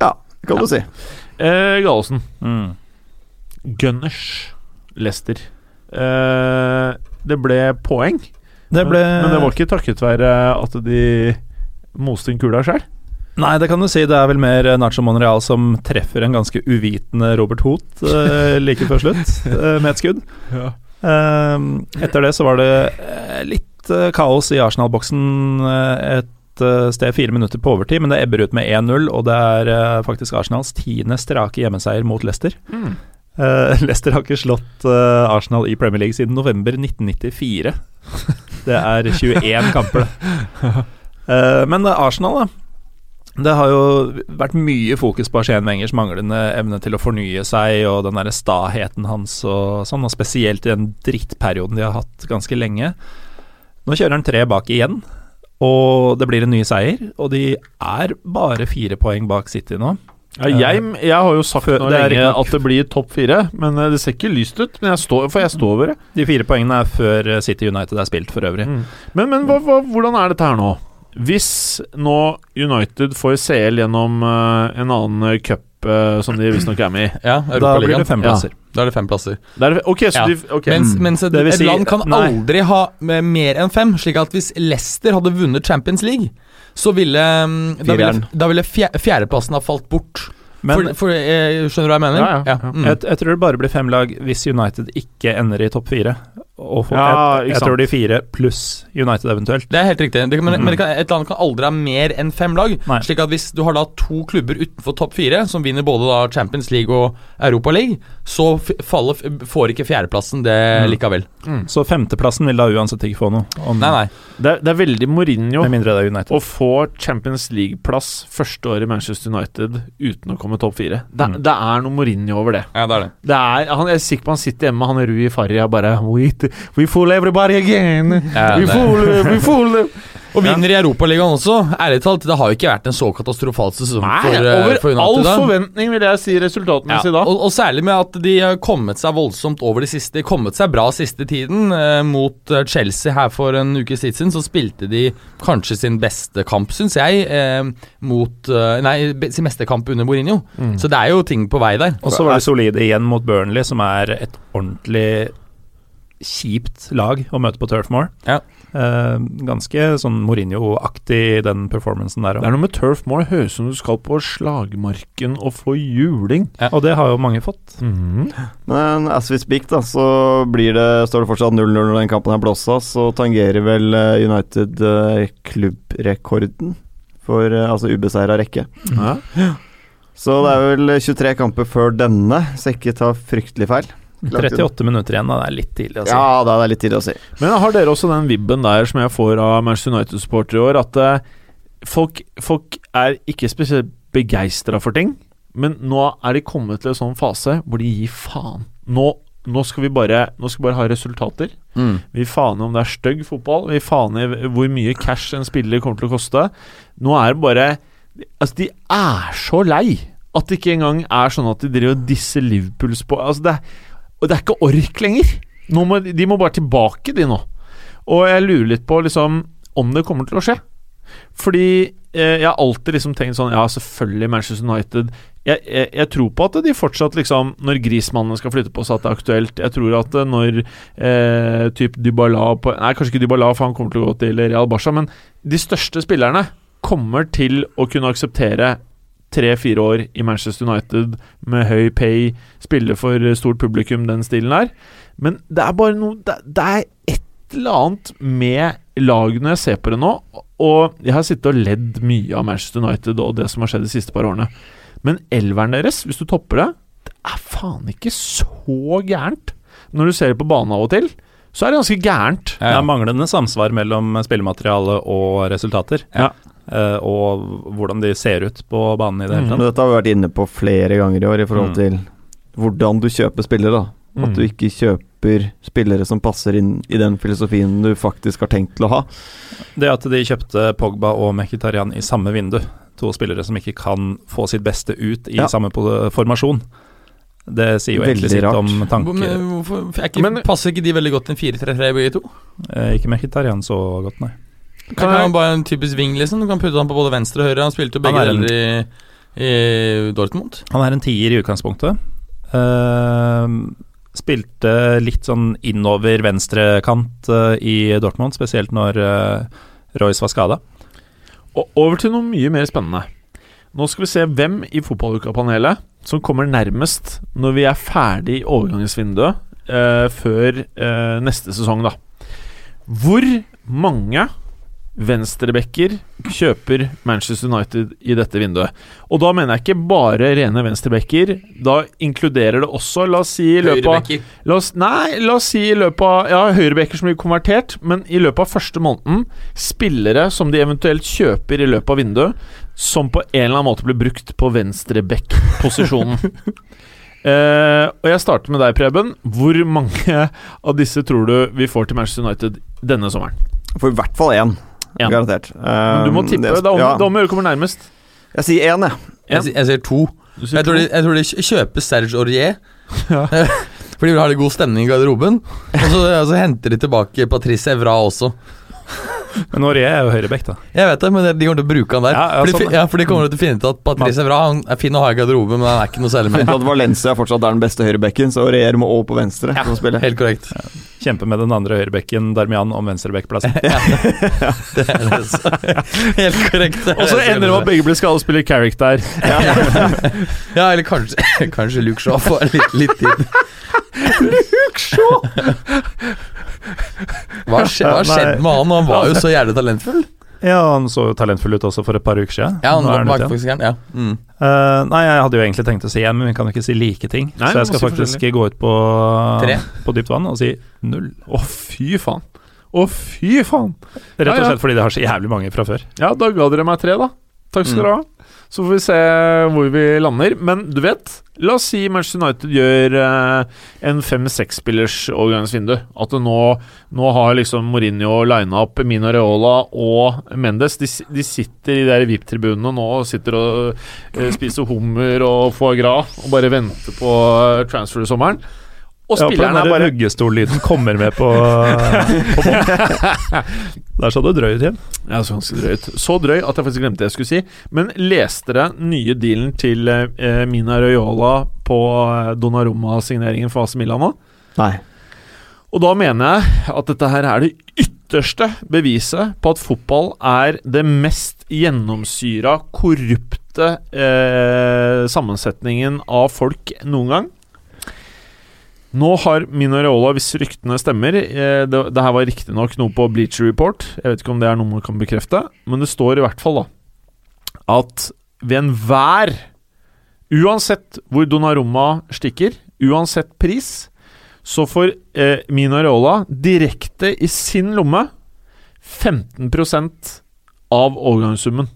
Ja, det kan du si. Eh, Gallosen. Mm. Gunners. Leicester. Eh, det ble poeng, Det ble men, men det var ikke takket være at de moste inn kula sjøl. Nei, det kan du si. Det er vel mer Nacho Monreal som treffer en ganske uvitende Robert Hoot eh, like før slutt, eh, med et skudd. Eh, etter det så var det eh, litt eh, kaos i Arsenal-boksen eh, et eh, sted fire minutter på overtid, men det ebber ut med 1-0, og det er eh, faktisk Arsenals tiende strake hjemmeseier mot Leicester. Mm. Uh, Leicester har ikke slått uh, Arsenal i Premier League siden november 1994. Det er 21 kamper, det. Uh, men Arsenal, da. Det har jo vært mye fokus på Arsène Wengers manglende evne til å fornye seg, og den derre staheten hans og sånn, og spesielt i den drittperioden de har hatt ganske lenge. Nå kjører han tre bak igjen, og det blir en ny seier. Og de er bare fire poeng bak City nå. Ja, jeg, jeg har jo sagt nå lenge at det blir topp fire, men eh, det ser ikke lyst ut. Men jeg står, for jeg står over det. De fire poengene er før eh, City United er spilt, for øvrig. Mm. Men, men hva, hva, hvordan er dette her nå? Hvis nå United får CL gjennom uh, en annen cup eh, som de visstnok er med i Ja, Da blir det fem Ja. plasser. Da er det fem plasser. Det er, Ok, så Ja. de okay. Mens, mens et, et si- land kan nei. aldri ha mer enn fem. Slik at hvis Leicester hadde vunnet Champions League, så ville mm, Da ville, da ville fjerdeplassen ha falt bort. Men for, for, eh, skjønner du hva jeg mener? Ja, ja, ja. Mm. jeg, jeg tror det bare blir fem lag hvis United ikke ender i topp fire. Og Ja, jeg, jeg tror de fire pluss United eventuelt. Det er helt riktig. Det kan, men Mm. men det kan, et land kan aldri ha mer enn fem lag. Nei. Slik at hvis du har da to klubber utenfor topp fire, som vinner både da Champions League og Europa League, så faller, får ikke fjerdeplassen det Mm. likevel. Så femteplassen vil da uansett ikke få noe. Om, Nei, nei. det, det er veldig Mourinho er United. å få Champions League-plass første år i Manchester United uten å komme topp fire. Det, Mm. det er noe Mourinho over det. Ja, det er det. det er, han, jeg er sikker på han sitter hjemme, han er Rui Farri og bare Wait it. We fool everybody again. Ja, we fool, we fool them. Og vinner i Europaligaen også. Ærlig talt, det har jo ikke vært en så katastrofal sesong Nei, for, eh, over for all Over all forventning, vil jeg si resultatmessig da. Og, og særlig med at de har kommet seg voldsomt over de siste kommet seg bra siste tiden. Eh, mot eh, Chelsea her for en ukes tid siden så spilte de kanskje sin beste kamp, syns jeg, eh, mot eh, Nei, sin beste kamp under Mourinho. Mm. Så det er jo ting på vei der. Og så var de solide igjen mot Burnley, som er et ordentlig kjipt lag å møte på Turf Moor. Ja. Eh, ganske sånn Mourinho-aktig den performancen der Det er noe med Turf Moor. Høres ut som du skal på slagmarken og få juling. Og det har jo mange fått. Mhm. Men as we speak, da, så blir det, står det fortsatt 0-0 når den kampen er blåsa. Så tangerer vel eh, United eh, klubbrekorden for eh, altså ubeseira rekke. Ja. Så det er vel 23 kamper før denne, så jeg ikke ta fryktelig feil. 38 minutter igjen, da. Det er litt tidlig å si. Ja, da er det litt tidlig å si. Men har dere også den vibben der som jeg får av Manchester United-supportere i år, at uh, folk, folk er ikke spesielt begeistra for ting, men nå er de kommet til en sånn fase hvor de gir faen. Nå, nå, skal vi bare, nå skal vi bare ha resultater. Mm. Vi faner om det er stygg fotball. Vi faner hvor mye cash en spiller kommer til å koste. Nå er det bare Altså, de er så lei at det ikke engang er sånn at de driver og disser Liverpools på Altså, det er, og det er ikke ork lenger. Må, de må bare tilbake, de nå. Og jeg lurer litt på liksom om det kommer til å skje. Fordi eh, jeg har alltid liksom tenkt sånn Ja, selvfølgelig Manchester United. Jeg, jeg, jeg tror på at de fortsatt liksom Når Grismannen skal flytte på seg, at det er aktuelt. Jeg tror at eh, når eh, typ Dybala på, Nei, kanskje ikke Dybala, for han kommer til å gå til Real Barca, men de største spillerne kommer til å kunne akseptere tre-fire år i Manchester United med høy pay, spille for stort publikum, den stilen der. Men det er bare noe Det, det er et eller annet med lagene jeg ser på det nå, og jeg har sittet og ledd mye av Manchester United og det som har skjedd de siste par årene. Men elveren deres, hvis du topper det, det er faen ikke så gærent. Når du ser det på banen av og til, så er det ganske gærent. Det er manglende samsvar mellom spillemateriale og resultater. Ja. Eh, og hvordan de ser ut på banen i det hele tatt. Mm. dette har vi vært inne på flere ganger i år i forhold Mm. til hvordan du kjøper spillere. da At Mm. du ikke kjøper spillere som passer inn i den filosofien du faktisk har tenkt til å ha. Det at de kjøpte Pogba og Mkhitarian i samme vindu, to spillere som ikke kan få sitt beste ut i Ja. samme formasjon, det sier jo egentlig sitt om tanker. Men hvorfor er ikke, Men- passer ikke de veldig godt til en 4-3-3 begge to? Eh, ikke Mkhitarian så godt, nei. Kan han bare en typisk wing, liksom? Du kan putte han på både venstre og høyre. Han spilte jo begge er en- deler i, i Dortmund. Han er en tier i utgangspunktet. Uh, spilte litt sånn innover venstrekant uh, i Dortmund, spesielt når uh, Royce var skada. Og over til noe mye mer spennende. Nå skal vi se hvem i fotballuka-panelet som kommer nærmest når vi er ferdig i overgangsvinduet uh, før neste sesong, da. Hvor mange venstrebacker kjøper Manchester United i dette vinduet? Og da mener jeg ikke bare rene venstrebacker. Da inkluderer det også, la oss si i løpet av La oss, nei, la oss si i løpet av Ja, høyrebacker som blir konvertert, men i løpet av første måneden spillere som de eventuelt kjøper i løpet av vinduet, som på en eller annen måte blir brukt på venstreback-posisjonen. Uh, og jeg starter med deg, Preben. Hvor mange av disse tror du vi får til Manchester United denne sommeren? For i hvert fall én. En. Garantert. Men du må Um, tippe. det- er om, ja. det om å gjøre kommer nærmest. Jeg sier én, jeg. Jeg, jeg sier to. Sier Jeg tror, de, jeg tror de kjøper Serge Aurier. Ja. Fordi de vil ha litt god stemning i garderoben. Og så, og så henter de tilbake Patrice Evra også. Men Aurier er jo høyreback, da. Jeg vet det, men de kommer til å bruke han der. Ja, ja, fordi, sånn, ja, for de kommer til å finne ut at Patrice Evra han er fin å ha i garderoben, men han er ikke noe særlig mer. At Valencia fortsatt er den beste høyrebekken, så regjerer må over på venstre. for å spille. Helt korrekt. Kjempe med den andre høyrebekken, Darmian, om Ja, Det er det, så. Helt korrekt. er Og så ender det med at begge blir skadet og spiller Carrick der. Ja, eller kanskje, kanskje Luke Shaw får litt, litt tid. Hva har skjedd, hva skjedd med han? Han var jo så jævlig talentfull. Ja, han så jo talentfull ut også for et par uker siden. Ja, han var, han var ute igjen. faktisk gæren. Ja. Mm. Uh, nei, jeg hadde jo egentlig tenkt å si én, men vi kan jo ikke si like ting. Nei, så jeg skal si faktisk gå ut på, Tre. på dypt vann og si null. Å, fy faen. Å, fy faen. Rett og ja. slett fordi det har så jævlig mange fra før. Ja, da ga dere meg tre, da. Takk skal Mm. dere ha. Så får vi se hvor vi lander. Men du vet, la oss si Manchester United gjør eh, en fem-seks-spillers overgangsvindu. At nå, nå har liksom Mourinho lina opp Mina Reola og Mendes. De, de sitter i de der VIP-tribunene nå og sitter og eh, spiser hummer og foie gras og bare venter på transfer transfer-sommeren. Og Ja, spillerne der er bare huggestoll-lyden kommer med på, på. Der så det drøy ut igjen. Ja, så ganske drøyt. Så drøy at jeg faktisk glemte det jeg skulle si. Men leste dere nye dealen til eh, Mina Raiola på eh, Donnarumma-signeringen for AC Milan nå? Nei. Og da mener jeg at dette her er det ytterste beviset på at fotball er det mest gjennomsyra, korrupte eh, sammensetningen av folk noen gang. Nå har Mino hvis ryktene stemmer eh, det, det her var riktignok noe på Bleacher Report, jeg vet ikke om det er noe man kan bekrefte, men det står i hvert fall da at ved enhver Uansett hvor Donnarumma stikker, uansett pris, så får eh, Mino direkte i sin lomme 15% av overgangssummen.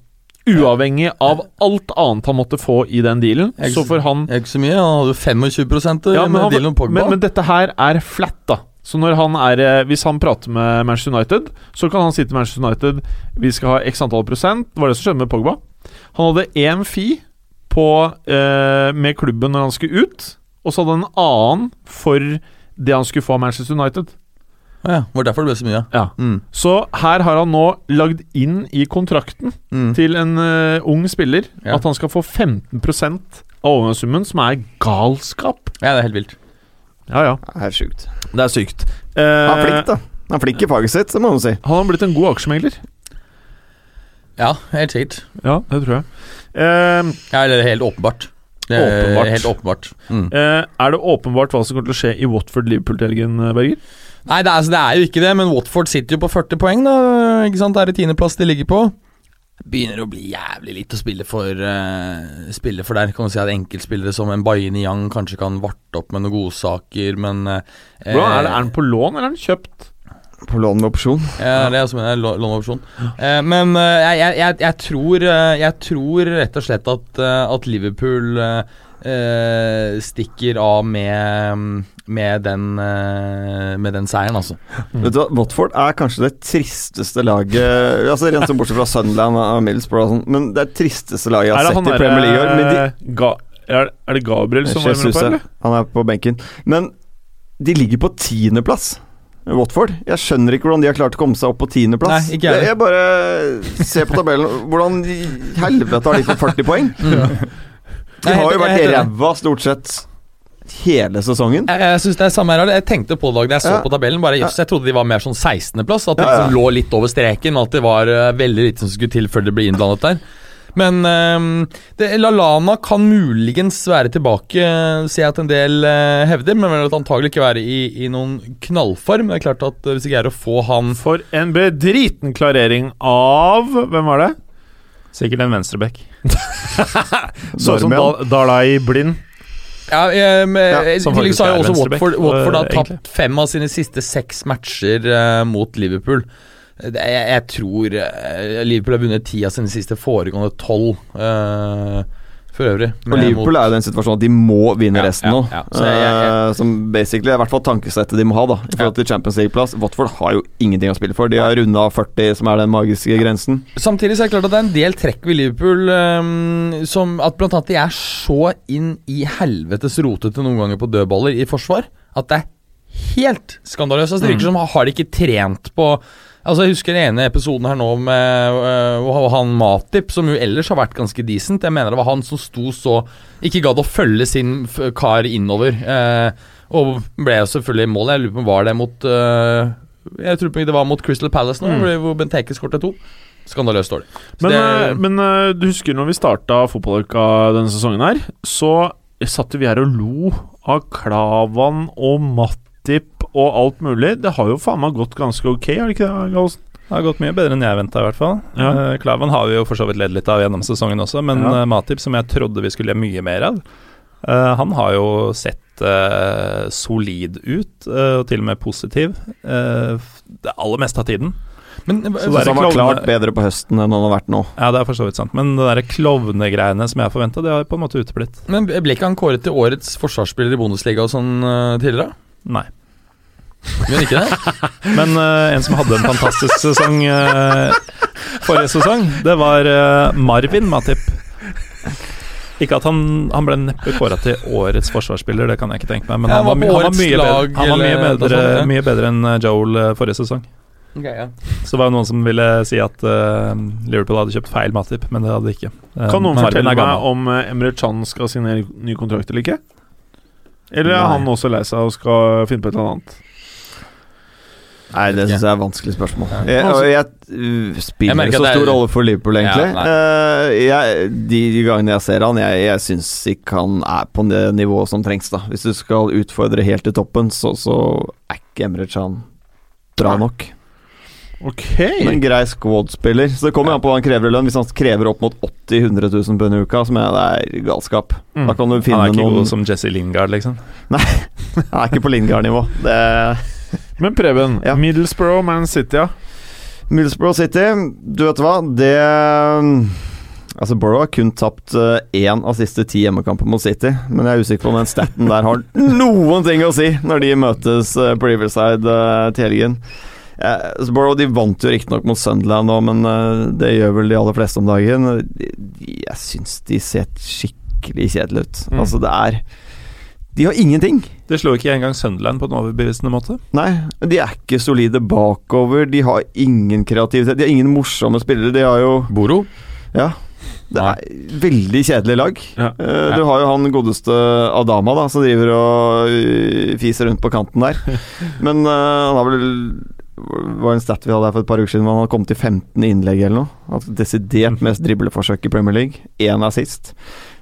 Uavhengig av alt annet han måtte få i den dealen, Ikke, så får han ikke så mye. Han hadde 25 ja, men, med han, Dylan Pogba. men, men dette her er flat, da. Så når han er eh, Hvis han prater med Manchester United, så kan han si til Manchester United Vi skal ha x antall prosent. Det var det som skjedde med Pogba. Han hadde én fee på, eh, med klubben når han skulle ut, og så hadde han en annen for det han skulle få av Manchester United. Ja, var derfor det ble så mye. Ja. Mm. Så her har han nå lagd inn i kontrakten Mm. til en uh, ung spiller Ja. at han skal få 15% av overgangssummen, som er galskap. Ja, det er helt vilt. Ja, ja. Det er sjukt. Det er sykt. Han er Eh, flink, da. Han er flink i faget sitt, det må man si. Han har blitt en god aksjemegler. Ja, helt sikkert. Ja, det tror jeg. Uh, Ja, eller helt åpenbart. Det er Åpenbart. Helt åpenbart. Mm. Uh, er det åpenbart hva som kommer til å skje i Watford-Liverpool til helgen, Berger? Nei, det er, altså, det er jo ikke det, men Watford sitter jo på 40 poeng, da. Ikke sant? Det er det tiendeplass de ligger på. Begynner å bli jævlig litt å spille for, uh, spille for der. Kan du si at enkeltspillere som en Baini Yang kanskje kan varte opp med noen godsaker, men uh, Hvordan er det? Er den på lån, eller er den kjøpt? På lån med opsjon. Ja, det er som en med opsjon. Eh, men eh, jeg, jeg, jeg, tror, eh, jeg tror rett og slett at, eh, at Liverpool eh, eh, stikker av med, med, den, eh, med den seieren, altså. Vet du hva, Watford er kanskje det tristeste laget Altså Rent sånn bortsett fra Sunderland og Middlesbrough sånn, men det er tristeste laget jeg har sett i Premier League i. Men de, derre Ga er, er det Gabriel som var med på eller? han er på benken. Men de ligger på tiendeplass. Watford. Jeg skjønner ikke hvordan de har klart å komme seg opp på tiendeplass. Jeg jeg, jeg bare ser på tabellen. Hvordan i helvete har de fått 40 poeng? De er har jo vært ræva stort sett hele sesongen. Jeg, jeg synes det er samme her Jeg tenkte på det da jeg så Ja. på tabellen. Bare just, Jeg trodde de var mer sånn 16.-plass. At de Ja, ja. liksom lå litt over streken. At det var uh, veldig lite som skulle til før det ble innblandet der. Men um, det, Lalana kan muligens være tilbake, eh, ser jeg at en del uh, hevder. Men vil antagelig ikke være i, i noen knallform. Det er klart at Hvis jeg greier å få han For en bedriten klarering av Hvem var det? Sikkert en venstreback. sånn som Dalai Blind. Ja, eh, med, Ja, I tillegg så har jo også Watford, Watford har øh, tapt egentlig. fem av sine siste seks matcher eh, mot Liverpool. Det, jeg, jeg tror eh, Liverpool har vunnet ti av sine siste foregående tolv. eh, for øvrig. Og Liverpool Liverpool er jo den situasjonen at de må vinne Ja, resten ja, nå. ja. Så jeg- jeg- jeg... som basically er i hvert fall tankesettet de må ha da i forhold til Champions League-plass. Watford har jo ingenting å spille for. De har runda 40, som er den magiske grensen. Samtidig så er det klart at det er en del trekk ved Liverpool um, som at blant annet de er så inn i helvetes rotete noen ganger på dødballer i forsvar at det er helt skandaløst. Altså, det virker som har de ikke trent på Altså Jeg husker den ene episoden her nå med øh, han Matip, som jo ellers har vært ganske decent. Jeg mener det var han som sto så Ikke gadd å følge sin kar innover. Eh, og ble jo selvfølgelig i mål. Jeg lurer på var det mot øh, Jeg tror det var mot Crystal Palace nå, hvor Benteke skåret to. Skandaløst dårlig. Men, det- eh, men eh, du husker når vi starta fotballuka denne sesongen her, så satt vi her og lo av Klavan og Matip og alt mulig. Det har jo faen meg gått ganske ok, har det ikke det, Gallosen? Det har gått mye bedre enn jeg venta, i hvert fall. Ja. Uh, Klavan har vi jo for så vidt ledd litt av gjennom sesongen også, men Ja. uh, Matip, som jeg trodde vi skulle gjøre mye mer av, uh, han har jo sett solid ut, og til og med positiv, eh, det aller meste av tiden. Men Så Så det er han var klart bedre på høsten enn han har vært nå. Ja, det er for så vidt sant. Men det der klovnegreiene som jeg forventa, det har på en måte uteblitt. Men ble ikke han kåret til årets forsvarsspiller i Bundesliga og sånn tidligere? Nei. Gjør ikke det? Men uh, en som hadde en fantastisk sesong uh, forrige sesong, det var uh, Marvin Matip. Ikke at han, han ble neppe kåra til årets forsvarsspiller, det kan jeg ikke tenke meg. Men Ja, han, var, han var mye mye bedre, han var mye bedre, sånn, ja. mye bedre enn Joel forrige sesong. Okay, ja. Så det var jo noen som ville si at uh, Liverpool hadde kjøpt feil Matip, men det hadde de ikke. Kan noen Marvin fortelle meg om Emre Can skal signere ny kontrakt eller ikke? Eller er Nei. han også lei seg og skal finne på et eller annet? Nei, det syns jeg er et vanskelig spørsmål. Jeg, og jeg Jeg spiller så er- stor rolle for Liverpool, egentlig. Ja. Eh, jeg, de, de gangene jeg ser han, jeg, jeg syns ikke han er på det nivået som trengs. da Hvis du skal utfordre helt til toppen, så, så er ikke Emre Chan bra nok. Ok. Men en grei squad-spiller. Så det kommer jo an på hva han krever i lønn. Hvis han krever opp mot 80 000-100 000 pund i uka, så er, jeg det er galskap. Mm. Da kan du Han er ikke noen god som Jesse Lingard, liksom. Nei, Han er ikke på Lingard-nivå. Det Men Preben, Ja. Middlesbrough, Man City, ja. Middlesbrough City, du vet hva, det Altså, Borough har kun tapt eh, én av siste ti hjemmekamper mot City, men jeg er usikker på om den staten der har noen ting å si når de møtes eh, på Riverside eh, til helgen. Eh, så Borough de vant jo riktignok mot Sunderland nå, men eh, det gjør vel de aller fleste om dagen. Jeg syns de ser skikkelig kjedelige ut. Mm. Altså, det er De har ingenting. De slo ikke engang Sunderland på en overbevisende måte. Nei, de er ikke solide bakover. De har ingen kreativitet. De har ingen morsomme spillere. De har jo Boro? Ja. Det er veldig kjedelig lag. Ja. Uh, Du har jo han godeste Adama, da, som driver og uh, fiser rundt på kanten der. Men uh, han har vel var en stat vi hadde her for et par uker siden hvor han hadde kommet til 15 innlegg eller noe. Altså desidert mest dribleforsøk i Premier League. Én assist.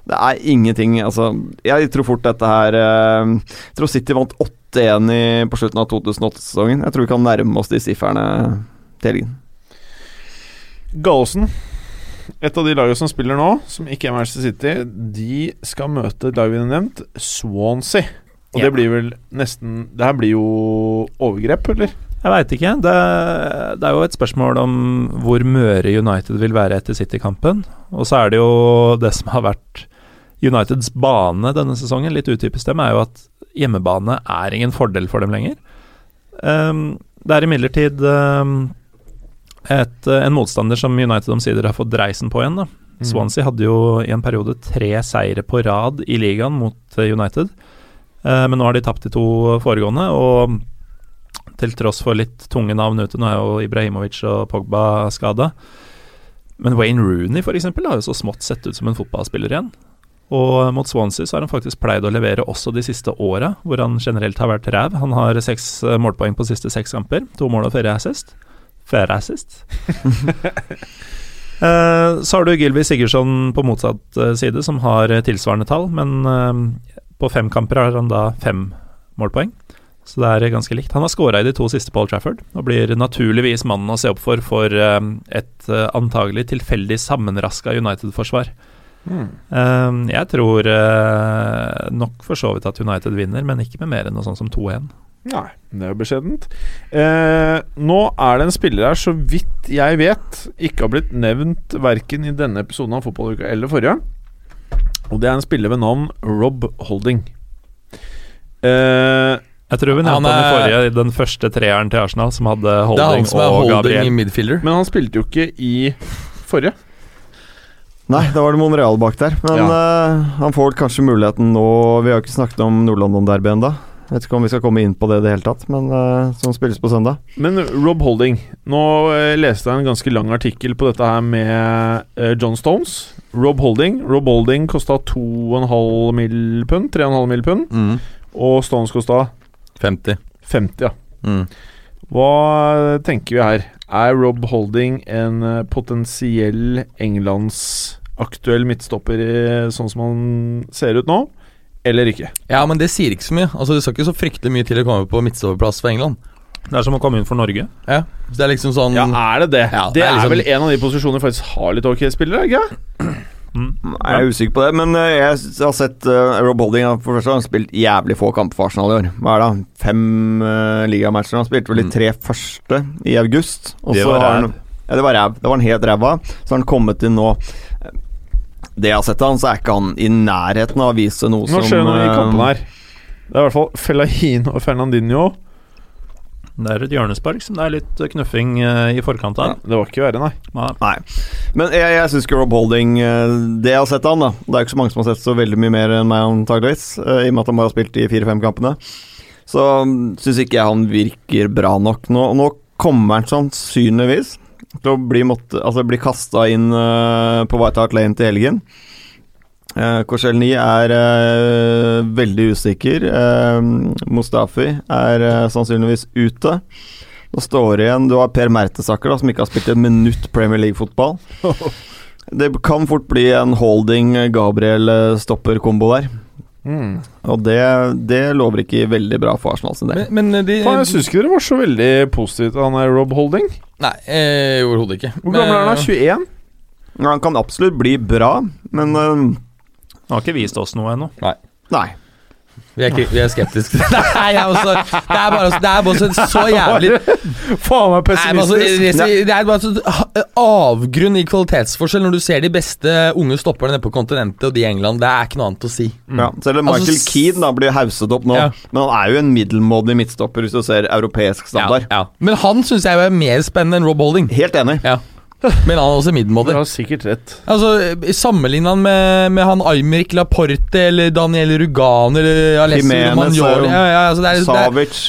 Det er ingenting Altså, jeg tror fort dette her eh, Jeg tror City vant 8-1 i- på slutten av 2008-sesongen. Jeg tror vi kan nærme oss de sifrene til helgen. Gallosen, et av de lagene som spiller nå, som ikke er Manchester City, de skal møte et lag vi har nevnt, Swansea. Og Ja. det blir vel nesten Det her blir jo overgrep, eller? Jeg veit ikke. Det, det er jo et spørsmål om hvor Møre United vil være etter City-kampen. Og så er det jo det som har vært Uniteds bane denne sesongen, litt utypisk dem, er jo at hjemmebane er ingen fordel for dem lenger. Um, det er imidlertid um, et, en motstander som United omsider har fått dreisen på igjen. da. Swansea hadde jo i en periode tre seire på rad i ligaen mot eh, United. Uh, men nå har de tapt de to foregående, og til tross for litt tunge navn ute, nå er jo Ibrahimovic og Pogba skada. Men Wayne Rooney for eksempel, har jo så smått sett ut som en fotballspiller igjen. Og mot Swansea så har han faktisk pleid å levere også de siste åra, hvor han generelt har vært ræv. Han har seks eh, målpoeng på siste seks kamper. To mål og fire assist. Fire assist. Eh, så har du Gilby Sigurdsson på motsatt eh, side, som har tilsvarende tall, men eh, på fem kamper har han da fem målpoeng. Så det er ganske likt. Han har skåra i de to siste på Old Trafford, og blir naturligvis mannen å se opp for for eh, et antagelig tilfeldig sammenraska United-forsvar. Eh, jeg tror uh, nok for så vidt at United vinner, men ikke med mer enn noe sånt som 2-1. Nei, det er jo beskjedent. Eh, nå er det en spiller her, så vidt jeg vet, ikke har blitt nevnt verken i denne episoden av Fotballuka eller forrige. Og det er en spiller ved navn Rob Holding. Eh, Jeg tror vi nevnte Han han, i forrige forrige, den første treeren til Arsenal, som hadde Holding, Det er han som er og holding Gabriel. i midfielder. men han spilte jo ikke i forrige. Nei, da var det Monreal bak der. Men eh, han får vel kanskje muligheten nå Vi har jo ikke snakket om Nord-London-derby ennå. Vet ikke om vi skal komme inn på det i det hele tatt, men uh, som spilles på søndag. Men Rob Holding Nå uh, leste jeg en ganske lang artikkel på dette her med uh, John Stones. Rob Holding Rob Holding kosta 2,5 mill. pund. 3,5 mill. pund. Mm. Og Stones kosta 50. 50, ja. Mm. Hva tenker vi her? Er Rob Holding en eh, potensiell englandsaktuell midtstopper i- sånn som han ser ut nå, eller ikke? Ja, men det sier ikke så mye. Altså Det skal ikke så fryktelig mye til å komme på midtstopperplass for England. Det er som å komme inn for Norge. Ja, Det er liksom sånn Ja, er det det? Ja, det det er er, liksom- vel en av de posisjonene faktisk har litt ok spillere, ikke Nei, Jeg er usikker på det, men eh, jeg har sett eh, Rob Holding for første har han spilt jævlig få kamper for Arsenal i år. Hva er det? Fem uh, ligamatcher. Han spilte vel de tre første i august. Og Det så var har han- ræv. Ja, det var ræv. Det var han helt ræva. Så har han kommet inn nå. Det jeg har sett av han, så er ikke han i nærheten av å vise noe Nå som skjer det noe i kampen her. Det er i hvert fall Felahin og Fernandinho. Det er et hjørnespark som det er litt knuffing eh, i forkant av. Ja, Det var ikke verre, nei. Nei. Nei. Men jeg, jeg syns ikke Rob Holding eh, Det jeg har sett han, da Det er ikke så mange som har sett så veldig mye mer enn meg, antakeligvis. eh, I og med at han bare har spilt de fire-fem kampene. Så syns ikke jeg han virker bra nok. Nå, nå kommer han sannsynligvis til å bli, måtte, altså bli kasta inn på White Hart Lane til helgen. Uh, Korselny er uh, veldig usikker. Uh, Mustafi er eh, sannsynligvis ute. Nå står det igjen Du har Per Mertesaker, da, som ikke har spilt et minutt Premier League-fotball. Det kan fort bli en holding Gabriel-stopper-kombo der. Mm. Og det, det lover ikke veldig bra for Arsenal sin del. Men, men de Faen, jeg syns ikke dere var så veldig positive til han er Rob Holding. Nei, eh, overhodet ikke. Hvor gammel er han? da? 21? Ja, Han kan absolutt bli bra, men Han har ikke vist oss noe ennå. Nei. Vi er, ikke- vi er skeptiske. Nei, jeg også, det er bare, det er bare så, så jævlig Faen meg Nei, altså, pessimistisk. det, er bare så avgrunn i kvalitetsforskjell når du ser de beste unge stopperne nede på kontinentet og de i England. Det er ikke noe annet å si. Ja, selv om Altså, Michael altså, Keane da blir hauset opp nå, Ja. men han er jo en middelmådig midtstopper hvis du ser europeisk standard. Ja, ja. Men han syns jeg er mer spennende enn Rob Holding. Helt enig. Ja. Men han er også Du middelmådig. har sikkert rett. Altså, Sammenligna han med, med han Aymeric Laporte eller Daniel Rugan eller Alessio Romagnoli ja, ja, altså, det er, Savic.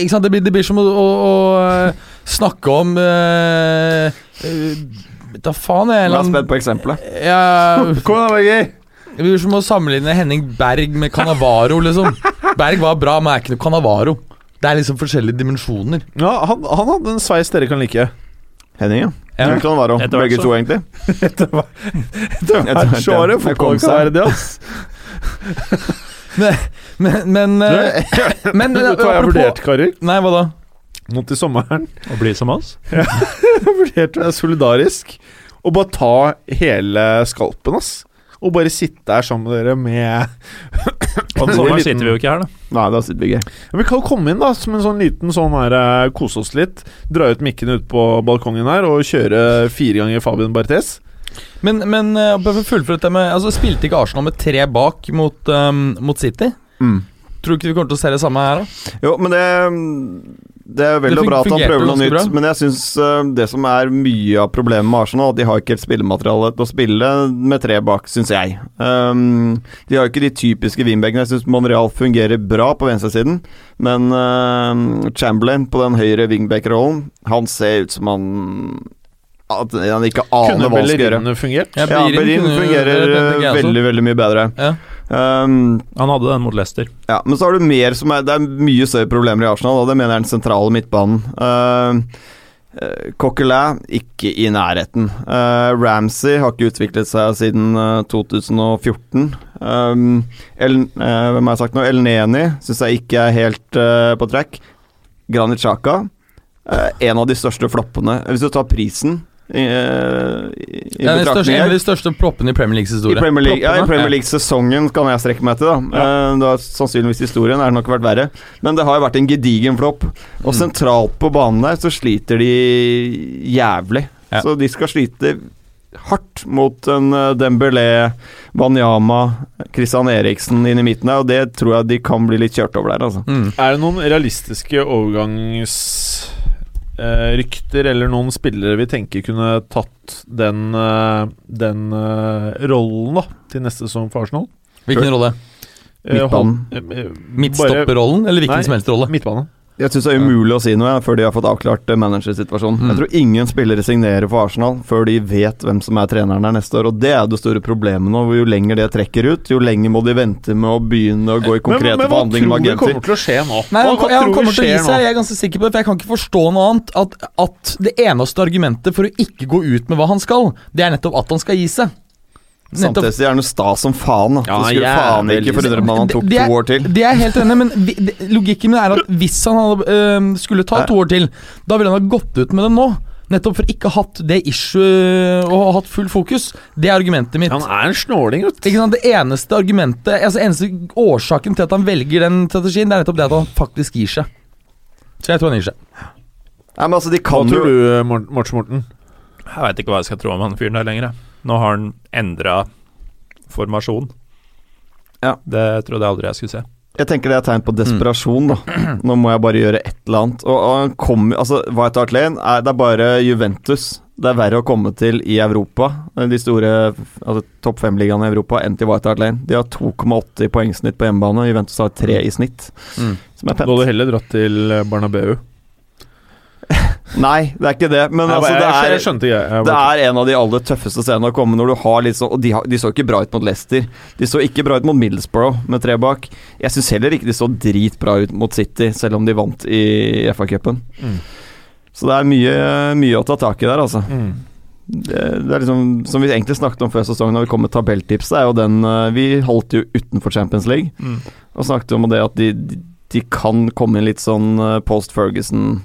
Ikke sant? Det blir, det blir som å, å, å eh, snakke om uh, uh, Da faen jeg La oss spent på eksempelet. ja, Kom igjen, da, Berger. Det blir som å sammenligne Henning Berg med Canavaro, liksom. Berg var bra, men er ikke noe Canavaro. Det er liksom forskjellige dimensjoner. Ja, han, han hadde en sveis dere kan like. Henning, ja. Ja. Det kan være Etter begge så. to, egentlig. Etter hvert så var det kom ass. Men, men, men, eh, men Vet du hva jeg har vurdert, karer? Nei, hva da? Nå til sommeren. Å bli som oss. Ja. Jeg vurderte å være solidarisk og bare ta hele skalpen, ass. Og bare sitte her sammen med dere med Om den sommeren sitter vi jo ikke her, da. Nei, da sitter vi ikke. Ja, Vi kan jo komme inn da som en sånn liten sånn her eh, Kose oss litt. Dra ut mikkene ut på balkongen her og kjøre fire ganger Fabian Barthes. Men, men eh, fullføre dette med Altså, Spilte ikke Arsenal med tre bak mot, um, mot City? Mm. Tror du ikke vi kommer til å se det samme her, da? Jo, men det Det er vel Det og bra at han prøver noe nytt, bra. men jeg syns det som er mye av problemet med Arsenal, at de har ikke helt spillemateriale til å spille med tre bak, syns jeg. Um, de har ikke de typiske wingbackene. Jeg syns Monreal fungerer bra på venstresiden, men uh, Chamberlain på den høyre wingback-rollen, han ser ut som han at han ikke aner hva han skal gjøre. Bellerinene fungert? Ja, Ja, Bellerin Bellerin kunne fungerer uh, også. veldig, veldig mye bedre. Ja. Um, Han hadde den mot Leicester. ja, men så har du mer som er Det er mye større problemer i Arsenal, og det mener jeg er den sentrale midtbanen. Uh, Coquelin ikke i nærheten. Uh, Ramsey har ikke utviklet seg siden uh, 2014. Um, El, uh, hvem har jeg sagt nå? El Neni syns jeg ikke er helt på track. Granit Xhaka, en av de største floppene. Hvis du tar prisen i, uh, i, Ja, den største, en av de største proppene i Premier Leagues I. Premier League, ja, i Premier League-sesongen kan jeg strekke meg til, da. Ja. da sannsynligvis historien er det nok vært verre. Men det har jo vært en gedigen flopp. Og Mm. sentralt på banen der så sliter de jævlig. Ja. Så de skal slite hardt mot en uh, Dembélé, Banyama, Christian Eriksen inn i midten der, og det tror jeg de kan bli litt kjørt over der, altså. Mm. Er det noen realistiske overgangsrykter eller noen spillere vi tenker kunne tatt den, eh, den eh, rollen da til neste sesong for Arsenal? Hvilken rolle? Eh, Midtbanen. eh, eh, bare- Midtstopperrollen, eller hvilken Nei. som helst rolle? Midtbane. Jeg syns det er umulig å si noe før de har fått avklart eh, managersituasjonen. Mm. Jeg tror ingen spillere signerer for Arsenal før de vet hvem som er treneren der neste år, og det er det store problemet nå. hvor Jo lenger det trekker ut, jo lenger må de vente med å begynne å gå i konkrete men, men hva forhandlinger med tror du kommer til å skje nå? Nei, hva, han, hva han tror kommer til å gi seg, nå? jeg er ganske sikker på det. For jeg kan ikke forstå noe annet. At, at det eneste argumentet for å ikke gå ut med hva han skal, det er nettopp at han skal gi seg. Nettopp. Samtidig er han noe stas som faen. Da. Ja, så skulle yeah, faen ikke forundre meg om han tok Det- det er- to år til. Det er helt enig men vi, det, logikken min er at hvis han hadde, øh, skulle ta to år til, da ville han ha gått ut med det nå. Nettopp for ikke ha hatt det issue og ha hatt full fokus. Det er argumentet mitt. Han er en snåling, vet du. Det eneste argumentet Altså eneste årsaken til at han velger den strategien, Det er nettopp det at han faktisk gir seg. Så jeg tror han gir seg. Nei, men altså, de Hva tror du, Mort- Morten Morten? Jeg veit ikke hva jeg skal tro om han fyren der lenger. jeg. Nå har han endra formasjon. Ja. Det trodde jeg aldri jeg skulle se. Jeg tenker det er tegn på desperasjon, da. Nå må jeg bare gjøre et eller annet. Og, og han kommer Altså, White Hart Lane er, det er bare Juventus det er verre å komme til i Europa, de store altså, topp fem-ligaene i Europa, enn til White Hart Lane. De har 2,8 i poengsnitt på hjemmebane, Juventus har 3 i snitt, Mm. som er Du hadde pent. heller dratt til Barnabeu. Nei, det er ikke det, men Nei, altså, det er jeg skjønte jeg, Jeg Det er en av de aller tøffeste scenene å komme når du har litt sånn Og de, har, de så ikke bra ut mot Leicester. De så ikke bra ut mot Middlesbrough med tre bak. Jeg syns heller ikke de så dritbra ut mot City, selv om de vant i FA-cupen. Mm. Så det er mye, mye å ta tak i der, altså. Mm. Det, det er liksom Som vi egentlig snakket om før sesongen, når vi kom med tabelltipset, er jo den eh, Vi holdt jo utenfor Champions League, Mm. og snakket om det at de, de, de kan komme inn litt sånn eh, post Ferguson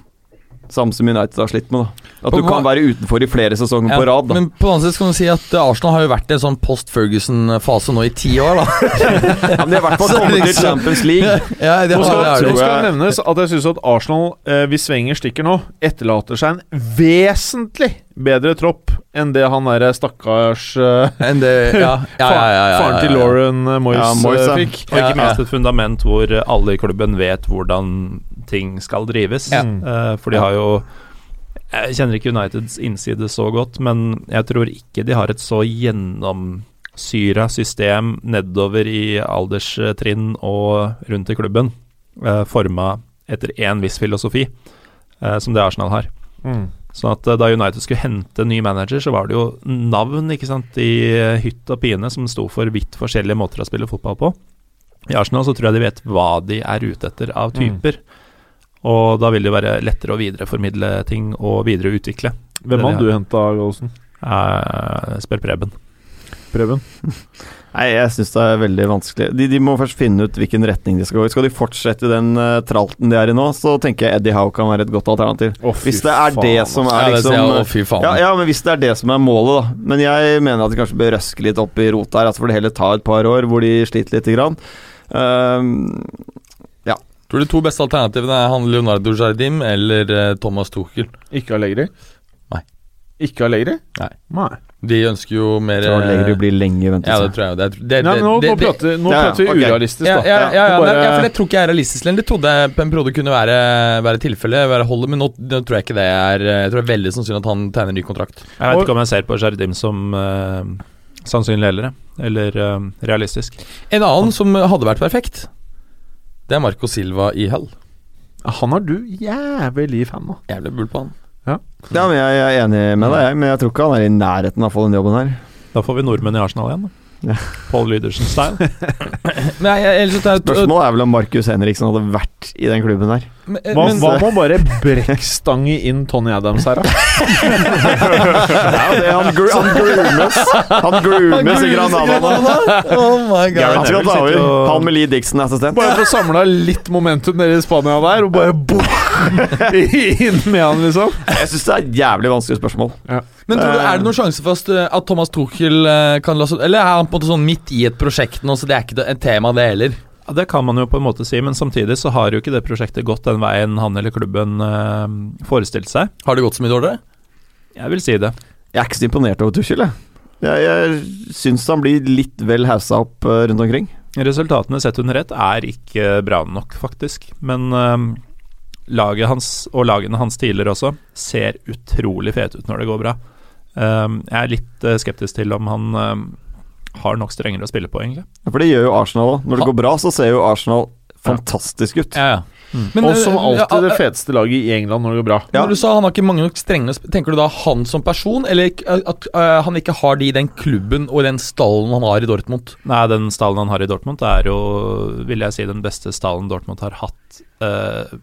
Samme som United har slitt med, da. At På du kan være utenfor i flere sesonger Ja, på rad. da Men på den annen side kan du si at eh, Arsenal har jo vært i en sånn post-Ferguson-fase nå i ti år, da. Ja, men de har i hvert fall kommet til liksom- Champions League. ja, det skal, har, nå det skal det nevnes at jeg syns at Arsenal, eh, hvis Wenger stikker nå, etterlater seg en vesentlig bedre tropp enn det han derre stakkars eh, Enn det Ja, ja, ja. ja, ja, ja, faren til. Lauren eh, Moyes, Ja, Moyes, fikk. Og ikke minst et fundament hvor alle i klubben vet hvordan ting skal drives. Ja. Uh, for de har jo Jeg kjenner ikke Uniteds innside så godt, men jeg tror ikke de har et så gjennomsyra system nedover i alderstrinn og rundt i klubben, uh, forma etter én viss filosofi, uh, som det Arsenal har. Mm. Sånn at Da United skulle hente ny manager, så var det jo navn ikke sant, i hytt og pine som sto for vidt forskjellige måter å spille fotball på. I Arsenal så tror jeg de vet hva de er ute etter av typer. Og da vil det jo være lettere å videreformidle ting og videreutvikle. Hvem hadde du henta, Gallosen? Eh, spør Preben. Preben? Nei, jeg syns det er veldig vanskelig. De, de må først finne ut hvilken retning de skal gå i. Skal de fortsette den uh, tralten de er i nå, så tenker jeg Eddie Howe kan være et godt alternativ. Oh, Hvis det er faen, det som er liksom ja, jeg, å, ja, ja, men hvis det er det som er målet, da. Men jeg mener at de kanskje bør røske litt opp i rota her. Altså får det heller ta et par år hvor de sliter lite grann. Ehm, Tror du de to beste alternativene er han Leonardo Jardim eller eh, Thomas Tuchel? Ikke Allegri? Nei. Ikke Allegri? Nei. Nei. De ønsker jo mer Tror Allegri blir bli lenge i Ja, det tror jeg jo. Det, er- det, Nei, men nå, det, nå, det, prater, nå Ja, ja, prater vi ok. urealistisk, ja, da. ja, ja, ja, Bare- nei, ja, for det tror ikke jeg er realistisk lenger. Det trodde jeg på en periode kunne være, være tilfellet, være holdet, men nå, nå tror jeg ikke det er Jeg tror det er veldig sannsynlig at han tegner ny kontrakt. Jeg vet ikke om jeg ser på Jardim som uh, sannsynlig heller, eller eh, realistisk. En annen som hadde vært perfekt, det er Marco Silva i Hull. Han er du jævlig fan av. Jævlig bull på han. Ja, men jeg, er enig med deg, men jeg tror ikke han er i nærheten av å få den jobben her. Da får vi nordmenn i Arsenal igjen. Ja. Paul Lydersen-style. Men jeg, jeg, ellers så Spørsmålet er vel om Markus Henriksen hadde vært i den klubben der. Men- Hva, men- hva med å bare brekkstange inn Tony Adams her, da? Ja, det, han, gru, han groomes Han groomes i Granada nå. Oh my god. Han skal Neville ta over. og- Han med Lee Dixon assistent. Bare få samla litt momentum nede i Spania der, og bare boom! inn med han, liksom. Jeg syns det er et jævlig vanskelig spørsmål. Men tror du, Er det noen sjanse for at, uh, Thomas Tuchel uh, kan la seg Eller er han på en måte sånn midt i et prosjekt nå, så det er ikke et tema, det heller? Ja, Det kan man jo på en måte si, men samtidig så har jo ikke det prosjektet gått den veien han eller klubben eh, forestilte seg. Har det gått så mye dårligere? Jeg vil si det. Jeg er ikke så imponert over Tuchel, jeg. Jeg, jeg syns han blir litt vel haussa opp eh, rundt omkring. Resultatene sett under ett er ikke bra nok, faktisk. Men øh, laget hans, og lagene hans tidligere også, ser utrolig fete ut når det går bra. Eh, jeg er litt eh, skeptisk til om han eh, har nok strengere å spille på, egentlig. Ja, For det gjør jo Arsenal òg. Når det går bra, så ser jo Arsenal fantastisk ut. Ja, ja. Men, Og som uh, alltid det ja, feteste laget i England når det går bra. Ja. Når du sa han har ikke mange nok strengere Tenker du da han som person, eller at uh, han ikke har de i den klubben og den stallen han har i Dortmund? Nei, den stallen han har i Dortmund, er jo, vil jeg si, den beste stallen Dortmund har hatt eh,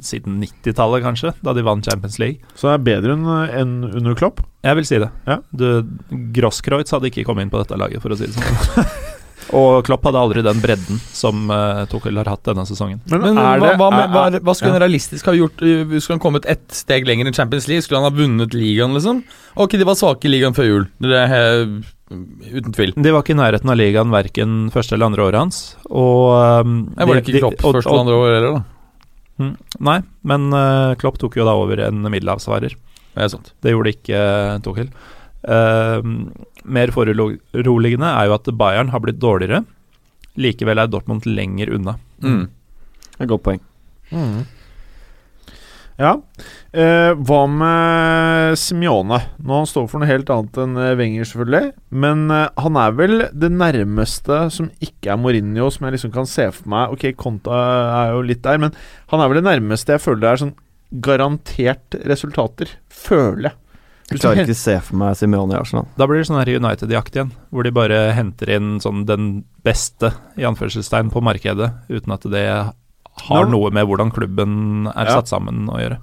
siden 90-tallet, kanskje, da de vant Champions League. Så det er bedre enn en under Klopp. Jeg vil si det. Ja. Du, Grosskreutz hadde ikke kommet inn på dette laget, for å si det sånn. Og Klopp hadde aldri den bredden som uh, Tuchel har hatt denne sesongen. Men, Men er hva, det hva, med, hva, hva skulle ja. han realistisk ha gjort? uh, Skulle han kommet ett steg lenger i Champions League? Skulle han ha vunnet ligaen, liksom? Ok, de var svake i ligaen før jul. Det er he- uten tvil. De var ikke i nærheten av ligaen verken første eller andre året hans. Og um, var det ikke Klopp de- og- første og- og andre år heller, da. Mm, Nei, men uh, Klopp tok jo da over en middelhavsvarer. Det er sant. Det gjorde ikke uh, Tuchel. Uh, mer foruroligende er jo at Bayern har blitt dårligere. Likevel er Dortmund lenger unna. Mm. Et godt poeng. Mm. Ja. Eh, hva med Simione? Nå han står for noe helt annet enn eh, Wenger, selvfølgelig. Men eh, han er vel det nærmeste som ikke er Mourinho, som jeg liksom kan se for meg. Ok, Conta er jo litt der, men han er vel det nærmeste jeg føler det er sånn garantert resultater. Føler jeg. Jeg klarer ikke se for meg Simione i Arsenal. Da blir det sånn her United-jakt igjen, hvor de bare henter inn sånn den beste i anførselstegn på markedet, uten at det har noe med hvordan klubben er Ja. satt sammen å gjøre.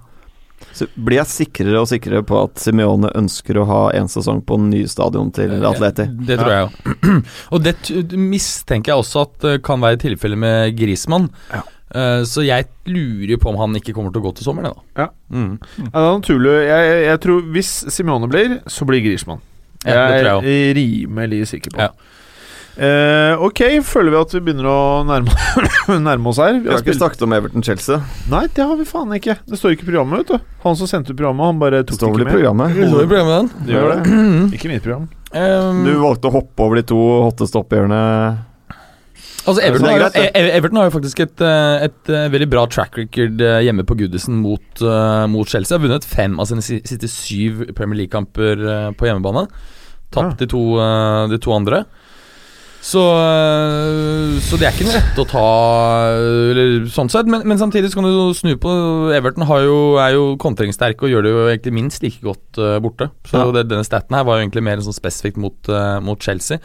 Så blir jeg sikrere og sikrere på at Simione ønsker å ha en sesong på den nye stadion til Atleti. Det tror jeg òg. Og det mistenker jeg også at det kan være tilfellet med Grismann. Ja. Eh, så jeg lurer på om han ikke kommer til å gå til sommeren, da. Ja. Mm. Ja, det er naturlig. Jeg, jeg, tror hvis Simione blir, så blir. Ja, tror jeg Jeg er rimelig sikker på. Ja. Eh, ok, føler vi at vi begynner å nærme, nærme oss her. Vi Vi har ikke snakket om Everton-Chelsea. Nei, det har vi faen ikke. Det står ikke i programmet, vet du. Han som sendte ut programmet, han bare tok står vel ikke med. programmet. Det står i programmet, den. Det gjør det. Ikke mitt program. Um, Du valgte å hoppe over de to hotteste oppgjørene. Altså Everton, Det er har, greit, jo- Everton har jo faktisk et, eh, et eh, veldig bra track record eh, hjemme på Goodison mot, mot Chelsea. Har vunnet fem av sine siste syv Premier League-kamper på hjemmebane. Tapt de, to, de to andre. Så, eh, så det er ikke noe rett å ta, eh, eller sånn sett. Men, men samtidig så kan du snu på Everton har jo, er jo kontringssterke og gjør det jo egentlig minst like godt eh, borte. Så Ja. det, denne staten her var jo egentlig mer sånn spesifikt mot, mot Chelsea.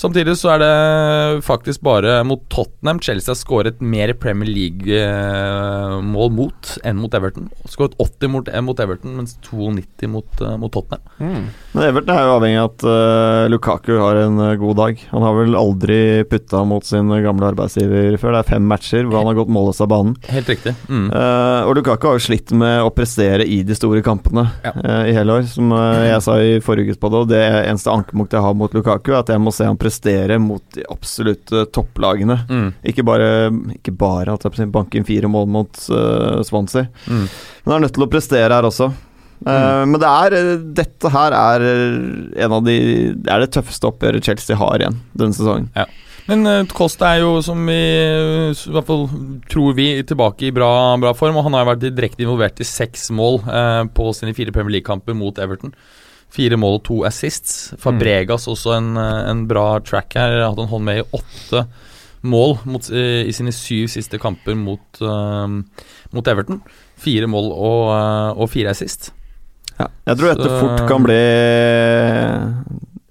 Samtidig så er det faktisk bare mot Tottenham Chelsea har skåret mer Premier League-mål mot enn mot Everton. Skåret 80 mot, eh, mot Everton, mens 92 mot, eh, mot Tottenham. Men Everton er jo avhengig av at uh, Lukaku har en eh, god dag. Han har vel aldri putta mot sin gamle arbeidsgiver før. Det er fem matcher hvor han har gått målløs av banen. Helt riktig. Mm. Uh, og Lukaku har jo slitt med å prestere i de store kampene Ja. uh, i hele år. Som eh, jeg sa i forrige uke på det, og det eneste ankepunktet jeg har mot Lukaku, er at jeg må se han prestere mot de absolutte topplagene. Mm. Ikke bare, ikke bare at jeg banke inn fire mål mot uh, Swansea. Mm. Men er nødt til å prestere her også. Eh, Men det er, eh, dette her er en av de Det er det tøffeste oppgjøret Chelsea har igjen denne sesongen. Men Kost er jo, som vi i hvert fall tror vi, tilbake i bra, bra form. Og han har vært direkte involvert i seks mål eh, på sine fire Premier League-kamper mot Everton. Fire mål og to assists. Fabregas også en, eh, en bra track her. Hatt en hånd med i åtte mål mot, i sine syv siste kamper mot, uh, mot Everton. Fire mål og, uh, og fire assist. Jeg tror dette fort kan bli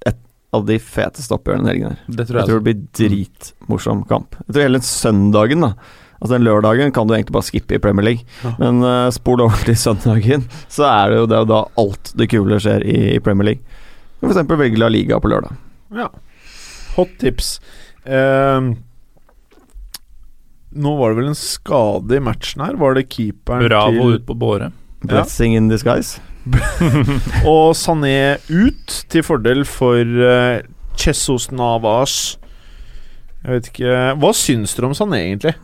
et av de feteste oppgjørene denne helgen. her. Det tror Jeg jeg. tror det blir dritmorsom kamp. Jeg tror hele søndagen, da Altså den lørdagen kan du egentlig bare skippe i Premier League, Ja. men uh, spol over til søndagen, så er det jo det er jo da alt det kule skjer i, i Premier League. Eksempel velge La Liga på lørdag. Ja. Hot tips. Uh, nå var det vel en skade i matchen her. Var det keeperen Bravo til ut på båre. Blessing in disguise. Og Sané ut til fordel for uh, Chesos Navas. Jeg vet ikke Hva syns dere om Sané, egentlig?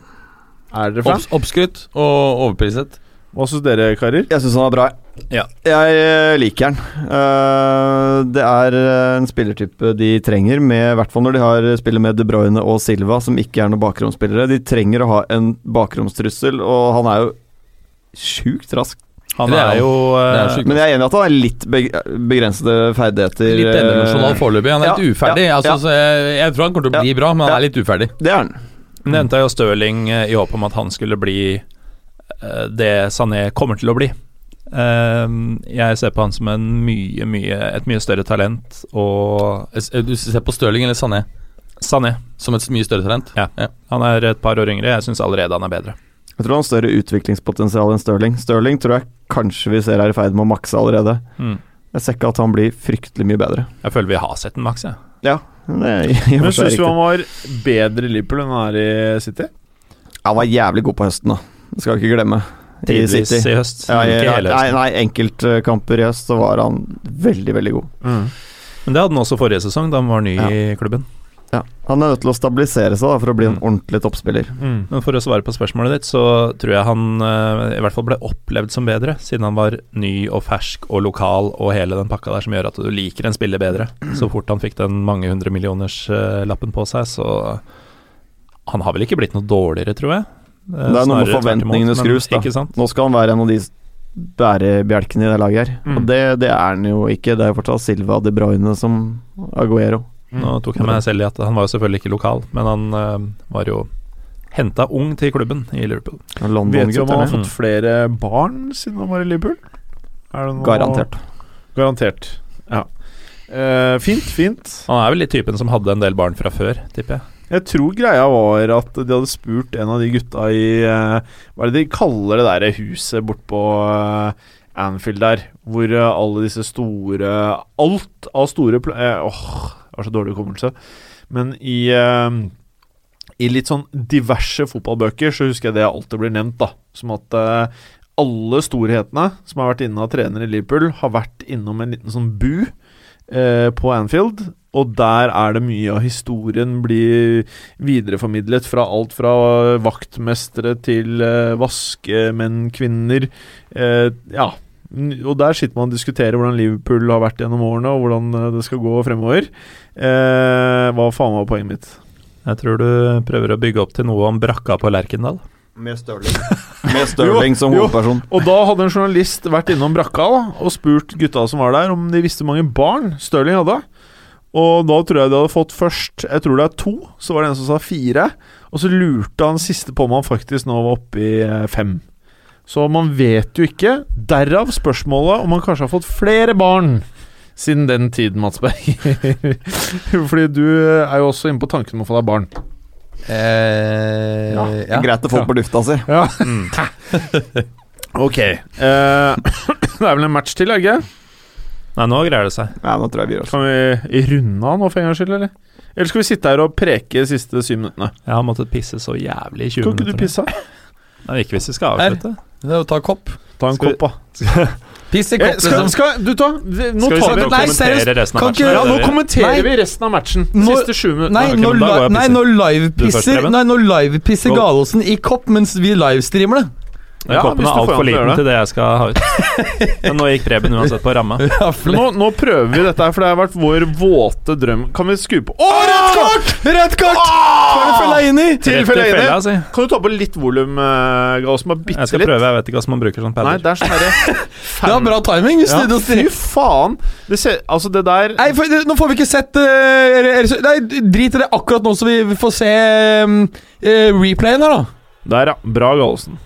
Er dere fan? Obs oppskrytt og overpriset. Hva syns dere, karer? Jeg syns han er bra. Ja. Jeg eh, liker han. Eh, det er eh, en spillertype de trenger, med, i hvert fall når de har spiller med De Bruyne og Silva, som ikke er noen bakromsspillere. De trenger å ha en bakromstrussel, og han er jo sjukt rask. Han er er jo er. Men jeg er enig i at han er litt begrensede ferdigheter. Litt endimensjonal foreløpig. Han er ja, litt uferdig. ja, altså, ja. så jeg, jeg tror han kommer til å bli bra, men han Ja. er litt uferdig. Det er han. Nevnte jeg jo Stirling eh, i håp om at han skulle bli eh, det Sané kommer til å bli. Eh, jeg ser på han som en mye, mye, et mye større talent, og Du ser på Stirling eller Sané Sané som et mye større talent? Ja Han er et par år yngre. Jeg syns allerede han er bedre. Jeg tror han har større utviklingspotensial enn Stirling. Stirling tror jeg kanskje vi ser er i ferd med å makse allerede. Mm. Jeg ser ikke at han blir fryktelig mye bedre. Jeg føler vi har sett en maks, jeg. Ja, Det er Men syns du han var bedre i Liverpool enn han er i City? Han var jævlig god på høsten, da. Det skal vi ikke glemme. I Tidvis City. i høst. Ja, i, ikke hele høsten. nei, enkeltkamper i høst så var han veldig, veldig god. Men det hadde han også forrige sesong, da han var ny Ja. i klubben. Ja. Han er nødt til å stabilisere seg da, for å bli en Mm. ordentlig toppspiller. Mm. Men for å svare på spørsmålet ditt, så tror jeg han eh, i hvert fall ble opplevd som bedre, siden han var ny og fersk og lokal og hele den pakka der som gjør at du liker en spiller bedre. Så fort han fikk den mange hundre millioners eh, lappen på seg, så Han har vel ikke blitt noe dårligere, tror jeg. Eh, Det er noe med forventningene skrus, da. Nå skal han være en av de bærebjelkene i det laget her. Mm. Og det, det er han jo ikke. Det er jo fortsatt Silva De Bruyne som Aguero. Nå tok jeg meg selv i at han var jo selvfølgelig ikke lokal, men han uh, var jo henta ung til klubben i Liverpool. Vet du om han har fått flere barn siden han var i Liverpool? Er det noe Garantert. Garantert. Ja. Uh, fint, fint. Han er vel litt typen som hadde en del barn fra før, tipper jeg. Jeg tror greia var at de hadde spurt en av de gutta i eh, Hva er det de kaller det der huset bortpå uh, Anfield der, hvor alle disse store Alt av store pl... Åh, har så dårlig hukommelse. Men i eh, I litt sånn diverse fotballbøker så husker jeg det alltid blir nevnt, da. Som at eh, alle storhetene som har vært inne av trener i Liverpool, har vært innom en liten sånn bu eh, på Anfield. Og der er det mye av historien blir videreformidlet fra alt fra vaktmestere til eh, vaskemenn, kvinner. Eh, ja. Og der sitter man og diskuterer hvordan Liverpool har vært gjennom årene, og hvordan eh, det skal gå fremover. Eh, hva faen var poenget mitt? Jeg tror du prøver å bygge opp til noe om brakka på Lerkendal. Med Stirling. Med Stirling som hovedperson. jo. Og da hadde en journalist vært innom brakka da, og spurt gutta som var der, om de visste hvor mange barn Stirling hadde. Og da tror jeg de hadde fått først Jeg tror det er to. Så var det en som sa fire. Og så lurte han siste på om han faktisk nå var oppe i eh, fem. Så man vet jo ikke. Derav spørsmålet om man kanskje har fått flere barn siden den tiden, Mats Berg. Fordi du er jo også inne på tanken om å få deg barn. Eh, Ja. ja. Greit å få Ja. på lufta si. Ja. ok. Eh, det er vel en match til, er det ikke? Nei, nå greier det seg. Ja, nå tror jeg vi gjør. Kan vi runde av nå for en gangs skyld, eller? Eller skal vi sitte her og preke de siste syv minuttene? Jeg har måttet pisse så jævlig i 20 minutter. Kan ikke du pisse? Nei, ikke hvis vi skal Her. avslutte. Det er å ta kopp. Ta en kopp, da. Piss i Eh, kopp, skal, liksom. skal, du ta Nå Skal vi tar vi Nei, seriøst, Ja, nå kommenterer Nei. vi resten av matchen. Når, Siste sju minutter. Nei, nå, men da går li jeg og nei, pisser. nå livepisser. Galåsen i kopp mens vi livestreamer det. Den Ja, koppen er du altfor til liten det. til det jeg skal ha ut. Men nå gikk Preben uansett på ramma. Ja, nå, nå prøver vi dette her, for det har vært vår våte drøm. Kan vi skru på Å, rødt kort! Rødt kort! Er det Fellaini? Til Rett i fella, Fellaini. si. Kan du ta på litt volum, uh, Bitte litt. Jeg skal litt. prøve, jeg vet ikke hvordan man bruker sånn Nei, padder. det er sånn Det er bra timing. Hvis ja, snudde Fy faen! Det ser, altså, det der Nei, for, nå får vi ikke sett uh, Nei, drit i det akkurat nå, så vi vi får se um, uh, replayen her, da. Der, ja. Bra, Gallosen.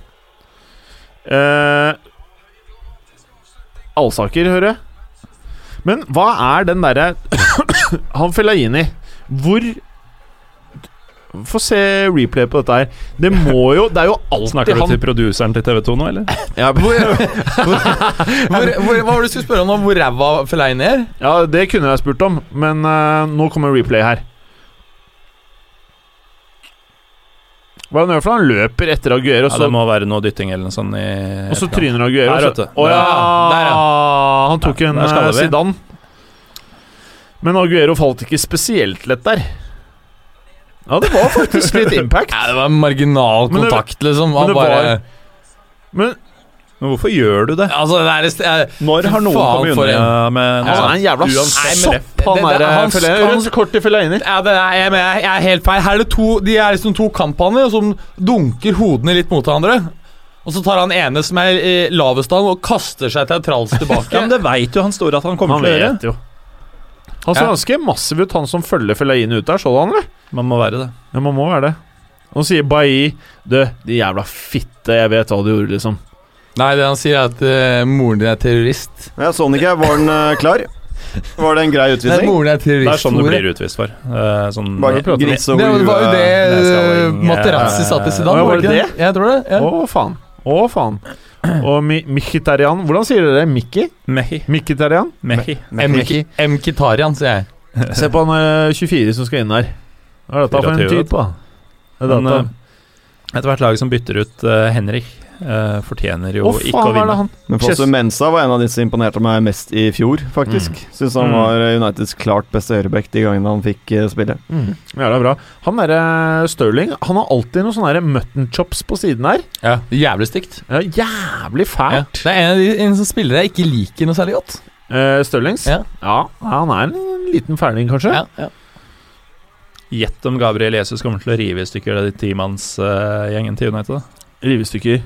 Eh, Alsaker, hører jeg. Men hva er den derre Han Fellaini Hvor Få se replay på dette her. Det må jo Det er jo alltid Snakker du han til produseren til TV2 nå, eller? ja, Hvor, hvor, hvor, hvor, hva var det du skulle spørre om nå? Hvor ræva Fellaini er? ja, det kunne jeg spurt om, men uh, nå kommer replay her. Hva er det han gjør for noe? Han løper etter Aguero, Ja, så, det må være noe dytting eller noe sånt i og så tryner Aguero. Der, vet du. Å ja, Der, Han tok Ja, en der vi. Zidane. Men Aguero falt ikke spesielt lett der. Ja, det var faktisk litt impact. Ja, det var marginal kontakt, liksom. men det bare var- Men Men hvorfor gjør du det? Altså, det er jeg, Når har noen kommet unna med han er en jævla sopp, han Det- det- der. hans Rødt kort til Fellaini. Ja, det er, jeg, jeg, er helt feil. Her er det to De er liksom to kamphaner som dunker hodene litt mot hverandre. Og så tar han ene som er i lavest av, og kaster seg teatralsk tilbake. Ja, men det veit jo han store at han kommer Han til å gjøre. jo. Han ser Ja. ganske massiv ut, han som følger Fellaini ut der. Så du han, eller? Man må være det. Ja, man må være det. Og sier Bailly Du, de jævla fitte, jeg vet hva du gjorde, liksom. Nei, det han sier, er at uh, moren din er terrorist. Jeg så den ikke. Var den uh, klar? Var det en grei Nei, moren er Det er sånn du blir utvist for. Uh, sånn Bare gris og Det var- det var jo det uh, Materazzi sa til Zidane. var det det ikke det? Jeg tror det. Ja. Å, faen. Å, faen. Og Mi Mkhitarian Hvordan sier dere det? Mikki? Mehi. Mkhitarian? Mehi. Mki- sier jeg. Se på han eh, 24 som skal inn der. Hva er dette for en type, da? Det er Men data. eh, ethvert lag som bytter ut Henrik, eh, fortjener jo Å, ikke faen, å er det vinne. han Men Fosse Mensa var en av de som imponerte meg mest i fjor, faktisk. Syns han Mm. var eh, Uniteds klart beste høyreback de gangene han fikk eh, spille. mm. Jævla bra. Han derre Stirling Han har alltid noen sånne mutton chops på siden her. Ja, Jævlig stygt. Ja, jævlig Ja. fælt. Det er en av de en som spillere jeg ikke liker noe særlig godt. Uh, Stirlings? Ja. ja. Han er en liten fæling, kanskje. Ja, ja. Gjett om Gabriel Jesus kommer til å rive i stykker de timannsgjengen til United. da. Rivestykker.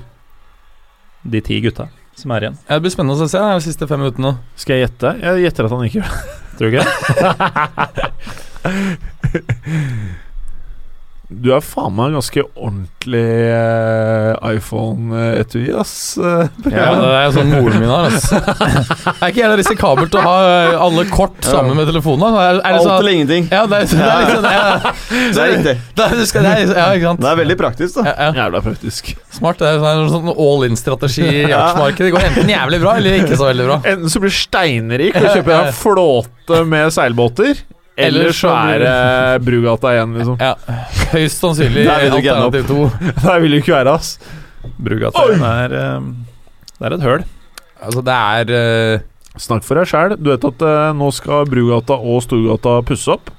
De ti gutta som er igjen. Ja, Det blir spennende å se de siste fem minuttene. Skal jeg gjette? Jeg gjetter at han ikke gjør det. Tror du ikke det? Du er faen meg ganske ordentlig eh, iPhone-etui, ass. eh. Ja, Det er sånn moren min har. Det Er ikke gjerne risikabelt å ha eh, alle kort sammen med telefonen? Er, er det Alt sånn, eller ingenting. ja, det er, det er sånn ja, Det er riktig. det er, det det er, ja, ikke sant? Det er veldig praktisk, da. Ja, ja. Jævla praktisk. Smart. Det er en sånn all in-strategi i aksjemarkedet. Det går enten jævlig bra eller ikke så veldig bra. Enten så blir du steinrik og kjøper deg en flåte med seilbåter, eller så er det Brugata igjen, liksom. Ja, Høyst sannsynlig alternativ to. Der vil du ikke være, ass. Brugata er eh, Det er et høl. Altså, det er uh... Snakk for deg sjæl. Du vet at uh, nå skal Brugata og Storgata pusse opp.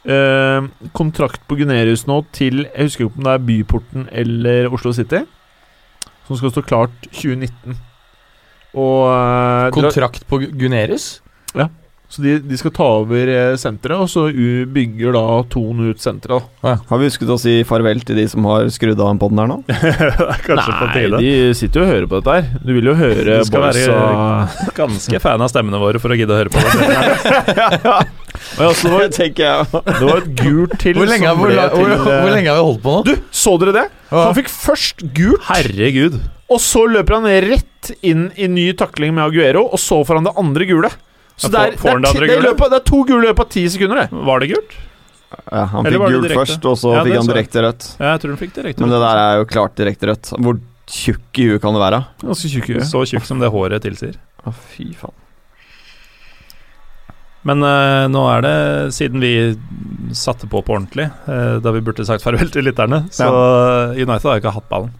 Uh, kontrakt på Gunerius nå til Jeg husker ikke om det er Byporten eller Oslo City. Som skal stå klart 2019. Og eh, kontrakt på Gunerius. Så de, de skal ta over eh, senteret, og så u- bygger da Ton ut senteret. Ja. Har vi husket å si farvel til de som har skrudd av den poden her nå? Nei, tide. de sitter jo og hører på dette her. Du vil jo høre Du skal være- Barca Ganske fan av stemmene våre for å gidde å høre på det. Og ja, så det, var, Det tenker jeg det var et gult til Hvor lenge, som hvor, ble hvor, til eh, hvor lenge har vi holdt på nå? Du, så dere det? Han fikk først gult, Herregud. og så løper han rett inn i ny takling med Aguero, og så får han det andre gule. Så det, er, det, er, det, er løpet, det er to gule i løpet av ti sekunder, det. Var det gult? Ja, han Eller fikk gult først, og så Ja, fikk han direkte rødt. Ja, jeg tror han fikk direkte. rødt Men det der er jo klart direkte rødt. Hvor tjukk i huet kan det være? Ganske tjukk i huet. Så tjukk som det håret tilsier. Å, fy faen. Men eh, nå er det, siden vi satte på på ordentlig, eh, da vi burde sagt farvel til lytterne, så United har jo ikke hatt ballen.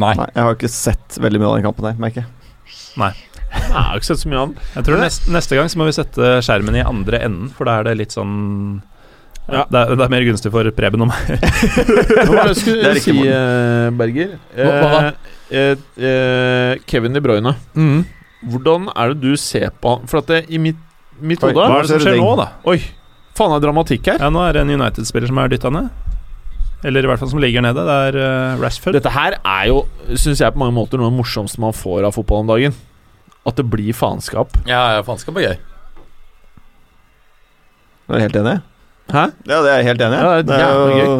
Nei. Nei, jeg har ikke sett veldig mye av den kampen her, merker jeg. Jeg har ikke sett så mye annet. Jeg tror neste, neste gang så må vi sette skjermen i andre enden, for da er det litt sånn Ja. det, er, det er mer gunstig for Preben og meg. Hva var det jeg skulle si, eh, Berger? Hva- hva da? Eh, eh, eh, Kevin De Bruyne. Mm. Hvordan er det du ser på han? For at det, i mitt, mitt hode Hva er det som skjer nå, da? Oi, faen er dramatikk her. Ja, Nå er det en United-spiller som er dytta ned. Eller i hvert fall som ligger nede. Det er uh, Rashford. Dette her er jo, syns jeg, på mange måter noe av det morsomste man får av fotball om dagen. At det blir faenskap. Ja, ja, faenskap er gøy. Er du helt enig? Hæ? Ja, det er jeg helt enig i. Ja, det er jævlig jo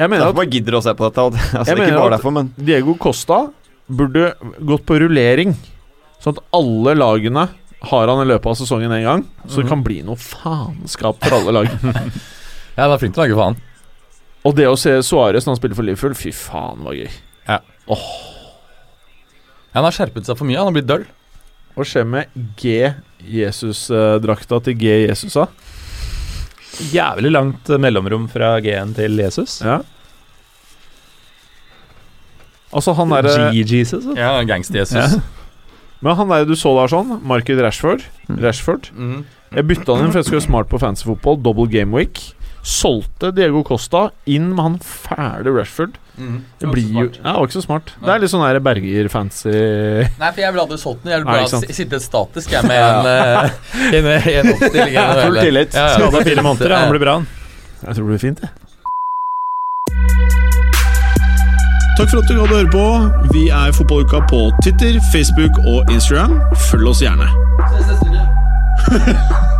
Jeg mener Derfor at man gidder å se på dette. Altså, Jeg ikke mener bare at- derfor, men Diego Costa burde gått på rullering. Sånn at alle lagene har han i løpet av sesongen en gang. Så det kan bli noe faenskap for alle lag. Ja, det er flink til å lage faen. Og det å se Suárez når han spiller for Liverpool, fy faen, var gøy. Ja, han har skjerpet seg for mye. Han har blitt døll. Hva skjer med G Jesus-drakta til G Jesusa? Jævlig langt eh, mellomrom fra G-en til Jesus. Ja. Altså, han derre G-Jesus. altså. Ja, Gangster-Jesus. Ja. Men han der du så der sånn, Market Rashford Rashford Mm. Jeg bytta han inn for jeg skulle være smart på fancy fotball. Double game week. Solgte Diego Costa inn med han fæle Rashford. Mm. Det blir jo Ja, det var ikke så smart. Det er litt sånn Berger-fancy Nei, for jeg ville aldri solgt den. Jeg ville bare sittet sitte statisk jeg med en, eh, en, en oppstilling. Full tillit. Ja, ja. Skada fire måneder, han blir bra. han. Jeg tror det blir fint, det. Takk for at du gadd å høre på. Vi er Fotballuka på Twitter, Facebook og Instagram. Følg oss gjerne.